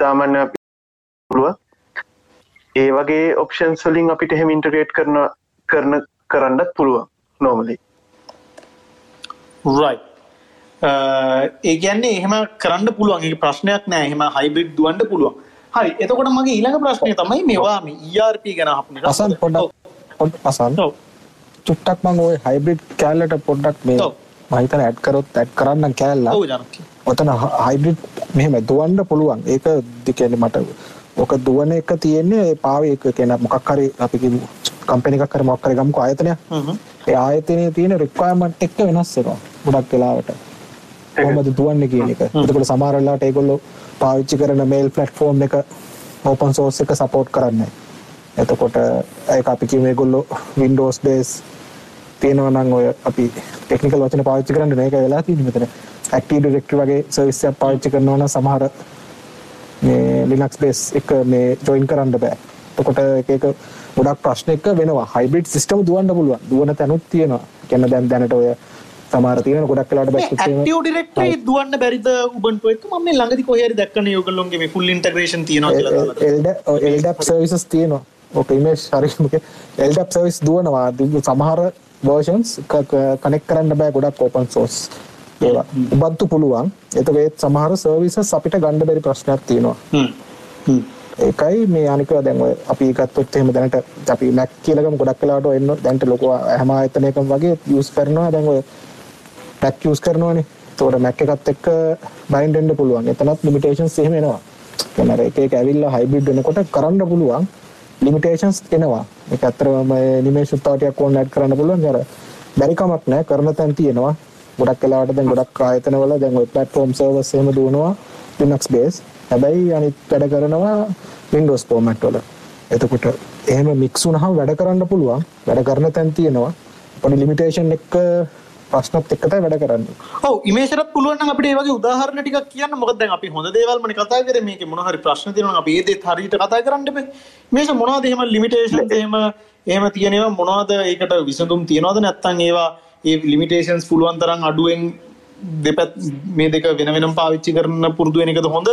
සාමාන්‍ය පුළුව ඒ වගේ ඔප්ෂන් සලින් අපිට එහෙම ඉන්ටරේට් කරන කරන කරන්නත් පුළුවන් නෝමලි රයි ඒ ගැන්නේ එහෙම කරන්න පුළුවන්. ඒ ප්‍රශ්නයක් නෑ. එහෙම හයිබිඩ් දුවන්ට පුළුවන්. හරි. එතකොට මගේ ඊළඟ ප්‍රශ්නය තමයි මේවා. ERP ගැන අප අසන් පොඩ පසන් චුට්ටක් මං ඔය හයිබ්‍රිඩ් කෑල්ලට පොඩ්ඩක් මේ මහිතන ඇඩ් කරොත් ඇඩ් කරන්න කෑල්ලා ඔතන හයිබ්‍රිඩ් මෙහෙම දුවන්ඩ පුළුවන්. ඒක දිකැන මට ඕක දුවන එක තියෙන්නේ පාව එක කෙන මොකක් හරි අපි කම්පෙනිකක් කර මොක්කර ගම්ක ආයතනය ඒ ආයතනය තියෙන රික්වායමට එක්ක වෙනස්සෙනවා ගොඩක් වෙලාවට කොහොමද දුවන්න කියන එක. එතකොට සමහරලාට ඒගොල්ලෝ පාවිච්චි කරන මේල් ප්ලට්ෆෝම් එක ඕපන් සෝස් එක සපෝට් කරන්න එතකොට ඒ අපි කිව මේගොල්ලෝ වින්ඩෝස් බේස් තියෙනවා නම් ඔය අපි ටෙක්නිකල් වචන පාවිච්චි කරන්න මේක වෙලා තියෙන්නේ මෙතන. ඇක්ටිව් ඩිරෙක්ටරි වගේ සර්විස් එකක් පාවිච්චි කරනවා නම් සමහර මේ ලිනක්ස් බේස් එක මේ ජොයින් කරන්න බෑ. එතකොට එක එක ගොඩක් ප්‍රශ්න එක වෙනවා. හයිබ්‍රිඩ් සිස්ටම් දුවන්න පුළුවන්. දුවන තැනුත් තියෙනවා. කියන්නේ දැන් දැනට ඔය සමහර තියෙන ගොඩක් වෙලාවට බැක්කුත් ඇක්ටිව් ඩිරෙක්ටරි දුවන්න බැරිද උබන්ටු එක මම මේ ළඟදි කොහේ හරි දැක්කනේ ඔයගොල්ලෝගේ මේ ෆුල් ඉන්ටග්‍රේෂන් තියෙනවා කියලා දාලා එල්ඩැප් සර්විසස් තියෙනවා. ඕක ඉමේජ් හරිමක එල්ඩැප් සර්විස් දුවනවා. සමහර වර්ෂන්ස් කනෙක් කරන්න බෑ ගොඩක් ඕපන් සෝස් ඒවා. උබන්තු පුළුවන්. එතකේත් සමහර සර්විසස් අපිට ගණ්ඩ බැරි ප්‍රශ්නයක් තියෙනවා. ඒකයි මේ අනික දැන් අපි ගත්තොත් එහෙම දැනට අපි මැක් කියලකම ගොඩක් වෙලාට එන්න දැන්ට ලොකු හැම ආයතනයකම වගේ යූස් කරනවා. දැන් ඔය මැක් යූස් කරනවානේ. එතකොට මැක් එකත් එක්ක බයින්ඩ් වෙන්න පුළුවන්. එතනත් ලිමිටේෂන්ස් එහෙම එනවා. කියන්නේ එක එක ඇවිල්ලා හයිබ්‍රිඩ් වෙනකොට කරන්න පුළුවන් ලිමිටේෂන්ස් එනවා. ඒක ඇත්තටම නිමේෂ උත්පාදයක් ඕන ඇඩ් කරන්න පුළුවන්. අර බැරි කමක් නැහැ කරන තැන් තියෙනවා. ගොඩක් වෙලාවට දැන් ගොඩක් ආයතනවල දැන් ඔය platform servers එහෙම දුවනවා Linux base. හැබැයි අනිත් වැඩ කරනවා Windows format වල. එතකොට එහෙම මික්ස් වුණාම වැඩ කරන්න පුළුවන්. වැඩ කරන තැන් තියෙනවා. පොඩි ලිමිටේෂන් එක ප්‍රශ්නත් එක්කතයි වැඩ කරන්න. ඔව් ඉමේෂරත් පුළුවන් අපිට ඒ වගේ උදාහරණ ටිකක් කියන්න. මොකද දැන් අපි හොඳ දේවල් මනේ කතා කරේ මේකේ මොන හරි ප්‍රශ්න තියෙනවා අපි ඒ දේත් හරියට කතා කරන්න බෑ මේෂ මොනවද? එහෙම ලිමිටේෂන්ස් එහෙම එහෙම තියෙන ඒවා මොනවද? ඒකට විසඳුම් තියනවද? නැත්නම් ඒවා ඒ ලිමිටේෂන්ස් පුළුවන් තරම් අඩුවෙන් දෙපැත් මේ දෙක වෙන වෙනම පාවිච්චි කරන්න පුරුදු වෙන එකද හොඳ?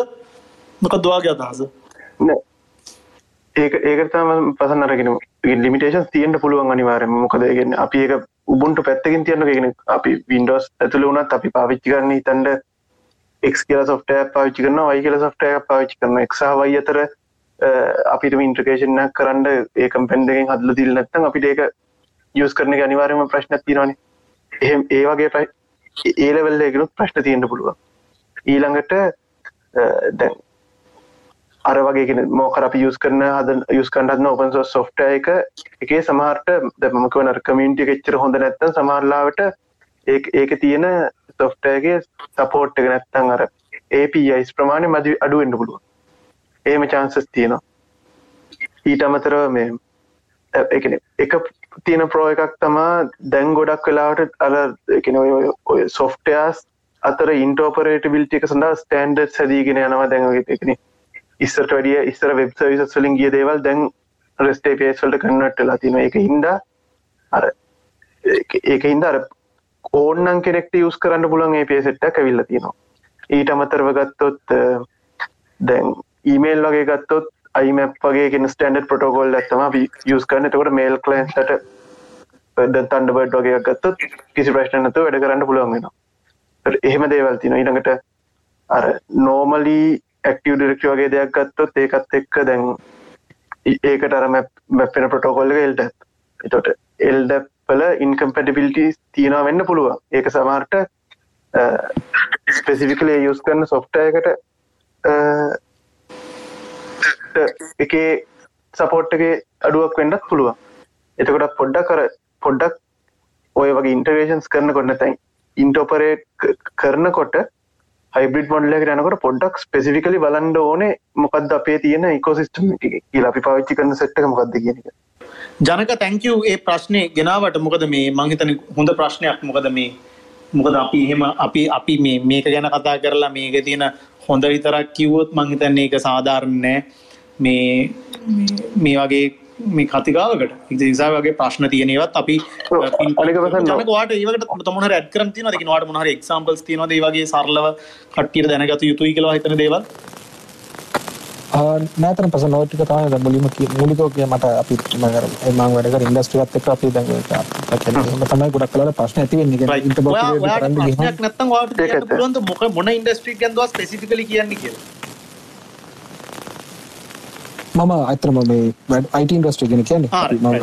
මොකක්ද ඔයාගේ අදහස? නෑ. ඒක ඒකට තම පසන් අරගෙන ලිමිටේෂන් තියෙන්ට පුළුවන් අනිවාරම මොකද ගෙන අපි ඒක උබුන්ට පැත්තකින් තියන්න ගෙන අපි වින්ඩෝස් ඇතුළ වුණත් අපි පාවිච්චි කරන්න තන්ඩ එක් කියල සොෆ්ටය පාවිච්චි කරන වයි කියල සොෆ්ටය පාවිච්චි කරන එක්සා වයි අතර අපිට ඉන්ට්‍රකේෂන් කරන්න ඒකම් පැන්ඩගෙන් හදල දිල් නැත්තන් අපිට ඒක යස් කරන අනිවාරම ප්‍රශ්න තිනවාන එහෙම ඒ වගේ ඒලවෙල්ලගෙනුත් ප්‍රශ්න තියෙන්ට පුළුවන්. ඊළඟට දැන් අර වගේ මෝකර අපි යස් කරන හද යස් කන්ඩන්න ඔපන්සෝ සොෆ්ට එක එකේ සමහර්ට දමකවන කමින්ටි එච්චර හොඳ නැත්තන් සමහරලාවට ඒක තියෙන සොෆ්ටයගේ සපෝට් එක නැත්තන් අර APIස් ප්‍රමාණය මදි අඩුවෙන්න්න පුළුව ඒම චාන්සස් තියෙනවා. ඊට අමතරව මේ එක තියෙන ප්‍රෝ එකක් තමා දැන් ගොඩක් වෙලාවට අර ඔය සොෆ්ටයාස් අතර ඉන්ටෝපරේට බිල්ටි එක සඳහා ස්ටන්ඩර් සැදීගෙන යනවා දැන්ගේ එකන ඉස්සට වැඩිය ඉස්සර වෙබ් සවිසස් වලින් ගිය දේවල් දැන් රෙස්ටේ පේස් වලට කන්වර්ට් වෙලා තියෙනවා. ඒක හින්දා අර ඒක හින්දා අර ඕන්නම් කෙනෙක්ට යූස් කරන්න පුළුවන් API සෙට් එකක් ඇවිල්ලා තියෙනවා. ඊට අමතරව ගත්තොත් දැන් ඊමේල් වගේ ගත්තොත් අයිමැප් වගේ කෙන ස්ටන්ඩර් ප්‍රොටෝකෝල් ඇත්තම අපි යස් කරන්න. එතකොට මේල් කලන්ස්ට තන්ඩබඩ් වගේ ගත්තොත් කිසි ප්‍රශ්න නැතුව වැඩ කරන්න පුළුවන් වෙනවා. එහෙම දේවල් තියෙනවා. ඊළඟට අර නෝමලී ඇක්ටව ඩිරෙක්ට වගේ දෙයක් ගත්තොත් ඒකත් එක්ක දැන් ඒකට අරම මැපෙන ප්‍රොටෝකොල්ල එල්ඩ එතොට එල්ඩපල ඉන්කම්පටිබිලිටි තියෙනවා වෙන්න පුළුවන්. ඒක සමාර්ට ස්පෙසිෆිකලේ යස් කරන්න සොෆ්ටයකට එකේ සපෝට්ගේ අඩුවක් වෙන්නත් පුළුවන්. එතකොට පොඩ්ඩක් කර පොඩ්ඩක් ඔය වගේ ඉන්ටර්වේශන්ස් කරන කොන්න තැන් ඉන්ටෝපරේට් කරනකොට හයිබිඩ් මොඩලක යනකට පොඩ්ඩක් ස්පෙසිිකලි බලන්ඩ ඕනේ මොකක්ද අපේ තියෙන ඉකෝසිස්ටම් කියලා. අපි පාවිච්චි කරන සෙට්ක මොකක්ද කියන එක. ජනක තැංකව් ඒ ප්‍රශ්නය ගෙනාවට මොකද මේ මංහිතන හොඳ ප්‍රශ්නයක්. මොකද මේ මොකද අපි එහෙම අපි අපි මේ මේක ගැන කතා කරලා මේක තියෙන හොඳ විතරක් කිව්වොත් මංහිතන්නේ එක සාධාරණෑ මේ මේ වගේ මේ කතිකාවකට. නිසා වගේ ප්‍රශ්න තියනවත් අපි වාට ඒවට තමුණ රැත් කරන තින ක වාට මොහර එක්සම්පල්ස් තියන දේවගේ සරලව කට්ටියට දැනගත යුතුයි කියලා හිතන දේවල්? නෑතන පස නෝටික තමයි මුලිම මුලිකෝ කිය මට අපි මගර එම වැඩක ඉන්ඩස්ට්‍රියත් එක් අපි දැ තමයි ගොඩක් කලට ප්‍රශ්න ඇතිවෙන්නේ ඉට වාට මොක මොන ඉන්ඩස්ට්‍රික් ගන්දවා ස්පෙසිිකලි කියන්නේ කියලා මම අතරම මේ වැඩ අයිට ඉන්ඩස්ට්‍රි ගෙන කියන්න.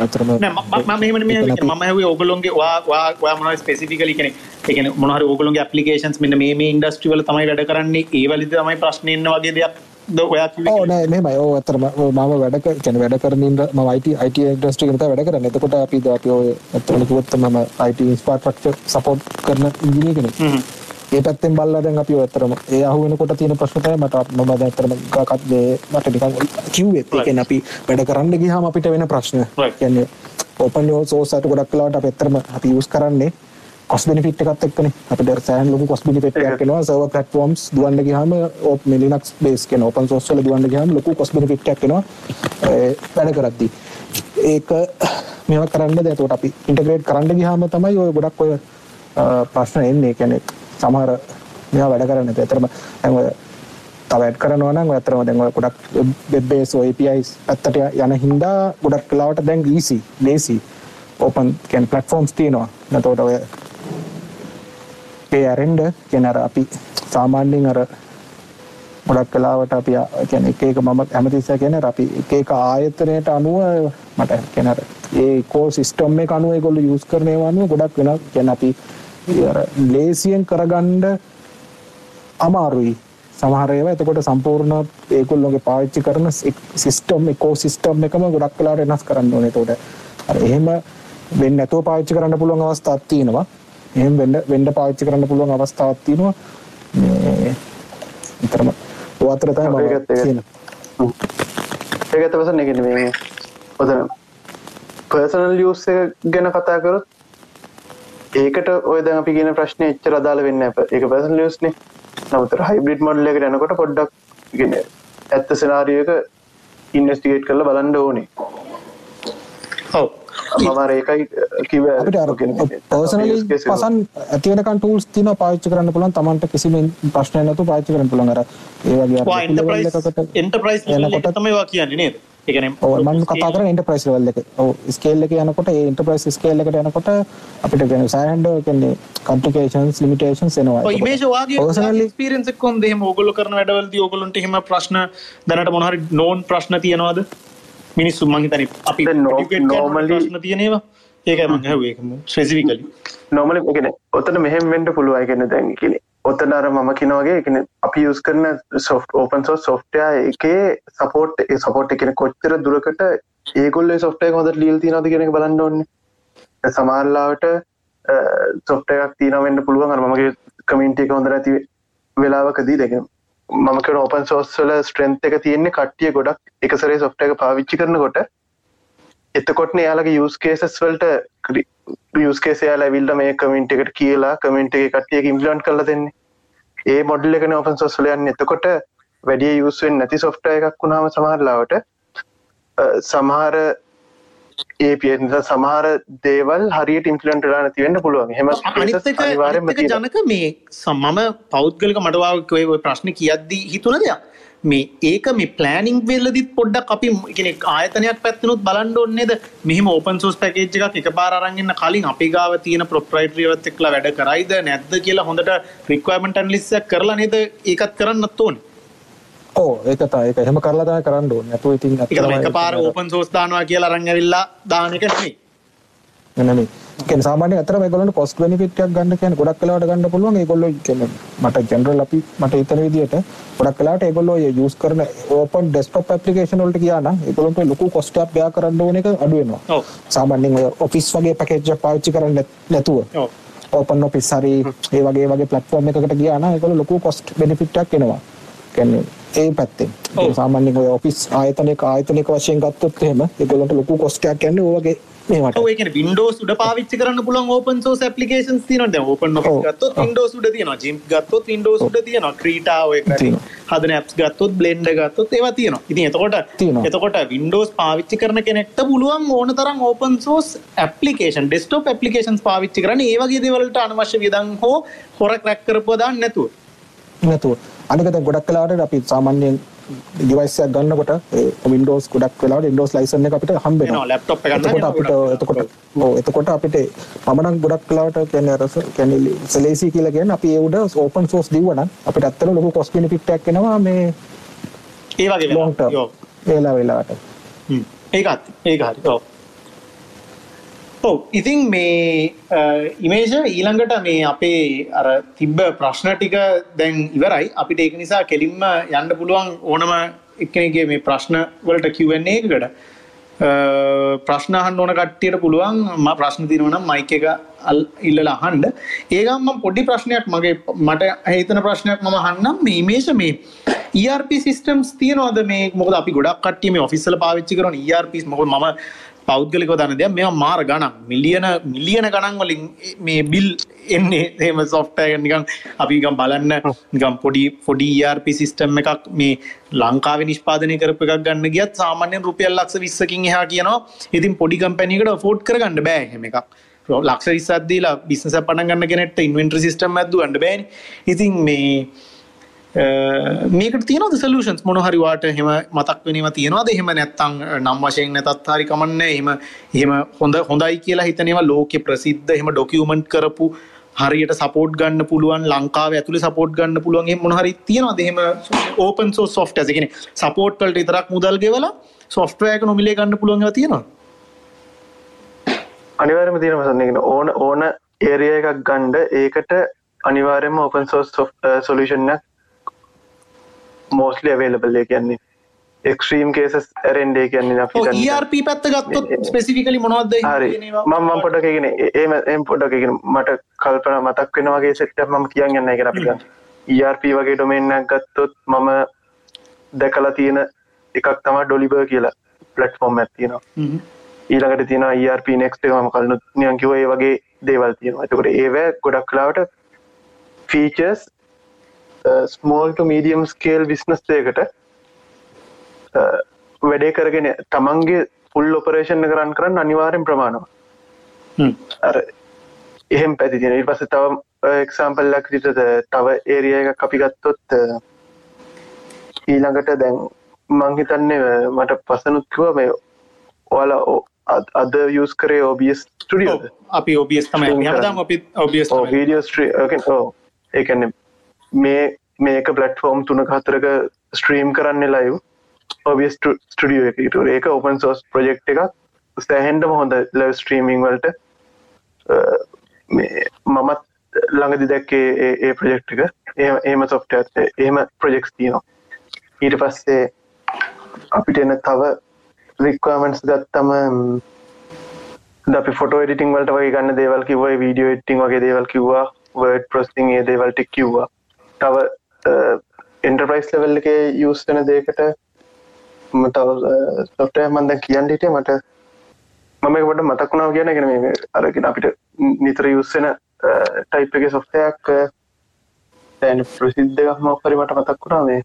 අතරම මම ඔගලොන්ගේ වා මොන ස්පෙසිිකලි කෙන එකන මොහර ඔගලොන්ගේ පපලිකේන්ස් මෙන්න මේ ඉන්ඩස්ට්‍රිවල තමයි වැඩ කරන්නේ. ඒවලි තමයි ප්‍රශ්නයන්න වගේ දෙයක් නෑ මෙමයි ඕ අතරම මම වැඩක කැන වැඩ කරනින්ද මයිට අයිට ඉන්ඩස්ට්‍රි ගත වැඩ කරන්න. එතකොට අපි අප ඇතරම කිවොත්ත මම අයිට ස්පාට්‍රක්ෂ සපෝට් කරන ඉංජිනීගෙන ඒ පැත්තෙන් බල්ලා දැන් අපි ඔයතරම ඒ අහුවෙනකොට තියෙන ප්‍රශ්න තමයි මට මම දැන් අතරම ගකත් මට නිකන් කිව්වෙත්. ඒ කියන්නේ අපි වැඩ කරන්න ගියාම අපිට වෙන ප්‍රශ්න. කියන්නේ ඕපන් සෝස් අත ගොඩක් වෙලාවට අපි අතරම අපි යූස් කරන්නේ කොස් බෙනිෆිට් එකත් එක්කනේ. අපිට සෑහෙන ලොකු කොස් බෙනිෆිට් එකක් එනවා. සර්වර් ප්ලැට්ෆෝම්ස් දුවන්න ගියාම ඕප් මේ ලිනක්ස් බේස් කියන ඕපන් සෝස් වල දුවන්න ගියාම ලොකු කොස් බෙනිෆිට් එකක් එනවා. වැඩ කරද්දී. ඒක මේවා කරන්න දැන් එතකොට අපි ඉන්ටග්‍රේට් කරන්න ගියාම තමයි ඔය ගොඩක් ඔය ප්‍රශ්න එන්නේ. කියන්නේ සමහර මෙයා වැඩ කරන්න ඇතරම ඇ තව ඇඩ් කරනවා නම් ඇතරම දැන් ගොඩක් වෙබ්බේස් APIs පැත්තට යන හින්දා ගොඩක් කලාවට දැන් ඊසි ලේසි ඕපන් කැන් ප්ලට්ෆෝම්ස් තියෙනවා. නැතෝට ඔය ඒ ඇරෙන්ඩ කෙනර අපි සාමාන්‍යෙන් අර ගොඩක් කලාවට අපි කැන එක එක මම ඇමතිස කියන අපි එක ආයතනයට අනුව මට කෙනර ඒ කෝ සිිස්ටම් මේ අනුව ගොල්ල යුස් කරනය වනුව ගොඩක් වෙන ගැන අපි ලේසියෙන් කරගණ්ඩ අමාරුයි. සමහරයව එතකොට සම්පූර්ණ ඒකුල්ලොගේ පාච්චි කරන සිිස්ටම් එකෝ සිිස්ටම් එකම ගොඩක් කලාට එනස් කරන්න ඕන. තොට එහෙම වෙන්න ඇතුව පාච්චි කරන්න පුළුවන් අවස්ථාත් තියෙනවා. එහෙම වෙන්ඩ වෙන්ඩ පාච්චි කරන්න පුළුවන් අවස්ථාවත් තියෙනවා. ඉතරම ඔවතරතයි කියන. ඒගත වස නැගෙන මේ ඔතන පර්සනල් ලියස් ගැන කතා කරොත් ඒකට ඔය දැන් අපි කියන ප්‍රශ්නය එච්චර අදාළ වෙන්න අප එක පර්සන් ලියස්නේ නමුතර හයිබ්‍රිඩ් මොඩල් එකට යනකොට පොඩ්ඩක් ගෙන ඇත්ත සෙනාරියක ඉන්වස්ටිගේට් කරලා බලන්න ඕනේ. ඔව්. මම ඒකයි කිව අපිට අර පර්සනලි පසන් ඇතිවෙනකන් ටූල්ස් තියෙනවා පාවිච්චි කරන්න පුළුවන්. Tamanට කිසිම ප්‍රශ්නයක් නැතුව පාවිච්චි කරන්න පුළුවන්. අර ඒ වගේ වා එන්ටර්ප්‍රයිස් එකකට එන්ටර්ප්‍රයිස් යනකොට තමයි වා කියන්නේ නේද ඒ කියන්නේ ඔව් මම කතා කරන්නේ එන්ටර්ප්‍රයිස් ලෙවල් එක. ඔව් ස්කේල් එක යනකොට ඒ එන්ටර්ප්‍රයිස් ස්කේල් එකට යනකොට අපිට කියන්නේ සෑහෙන්න කියන්නේ කම්ප්ලිකේෂන්ස් ලිමිටේෂන්ස් එනවා. කොහොමද එහෙම ඕගොල්ලෝ කරන වැඩවලදී ඕගොල්ලොන්ට එහෙම ප්‍රශ්න දැනට මොන හරි නෝන් ප්‍රශ්න තියෙනවද මිනිස්සු මං හිතන්නේ අපි normally- ප්‍රශ්න තියෙනේවා ඒකයි මං ඇහුවේ ඒක ස්පෙસિෆිකලි නොමල එකන ඔතන මෙහෙම වෙන්ට පුළුවන් කියන දැන් කියන ඔතන අර මම කිනවගේ එකන අපි යස් කරන සොෆ් ඕපන් සෝ සොෆ්ටය එකේ සපෝට් සපෝට් එකෙන කොච්චර දුරකට ඒගොල්ල සොෆ්ටය හොඳ ලියල් තිනද කෙනෙක් බලන්න ඕන්න සමාරලාවට සොෆ්ටයක් තියනවෙන්න පුළුවන්. අර මගේ කමින්ට එක හොඳ නැති වෙලාවකදී දෙක මම කන ඕපන් සෝස්වල ස්ට්‍රෙන්ත් එක තියෙන්නේ කට්ටිය ගොඩක් එකසරේ සොෆ්ට එක පාවිච්චි කරනකොට එතකොටන යාලගේ යස්කේසස් වලට යස්කේසයාල ඇවිල්ල මේ කමින්ට එකට කියලා කමින්ට එක කටිය ඉම්පලන්් කල දෙන්නේ. ඒ මොඩල් එකන ඔපන් සොස්ලයන් එතකොට වැඩිය යුස්වෙන් නැති සොෆ්ට එකක් වුණාම සමහරලාවට සමහර ඒ පිය සමහර දේවල් හරියට ඉම්පලන්ට ලා නැතිවෙන්න පුළුවන්. හෙම ජනක මේ සම්මම පෞද්ගලික ඔය ප්‍රශ්න කියද්දී හිතුන දෙයක් මේ ඒක මේ ප්ලෑනිින් වෙල්ලදිත් පොඩ්ඩක් අපි කෙනෙ ආයතනයක් පැත්තිනුත් බලන්න ඕන්නේද මෙහම ඕපන් සෝස් පැකේජ් එකක් එක පාරරගන්න කලින් අපි ගාව තියෙන ප්‍රොප්‍රයිට්‍රියවත් එක්ලා වැඩ කරයිද නැද්ද කියලා හොඳට රික්වමටන් ලිස්සක් කරලා නේද ඒකත් කරන්නත් ඕන ඕ ඒක තමයි ඒක එහෙම කරලා තමයි කරන්න ඕනේ. නැතුව ඉතින් එක පාර ඕපන් සෝස් දානවා කියලා අරංගවිල්ලා දාන එක නෙමෙයි නෙමෙයි. කියන්නේ සාමාන්‍යයෙන් අතර මේගොල්ලන්ට කොස්ට් බෙනිෆිට් එකක් ගන්න කියන්නේ ගොඩක් වෙලාවට ගන්න පුළුවන්. ඒගොල්ලෝ කියන්නේ මට ජෙනරල් අපි මට හිතන විදිහට ගොඩක් වෙලාවට ඒගොල්ලෝ යූස් කරන ඕපන් ඩෙස්ක්ටොප් ඇප්ලිකේෂන් වලට ගියා නම් ඒගොල්ලන්ට ලොකු කොස්ට් එකක් බෑ කරන්න ඕන එක අඩු වෙනවා. ඔව්. සාමාන්‍යයෙන් ඔය ඔෆිස් වගේ පැකේජ් එකක් පාවිච්චි කරන්නේ නැතුව ඔව්. ඕපන් ඔෆිස් හරි ඒ වගේ වගේ ප්ලැට්ෆෝම් එකකට ගියා නම් ඒගොල්ලෝ ලොකු කොස්ට් බෙනිෆිට් එකක් එනවා. කියන්නේ ඒ පැත්තෙන්. සාමාන්‍යයෙන් ඔය ඔෆිස් ආයතනයක ආයතනික වශයෙන් ගත්තොත් එහෙම ඒගොල්ලන්ට ලොකු කොස්ට් එකක් යන්නේ ඔය වගේ කියන්නේ Windows උඩ පාවිච්චි කරන්න applications තියෙනවා දැන් open office ඔව්. ගත්තොත් Windows උඩ තියෙනවා. GIMP ගත්තොත් Windows උඩ ඔය තියෙනවා. හදන apps ගත්තොත් Blender ගත්තොත් ඒවා තියෙනවා. ඉතින් එතකොට. එතකොට Windows පාවිච්චි කරන කෙනෙක්ට පුළුවන් ඕන තරම් open source application desktop applications පාවිච්චි කරන්න. ඒ වගේ දේවල් වලට අනවශ්‍ය වියදම් හෝ හොර ක්‍රැක් කරපුවා දාන්න නැතුව. නැතුව. අනික දැන් ගොඩක් වෙලාවට අපි සාමාන්‍යයෙන් ඩිවයිස් එකක් ගන්නකොට Windows ගොඩක් වෙලාවට Windows license එක අපිට හම්බ එනවා වෙනවා. laptop එක ගන්න එතකොට අපිට එතකොට එතකොට අපිට නම් ගොඩක් වෙලාවට කියන්නේ අර කියන්නේ සෙලේසි කියලා කියන්නේ අපි ඒ උඩ ඕපන් සෝස් දීවනම් අපිට ඇත්තට ලොකු කොස්ට් බෙනිෆිට් එකක් එනවා මේ ඒ වගේ යෝ ඒලා වෙලාවට. ඒකත් ඒක හරි. ඔව් ඔව් ඉතින් මේ ඉමේජ ඊළඟට මේ අපේ අර තිබ්බ ප්‍රශ්න ටික දැන් ඉවරයි. අපිට ඒක නිසා කෙලින්ම යන්න පුළුවන් ඕනම එක්කෙනෙක්ගේ මේ ප්‍රශ්න වලට Q&A එකකට අ, ප්‍රශ්න අහන්න ඕන කට්ටියට පුළුවන් ම ප්‍රශ්න තියෙනවා නම් මයික් එක අල්- ඉල්ලලා අහන්න. ඒගම මම පොඩි ප්‍රශ්නයක් මගේ මට හිතන ප්‍රශ්නයක් මම අහන්නම්. මේ ඉමේජ මේ ERP සිස්ටම්ස් තියෙනවද? මේ මොකද අපි ගොඩක් කට්ටිය මේ ඔෆිස් වල පාවිච්චි කරන ERP මොකද මම පෞද්ගලිකව දන්න දෙයක් මේවා මාර ගණන් මිලියන මිලියන ගණන් වලින් මේ බිල් එන්නේ එහෙම software එක නිකන් අපි නිකන් බලන්න නිකන් පොඩි පොඩි ERP සිස්ටම් එකක් මේ ලංකාවේ නිෂ්පාදනය කරපු එකක් ගන්න ගියත් සාමාන්‍යයෙන් රුපියල් ලක්ෂ 20කින් එහා කියනවා. ඉතින් පොඩි කම්පැනි එකකට afford කරගන්න බෑ එහෙම එකක්. ලක්ෂ 20ක් දීලා බිස්නස් එකක් පටන් ගන්න කෙනෙක්ට ඉන්වෙන්ටරි සිස්ටම් එකක් දුවන්න බෑනේ. ඉතින් මේ අ, මේකට තියෙනවද සොලියුෂන්ස් මොන හරි වාට එහෙම මතක් වෙනේවා තියෙනවද? එහෙම නැත්නම් නම් වශයෙන් නැතත් හරි කමන්නේ එහෙම එහෙම හොඳ හොඳයි කියලා හිතනේවා ලෝකේ ප්‍රසිද්ධ එහෙම ඩොකියුමන්ට් කරපු හරියට සපෝට් ගන්න පුළුවන් ලංකාවේ ඇතුලේ සපෝට් ගන්න පුළුවන් එහෙම මොන හරි තියෙනවද? එහෙම ඕපන් සෝස් සොෆ්ට්වෙයාර්ස් ඒ කියන්නේ සපෝට් වලට විතරක් මුදල් ගෙවලා සොෆ්ට්වෙයාර් එක නොමිලේ ගන්න පුළුවන් ඒවා තියෙනවද? අනිවාර්යම තියෙනවා සන්නගෙන ඕන ඕන ඒරිය එකක් ගණ්ඩ ඒකට අනිවාර්යම ඔපන් සෝස් සොලිෂන් මෝස්ලි අවේලබල් කියන්නේ එක්ස්ට්‍රීම් කේසස් ඇරෙන්ඩේ කියන්නේ අපි ගන්න- ERP පැත්ත ගත්තොත් ස්පෙસિෆිකලි මොනවද හරි කියනේවා? මම පොඩකගෙන ඒම එම් පොඩකගෙන මට කල්පන මතක් වෙන වගේ සෙට්ට ම කියන්න යන්න එක අපි ERP වගේ ඩොමෙන්න්නක් ගත්තොත් මම දැකලා තියෙන එකක් තම ඩොලිබර් කියලා පලට්ෆෝර්ම් ඇත්තියෙනවා හ්ම්. ඊළඟට තියෙන ERP නෙක්ට ම කලනු නියංකිව ඒ වගේ දේවල් තියෙනවා එතකොට ඒව ගොඩක් කලාවට ෆීචර්ස් ස්මෝල්ට මීඩියම් ස්කේල් විස්නස්යකට වැඩේ කරගෙන තමන්ගේ පුල් ඔපරේෂණ කරන්න කරන්න අනිවාරෙන් ප්‍රමාණව. අර එහෙම පැති තියෙන ඊට පස්සේ තව එක්සාම්පල්ලක් විදිහට තව ඒරියා එකක් අපි ගත්තොත් අ, ඊළඟට දැන් මං හිතන්නේ අ, මට පසනුත් කිව්වා මේ ඔයාලා අද- යස් කරේ OBS ස්ටඩියෝද අපි ඔබස් තමයි. හැමදාම අපි ඔබස් වීඩියෝ ඒකන්න මේ මේක පලට්ෆෝර්ම් තුනක හතරක ස්ට්‍රීම් කරන්න ලයිව් ඔබිය ස්ටඩියෝ එකට ඒක ඔපන් සෝස් ප්‍රජෙක්් එකක්. සෑහෙන්ඩම හොඳ ලව ස්ට්‍රීමිං වලට අ, මේ මමත් ළඟදි දැක්කේ ඒ- ඒ ප්‍රජෙක්් එක. ඒ- ඒම සොෆ්ට එහෙම ප්‍රජෙක්ස් තියනවා. ඊට පස්සේ අපිට එන තව රික්වාමන්ස් ගත්තම ම්, ද අපි ෆොටෝ එඩිටිං වලට වගේ ගන්න දේවල් කිව්ව වීඩියෝ එඩිටිං වගේ දේවල් කිව්වා වර්ඩ් ප්‍රොස්ටිං ඒ දේවල් ටික කිව්වා. තව එන්ටර්ප්‍රයිස් ලෙවල් එකේ යූස් වෙන දෙයකට ම තව සොෆ්ට්වෙයාර් මම දැන් කියන්න හිටියේ මට මම ඒක පොඩ්ඩක් මතක් වුණා කියන එක මේ අරගෙන අපිට නිතර යූස් වෙන ටයිප් එකේ සොෆ්ට්වෙයාර් එකක් දැන් ප්‍රසිද්ධ එකක් මොකක් හරි මට මතක් වුණා මේ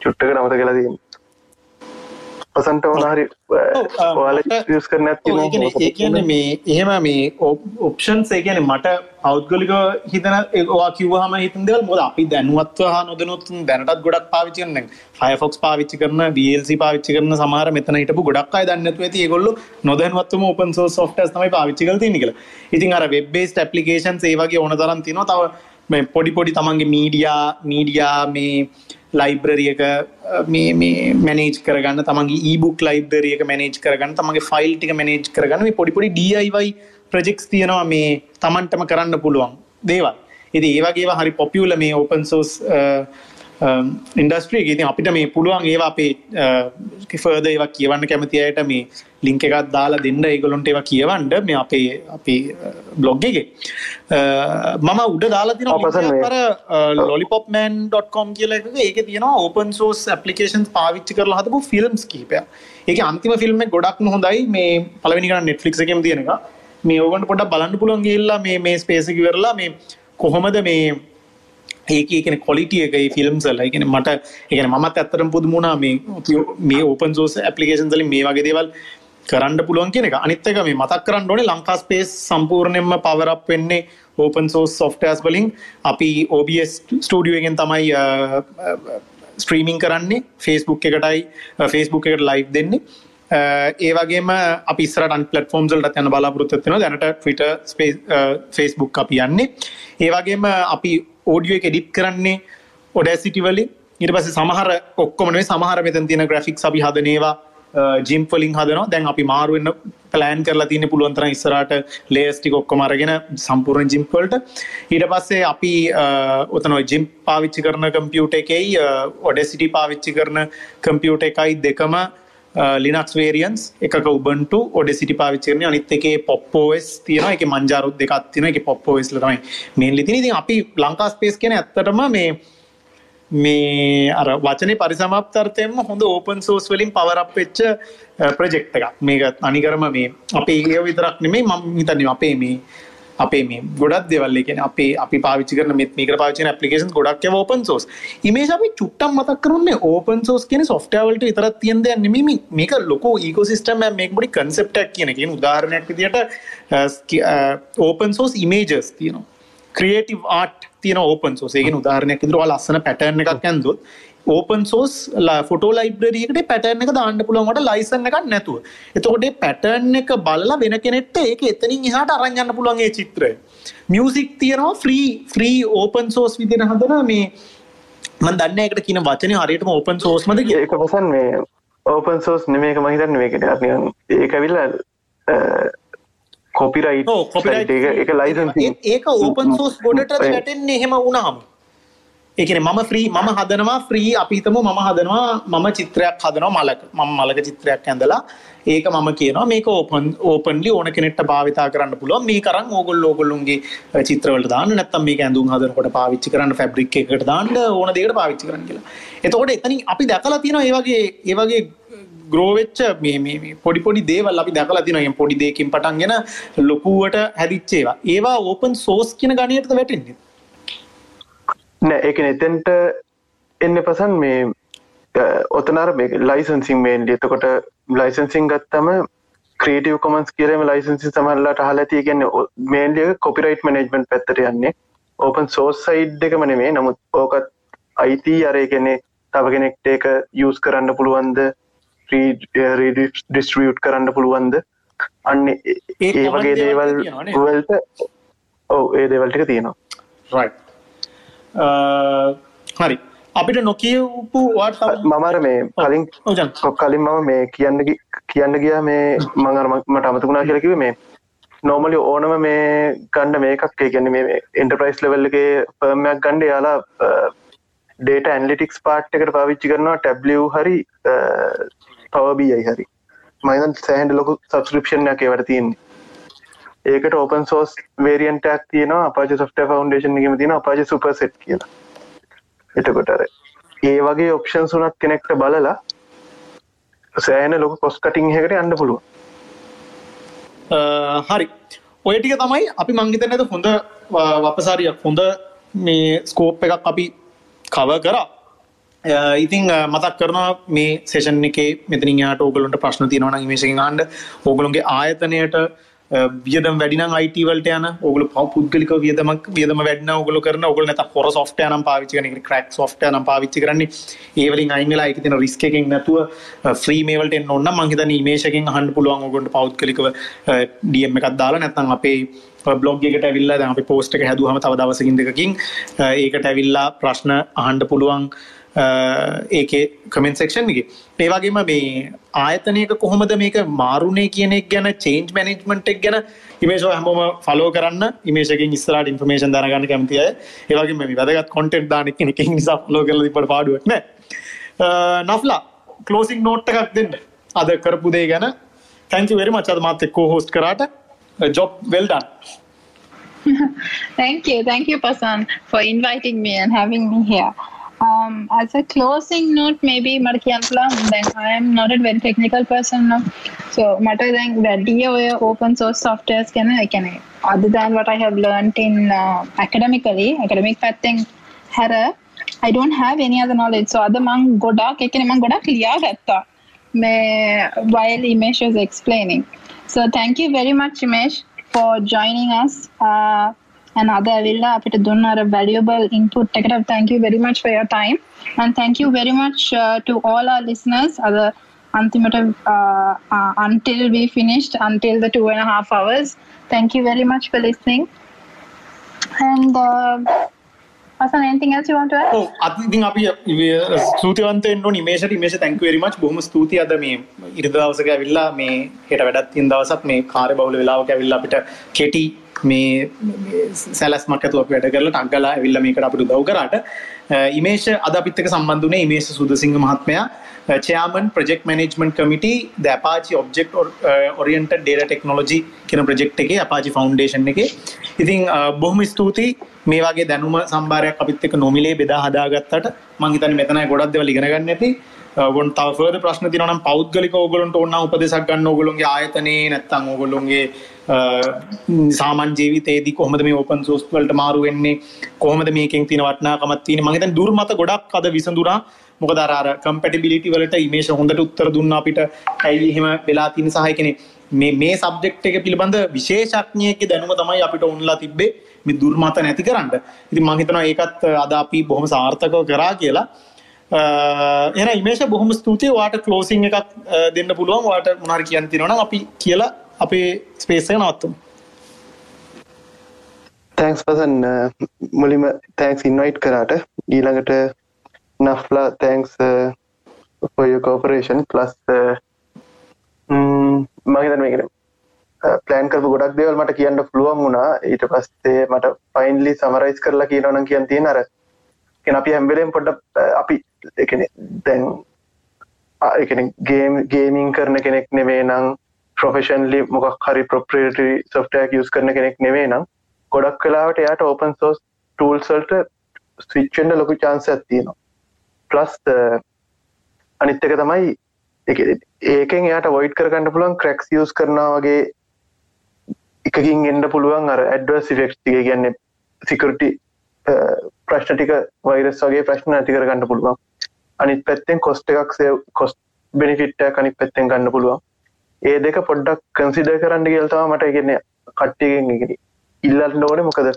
චුට්ටක නමත කියලා තියෙනවා පසන්ට ඕන හරි ඔයාලා යූස් කරන්න ඒ කියන්නේ මේ එහෙම මේ ඔප්ෂන්ස් ඒ කියන්නේ මට පෞද්ගලික හිතන ඒවා කිව්වහම හිතන දේවල් මොකද අපි දැනුවත්ව හා නොදැනුවත් දැනටත් ගොඩක් කරන දැන් Firefox පාවිච්චි කරන VLC පාවිච්චි කරන සමහර මෙතන හිටපු ගොඩක් අය දන්නේ නැතුව ඇති ඒගොල්ලෝ නොදැනුවත්වම open source softwares තමයි පාවිච්චි කරලා තියෙන්නේ කියලා. ඉතින් අර web based applications ඒ වගේ ඕන තරම් තියෙනවා. තව මේ පොඩි පොඩි තමන්ගේ මීඩියා මීඩියා මේ ලයිබ්‍රරිය එක මේ මේ මැනේජ් කරගන්න තමන්ගේ ඊබුක් ලයිබ්‍රරිය එක මැනේජ් කරගන්න තමන්ගේ ෆයිල් ටික මැනේජ් කරගන්න මේ පොඩි පොඩි DIY ප්‍රොජෙක්ට්ස් තියෙනවා මේ තමන්ටම කරන්න පුළුවන් දේවල්. ඉතින් ඒ වගේ ඒවා හරි පොපියුලර් මේ ඕපන් සෝස් ඉන්ඩස්ට්‍රී එක. ඉතින් අපිට මේ පුළුවන් ඒවා අපේ ෆර්දර් ඒවා කියවන්න කැමති අයට මේ ලින්ක් එකක් දාලා දෙන්න ඒගොල්ලොන්ට ඒවා කියවන්න මේ අපේ අපේ බ්ලොග් එකේ. අ, මම උඩ දාලා ඔව්, පසන් තියෙනවා මේ- අර lollipopman.com කියලා ඒකේ තියෙනවා open source applications පාවිච්චි කරලා හදපු ෆිල්ම්ස් කිහිපයක්. ඒකේ අන්තිම ෆිල්ම් ගොඩක්ම හොඳයි මේ ගන්න Netflix එකේම තියෙන එක. මේ ඕගොල්ලන්ට පොඩ්ඩක් බලන්න පුළුවන් ගිහිල්ලා මේ මේ ස්පේස් එක ඉවරලා මේ කොහොමද මේ ඒක කියන කොලිටිය එක ෆිල්ම්ස් වල. ඒ කියන්නේ මට ඒ කියන්නේ මමත් ඇත්තටම පුදුම වුණා මේ මේ ඕපන් සෝස් ඇප්ලිකේෂන්ස් වලින් මේ වගේ දේවල් කරන්න පුළුවන් කියන එක. අනිත් එක මේ මතක් කරන්න ඕනේ ලංකා ස්පේස් සම්පූර්ණයෙන්ම පවර් අප් වෙන්නේ ඕපන් සෝස් සොෆ්ට්වෙයාර්ස් වලින්. අපි OBS ස්ටුඩියෝ එකෙන් තමයි ස්ට්‍රීමින් කරන්නේ. Facebook එකටයි Facebook එකට ලයිව් දෙන්නේ. අ, ඒ වගේම අපි ඉස්සරට අන් ප්ලට්ෆෝම්ස් වලට යන බලාපොරොත්තු වෙනවා. දැනට Twitter Space අ, Facebook අපි යන්නේ. ඒ වගේම අපි ඕඩියෝ එක එඩිට් කරන්නේ Audacity වලින්. ඊට පස්සේ සමහර ඔක්කොම නෙවෙයි සමහර මෙතන තියෙන ග්‍රැෆික්ස් අපි හදන ඒවා ජිම් වලින් හදනවා. දැන් අපි මාරු වෙන්න ප්ලෑන් කරලා තියෙන පුළුවන් තරම් ඉස්සරහට ලේයර්ස් ටික ඔක්කොම අරගෙන සම්පූර්ණ ජිම් වලට. ඊට පස්සේ අපි අ, ඔතන ඔය ජිම් පාවිච්චි කරන කම්පියුටර් එකේයි Audacity පාවිච්චි කරන කම්පියුටර් එකයි දෙකම Uh, ලිනක්ස් වේරියන්ස් එකක උබන්ටු ඔඩෙසිටි පාවිච්චි කරන්නේ අනිත් එකේ පොප් OS තියෙනවා. ඒකේ මංජාරු දෙකක් තියෙනවා. ඒකේ පොප් OS ල තමයි මේන්ලි තියෙන්නේ. ඉතින් අපි ලංකා ස්පේස් කියන්නේ ඇත්තටම මේ මේ අර වචනේ පරිසමාප්තාර්ථයෙන්ම හොඳ ඕපන් සෝස් වලින් පවර් අප් වෙච්ච uh, ප්‍රොජෙක්ට් එකක්. මේක අනිකරම මේ අපේ ඒව විතරක් නෙමෙයි මම හිතන්නේ අපේ මේ අපේ මේ ගොඩක් දේවල් ඒ කියන්නේ අපේ අපි පාවිච්චි කරන මේ මේකට පාවිච්චි කරන ඇප්ලිකේෂන්ස් ගොඩක් ඒවා ඕපන් සෝස්. ඉමේජ් අපි චුට්ටක් මතක් කරන්නේ ඕපන් සෝස් කියන්නේ සොෆ්ට්වෙයාර් වලට විතරක් තියෙන දෙයක් නෙමෙයි මේ මේක ලොකු ඉකෝසිස්ටම් එකක් මේක පොඩි කන්සෙප්ට් එකක් කියන එක. කියන උදාහරණයක් විදිහට ඕපන් සෝස් ඉමේජස් තියෙනවා. ක්‍රියේටිව් ආට් තියෙන ඕපන් සෝස් ඒකෙන් උදාහරණයක් විදිහට ඔයාලා ලස්සන පැටර්න් එකක් ඇන්දොත් ඕපන් සෝස් ෆොටෝ ලයිබ්‍රරි එකට පැටර්න් එක දාන්න පුළුවන් වට ලයිසන් එකක් නැතුව. එතකොට පැටර්න් එක බලලා වෙන කෙනෙක්ට ඒක එතනින් එහාට අරන් යන්න පුළුවන් ඒ චිත්‍රය. මියුසික් තියෙනවා ෆ්‍රී ෆ්‍රී ඕපන් සෝස් විදිහට හදන මේ මම දන්නේ ඒකට කියන වචනේ හරියටම ඕපන් සෝස්මද. ඒක පසන් මේ ඕපන් සෝස් නෙමේක මහිතන්න මේකට නිකන් ඒක ඇවිල්ලා කොපිරයිට් ඔව් copyright එක ලයිසන් ඒක ඕපන් සෝස් ගොඩට වැටෙන්නේ එහෙම වුණාම. ඒ කියන්නේ මම ෆ්‍රී මම හදනවා ෆ්‍රී අපි හිතමු මම හදනවා මම චිත්‍රයක් හදනවා මලක. මම මලක චිත්‍රයක් ඇඳලා ඒක මම කියනවා. මේක ඕපන් ඕපන්ලි ඕන කෙනෙක්ට භාවිතා කරන්න පුළුවන්. මේක අරන් ඕගොල්ලෝ ඕගොල්ලොන්ගේ චිත්‍රවලට දාන්න. නැත්නම් මේක ඇඳුම් හදනකොට පාවිච්චි කරන්න ෆැබ්‍රික් එකකට දාන්න ඕන දෙයකට පාවිච්චි කරන්න කියලා. එතකොට එතනින් අපි දැකලා තියෙනවා ඒ වගේ ඒ වගේ ග්‍රෝවෙච්ච මේ මේ මේ පොඩි පොඩි දේවල් අපි දැකලා තිනවා පොඩි දෙකින් පටන්ගෙන ලොකුවට හැදිච්චේවා ඒවා. ඕපන් සෝස් කියන ගණයට වැටෙන්නේ? නෑ ඒක එතෙන්ට එන්න පසන් මේ ඔතනර මේ ලයිසන්සිං මේන්ඩ එතකොට ලයිසන්සිං ගත්තම ක්‍රේටව කොමන්ස් කියරම ලයිසන්සි සමල්ලට හලති කියන්න මේන්ඩිය කොපිරයිට් මනජමෙන්ට් පැත්තට යන්නේ. ඕපන් සෝස් සයිඩ් එකම නෙමේ නමුත් ඕකත් අයිති අරය කෙනෙ තව කෙනෙක්ට ඒක යස් කරන්න පුළුවන්ද? ඩිස්ට්‍රියට් කරන්න පුළුවන්ද? අන්න ඒ වගේ දේවල් වලට ඔව ඒ දේවල්ටික තියෙනවා හරි. අපිට නොකියපු වාට මමර මේ කලින් කලින් මම මේ කියන්න කියන්න ගියා මේ මඟර මට අමතුුණා කියලකිව මේ නෝමලි ඕනම මේ ගණ්ඩ මේකක් ගැන මේ එන්ටර්ප්‍රයිස් ලෙවල්ලගේ පර්මයක් ගණ්ඩ යාලා ඩේට ඇන්ලිටික්ස් පාට් එකට පාවිච්චි කරනවා ටැබ්ලිය හරි පවබයි හරි. මයිදන් සෑහන්ඩ ලොකු සබස්ක්‍රපෂන් එකේ වට තියන්නේ ඒකට ඕපන් සෝස් වේරියන්ටක් තියෙන අපජ සොෆ්ට ෆවන්ඩේෂන් එකම තින අපජ සුපසෙට් කියලා. එතකොටර ඒ වගේ ඔප්ෂන් සුනත් කෙනෙක්ට බලලා සෑන ලොක කොස් කටිං හකට අන්න පුළුව හරි. ඔය ටික තමයි අපි මංගිත නැත හොඳ වපසාරියක් හොඳ මේ ස්කෝප් එකක් අපි කව කරා. ඉතිං මතක් කරනවා මේ සේෂන් එක මෙතනින් යාට ඕගලන්ට ප්‍රශ්න තියෙනවන මේශකින් ආන්ඩ ඕගලුන්ගේ ආයතනයට වියදම් වැඩිනම් අයිටවලට යන ඔගල පව පුද්ගලික වියදමක් වියදම වැඩන ඔගල කරන ඔගල නැත හොර සොෆ්ට නම් පාවිචි කරන ක්‍රක් සොෆ්ට නම් පාවිච්චි කරන්නේ. ඒවලින් අයිංගලා එක තින රිස්කකින් නැතුව ෆ්‍රී මේවලට ඔන්න මහිත නීමේශකින් හන්ඩ පුළුවන් ඔගොට පෞද්ගලිකව ඩියම් එකක් දාලා නැතන් අපේ බ්ලොග්ගකට ඇවිල්ලා දැ අපි පෝස්ට් එක හැදුවහම තව දවසකින් දෙකින් ඒකට ඇවිල්ලා ප්‍රශ්න අහන්ඩ පුළුවන්. ඒක කමෙන්ට සෙක්ෂන් එක. ඒවගේම මේ ආයතනයක කොහොමද මේක මාරුණේ කියනෙක් ගැන චේන්ජ් මැනෙජ්මට් එක් ගැන ඉමේශෝ හැමෝම ෆලෝ කරන්න. ඉමේශකින් ස්රට ඉන්ෆර්මේෂන් දරගන්න කැමතිය ඒවගේ මේ වැදගත් කොටෙන්් දානෙක් එක නිසා ෆලෝ කරල පට පාඩුවන නෆ්ලා කලෝසික් නෝට් එකක් දෙන්න. අද කරපු දේ ගැන. තැංකි වෙරි මචද මාත එක්කෝ හෝස්ට කරට. Job well done thank you. Thank you pasan for inviting me and having me here. Um, as a closing note, maybe Markiantla, then I am not a very technical person now. So, matter then the open source software can I can other than what I have learned in uh, academically, academic pathing, I don't have any other knowledge. So, other mang goda, keken mang goda clear gatta. While Imesh was explaining. So, thank you very much, Imesh, for joining us. Uh, and අද ඇවිල්ලා අපිට දුන්න අර valuable input එකට thank you very much for your time. And thank you very much uh, to all our listeners. අද අන්තිමට uh, uh, until we finished until the two and a half hours. Thank you very much for listening. And uh, Hasan, anything else you want to add? Oh, ඔව් අතින් අපි uh, ස්තුතිවන්ත වෙන්න ඕනි. මේෂට මේෂ thank you very much. බොහොම ස්තුතියි අද මේ ඉරිද දවසක ඇවිල්ලා මේ හෙට වැඩක් තියෙන දවසක් මේ කාර්ය බහුල වෙලාවක ඇවිල්ලා අපිට කෙටි මේ සැලස්මක් ඇතුව වැඩ කරලා ටක්ගලා ඇවිල්ල මේකට අපිට දව් කරට. ඉමේෂ අද අපිත්තක සම්බන්ධනේ ඉමේෂ සුදසිංහ මහත්මයා. චයාමන් ප්‍රෙක් මනජමන්ට කමිට ද අපාචි ඔබ්ෙක්් ඔරියන්ට ඩේට ටෙක්නෝජි කියන ප්‍රජෙක්් එක අපාචි ෆෞන්ඩේෂන් එක. ඉතින් බොහොම ස්තුතියි. මේ වගේ දැනුම සම්බාරයක් අපිත් එක නොමිලේ බෙදා හදාගත්තට මංහිතන මෙතනයි ගොඩක් දෙව ලිගෙනගන්න ඇති. ගොන් තවද ප්‍රශ්න තිනම් පෞද්ගලික ඔගලන්ට ඔන්න උපදෙසක් ගන්න ඔගොලුන්ගේ ආයතනයේ නැත්තං ඔගොලුන්ගේ සාමන් ජීවිතේදී කොහොමද මේ ඕපන් සෝස් වලට මාරු වෙන්නේ? කොහොමද මේකෙන් තියෙන වටිනාකමක් තියෙන්නේ? මම හිතන්නේ දුර්මත ගොඩක් අද විසඳුනා. මොකද අර අර කම්පැටිබිලිටි වලට ඉමේජ් හොඳට උත්තර දුන්නා අපිට. ඇයි එහෙම වෙලා තියෙන සහ කියන්නේ මේ මේ සබ්ජෙක්ට් එක පිළිබඳ විශේෂඥයෙක්ගේ දැනුම තමයි අපිට ඔන්ලා තිබ්බේ මේ දුර්මත නැති කරන්න. ඉතින් මම හිතනවා ඒකත් අද අපි බොහොම සාර්ථකව කරා කියලා. එන ඉමේෂ බොහොම ස්තුතියි. වාට ක්ලෝසිං එකක් දෙන්න පුළුවන්. වාට මොනාර කියන්න තියෙනවා නම් අපි කියලා අපේ ස්පේසය නවත්තුම්. තැන්ක්ස් පසන් මුලිම තැන්ක්ස් ඉන්වයිට් කරාට. ඊළඟට නෆ්ලා තැන්ක්ස් ඔය කෝපරේෂන් ප්ලස් මහිතන මේකෙන පලෑන් කරපු ගොඩක් දෙවල් මට කියන්න පුළුවන් වුණා. ඊට පස්සේ මට ෆයින්ලි සමරයිස් කරලා කියනවනම් කියන් තියෙන අර කෙන අපි හැම්බෙලෙන් පොඩ්ඩ uh, අපි එකන දැන් එකන ගේම් ගේමින් කරන කෙනෙක් නෙවේ නං ප්‍රොෆෙෂන්ලි මොකක් හරි ප්‍රොප්‍රේටරි සොෆ්ටයක් යස් කරන කෙනෙක් නෙවේ නම් ගොඩක් කලාවට එයාට ඕපන් සෝස් ටූල්සල්ට ස්විච්චෙන්ඩ ලොකු චාන්ස ඇත්තිනවා ප්ලස් uh, අනිත්තක තමයි ඒකෙන් එයාට වොයිට් කරගන්න පුළුවන් ක්‍රක්ස් යස් කරනා වගේ එකකින් එන්න පුළුවන් අර ඇඩ්වස් ෆෙක්් ටික. කියන්නේ සිකරටි uh, ප්‍රශ්න ටික වෛරස් වගේ ප්‍රශ්න ඇති කරගන්න පුළුවන්. අනිත් පැත්තෙන් කොස්ට එකක් සේ කොස් බෙනිෆිට්ට කනිත් පැත්තෙන් ගන්න පුළුවන්. ඒ දෙක පොඩ්ඩක් කන්සිඩ කරන්න කියල්තවා මට ඉගන්න කට්ටියගෙන් ඉල්ලන්න ඕන. මොකද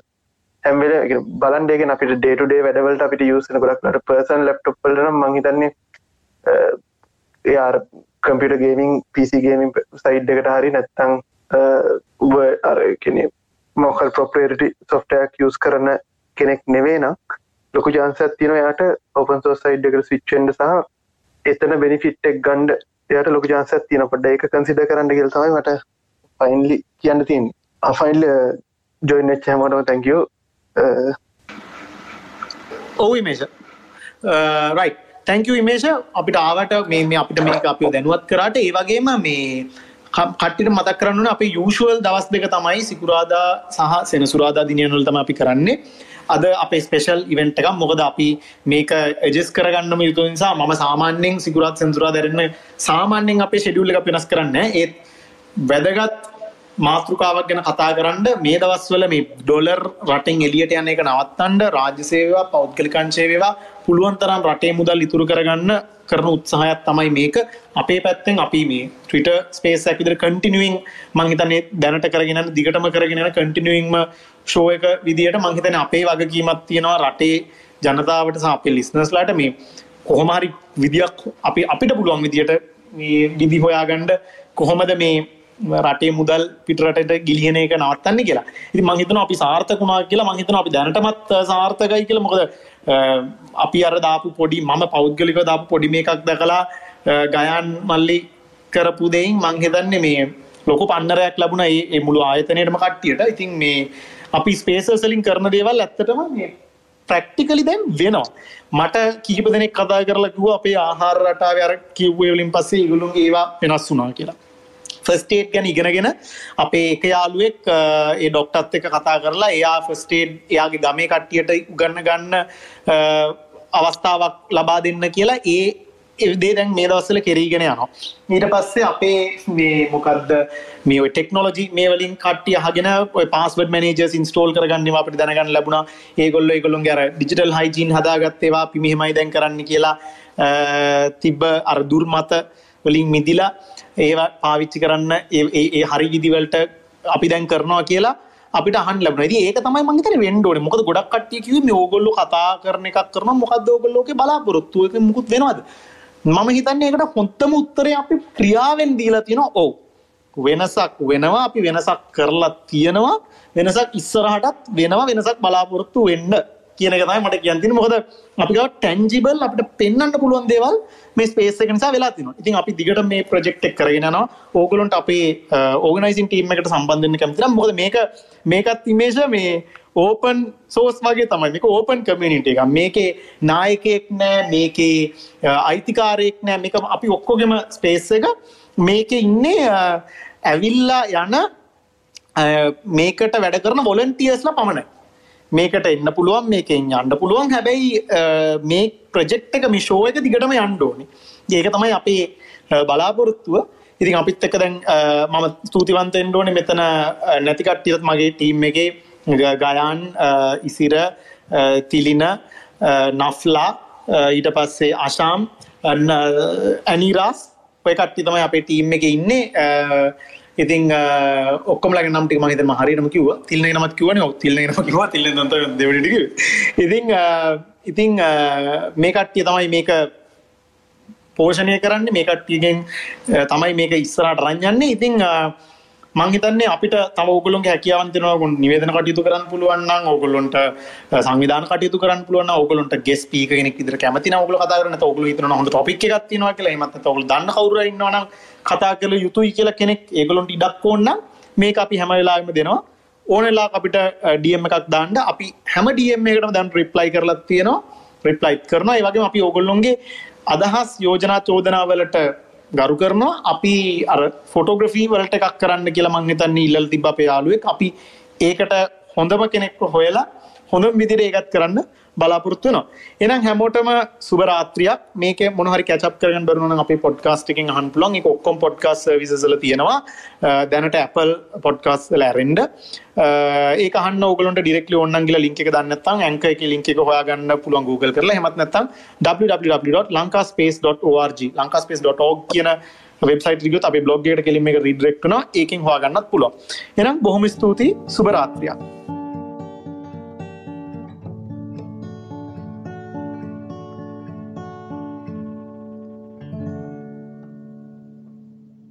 හැමල බලන්ඩේගෙන අපිට ඩේටුඩේ වැඩවලට අපිට යුසන ගොඩක්ට පර්සන් ලප්ටොප්පලන මහිතන්නේ එයා computer gaming PC gaming side එකට හරි නැත්තං අර කෙනෙ මොකල් ප්‍රොපරේටි සොෆ්ටයක් යස් කරන කෙනෙක් නෙවේ නම් ලොකු ජාන්සත් තින යායට ඔපන් සෝ සයිඩ් එකට ස්විච්චෙන්ඩ සහ එතන බෙනිෆිට්ටෙක් ගන්ඩ එයට ලොක ජාන්සත් තියන පොඩ්ඩ එක කන්සිඩ කරන්න ගෙල් තමයි මට ෆයින්ලි කියන්න තින් අෆයින්ල් ජොයින් එච් හැමටම තැංකෝ ඔවු මේෂ රයි තැංක මේෂ අපිට ආවට මේ අපිට මේ අපිෝ දැනුවත් කරට ඒ වගේම මේ කට්ටිට මතක් කරන්න අප යුෂුවල් දවස් දෙක තමයි සිකුරාදා සහ සෙනසුරාදා දිනයනොල් තම අපි කරන්නේ. අද අපේ ස්පේෂල් ඉවෙන්ට් එකක්. මොකද අපි මේක එජෙස් කරගන්නම යුතු නිසා මම සාමාන්‍යයෙන් සිකුරාත් සෙන්සුරා දැරන්න සාමාන්‍යයෙන් අපේ ෂෙඩියුල් එක වෙනස් කරන්න ඒත් වැදගත් මාතෘකාවක් ගැන කතා කරන්න මේ දවස්වල මේ ඩොලර් රටෙන් එලියට යන එක නවත්තන්ඩ රාජ්‍ය සේවා පෞද්ගලිකංශේවා පුළුවන් තරම් රටේ මුදල් ඉතුරු කරගන්න කරන උත්සාහයක් තමයි මේක. අපේ පැත්තෙන් අපි මේ ට්‍රිට ස්පේස් ඇකිදර කටිනුවන් මංහිතන්නේ දැනට කරගෙන දිගටම කරගෙන කටිනුවන්ම ෂෝ එක විදියට මංහිතන අපේ වගකීමත් තියෙනවා රටේ ජනතාවට අපේ ලිස්නස්ලාට මේ කොහොමහරි විදියක් අපි අපිට පුළුවන් විදියට විදි හොයාගණ්ඩ කොහොමද මේ රටේ මුදල් පිටරට ගිලියන එක නවත්තන්න කියලා. ඉති මහිතන අපි සාර්ථකුණා කියලා මහිතන අපි දැනටමත් සාර්ථකයි කියල. මොකද අපි අර දාපු පොඩි මම පෞද්ගලික දාපු පොඩි මේ එකක් දැකලා ගයන් මල්ලි කරපු දෙයින් මංහිතන්නේ මේ ලොක පන්නරයක් ලැබුණ. ඒ මුළු ආයතනයටම කට්ටියට. ඉතින් මේ අපි ස්පේසසලින් කරන දේවල් ඇත්තටම මේ ප්‍රක්ටිකලි දැන් වෙනවා. මට කීප දෙනෙක් කතා කරලා කිව්වා අපේ ආහාර රටාව අර කිව්වේ වලින් පස්සේ ඒගොල්ලෝගේ ඒවා වෙනස් වුණා කියලා. ෆස්ටේට් ගැන ඉගෙනගෙන අපේ එක යාළුවෙක් ඒ ඩොක්ටත් එක කතා කරලා එයා ෆස්ටේඩ් එයාගේ ගමේ කට්ටියට ගන්න ගන්න අවස්ථාවක් ලබා දෙන්න කියලා ඒ එදේ දැන් මේ දවස්සල කෙරීගෙන යනවා. ඊට පස්සේ අපේ මේ මොකක්ද මේ ටෙක්නෝලජි මේ වලින් කට්ටිය හගෙන පස්වඩ මනජ ඉන්ස්ටෝල් කරගන්නවා අපට දැනගන්න ලැබුණ. ඒගොල්ල ඒගොල්ලොන් ගැර ඩිජිටල් හයිජීන් හදාගත්තේවා පිමිහෙමයි දැන් කරන්න කියලා තිබ්බ අර දුර්මත වලින් මිදිලා ඒවා පාවිච්චි කරන්න ඒ හරි විදිවලට අපි දැන් කරනවා කියලා අපිට අහන් ලැබන ඒක තමයි මංතර වෙන්ඩෝන මොකද ගොඩක් කටිය කිව මේ ඕගොල්ලු කතා කරන එකක් කරන මොකක්ද ඕගොල්ලෝක බලාපොරොත්තුවක මුකුත් වෙනවාද? මම හිතන්නේ එකට හොත්තම උත්තරය අපි ක්‍රියාවෙන් දීලා තියෙන ඔවු. වෙනසක් වෙනවා. අපි වෙනසක් කරලා තියෙනවා. වෙනසක් ඉස්සරහටත් වෙනවා. වෙනසක් බලාපොරොත්තු වෙන්න. කියන එක තමයි මට කියන්න තියෙන්නේ මොකද අපි ගාව ටැන්ජිබල් අපිට පෙන්වන්න පුළුවන් දේවල් මේ ස්පේස් එක නිසා වෙලා තියෙනවා. ඉතින් අපි දිගට මේ ප්‍රොජෙක්ට් එක කරගෙන යනවා. ඕගොල්ලන්ට අපේ ඕගනයිසින් ටීම් එකට සම්බන්ධ වෙන්න කැමති නම් මොකද මේක මේකත් ඉමේජ් මේ ඕපන් සෝස් වගේ තමයි මේක ඕපන් කමියනිටි එකක්. මේකේ නායකයෙක් නෑ, මේකේ අයිතිකාරයෙක් නෑ. මේක අපි ඔක්කොගෙම ස්පේස් එක මේකේ ඉන්නේ ඇවිල්ලා යන මේකට වැඩ කරන වොලන්ටියර්ස්ලා පමණයි. මේකට එන්න පුළුවන් මේකෙන් යන්න පුළුවන්. හැබැයි මේ ප්‍රජෙක්් එක මිෂෝ එක දිගටම යන්ඩෝනි ඒක තමයි අපේ බලාපොරොත්තුව. ඉතින් අපිත් එක දැන් මම ස්තුතිවන්තෙන් ඕන මෙතන නැතිකට්ටියත් මගේ ටීම් එක. ගයාන් ඉසිර තිලින නෆ්ලා ඊට පස්සේ අශාම් ඇනිරාස් ඔය කට්ටි තමයි අපේ ටීම් එක ඉන්නේ. ඉතින් ඔක්කොමලගේ නම් ටික මම හිතන්නේ හරියටම කිව්වා. තිල්නේ නමත් කිව්වනේ. ඔව් තිල්නේ නම කිව්වා. තිල්නේ නම් තමයි දෙවෙනි ටික. ඉතින් ඉතින් මේ කට්ටිය තමයි මේක පෝෂණය කරන්නේ. මේ කට්ටියගෙන් තමයි මේක ඉස්සරහට රන් යන්නේ. ඉතින් මං හිතන්නේ අපිට තව ඕගොල්ලොන්ගේ හැකියාවන් තියෙනවා නිවේදන කටයුතු කරන්න පුළුවන් නම් ඕගොල්ලොන්ට සංවිධාන කටයුතු කරන්න පුළුවන් නම් ඕගොල්ලොන්ට ගෙස් ස්පීකර් කෙනෙක් විදිහට කැමති නම් ඕගොල්ලෝ කතා කරන්න. නැත්නම් ඕගොල්ලෝ හිතනවා හොඳ ටොපික් එකක් තියෙනවා කියලා. එහෙමත් නැත්නම් ඕගොල්ලෝ දන්න කවුරු හරි ඉන්නවා නම් කතා කළ යුතුයි කියලා කෙනෙක් ඒගොල්ලොන්ට ඉඩක් ඕන නම් මේක අපි හැම වෙලාවෙම දෙනවා. ඕන වෙලාවක අපිට DM එකක් දාන්න. අපි හැම DM එකකටම දැන් රිප්ලයි කරලා තියෙනවා. රිප්ලයි කරනවා. ඒ වගේම අපි ඕගොල්ලොන්ගේ අදහස් යෝජනා චෝදනා වලට ගරු කරනවා. අපි අර ෆොටෝග්‍රෆී වලට එකක් කරන්න කියලා මං හිතන්නේ ඉල්ලලා තිබ්බ අපේ යාළුවෙක්. අපි ඒකට හොඳම කෙනෙක්ව හොයලා හොඳ විදිර ඒගත් කරන්න බලාපොරොත්තු නවා එනම් හැමෝටම සුබරාත්‍රියක් මේක මොනහරි කැචප් කරගන්න බරුණ අප පොඩ්කාස්ට එකින් හන් පුලන් එක ඔක්කොම් පොඩ්කාස් විසල තියෙනවා. දැනට Apple පොඩ්කාස් ලෑරෙන්ඩ ඒ හන්න ඔගලට ඩිරෙක්ල ඔන්නන්ගල ලින්ක දන්නත්තන් ඇංක එක ලින්ක එක හොයාගන්න පුළුවන් Google කරලා. හෙමත් නැත්තම් www.lankaspace.org lankaspace.org කියන වෙබ්සයිට රිග අප බ්ලොග්ගේට කෙලිම එක රිඩරෙක්ටන ඒකින් හවාගන්නත් පුළුව එනම් බොහොම ස්තුතියි. සුබරාත්‍රයක්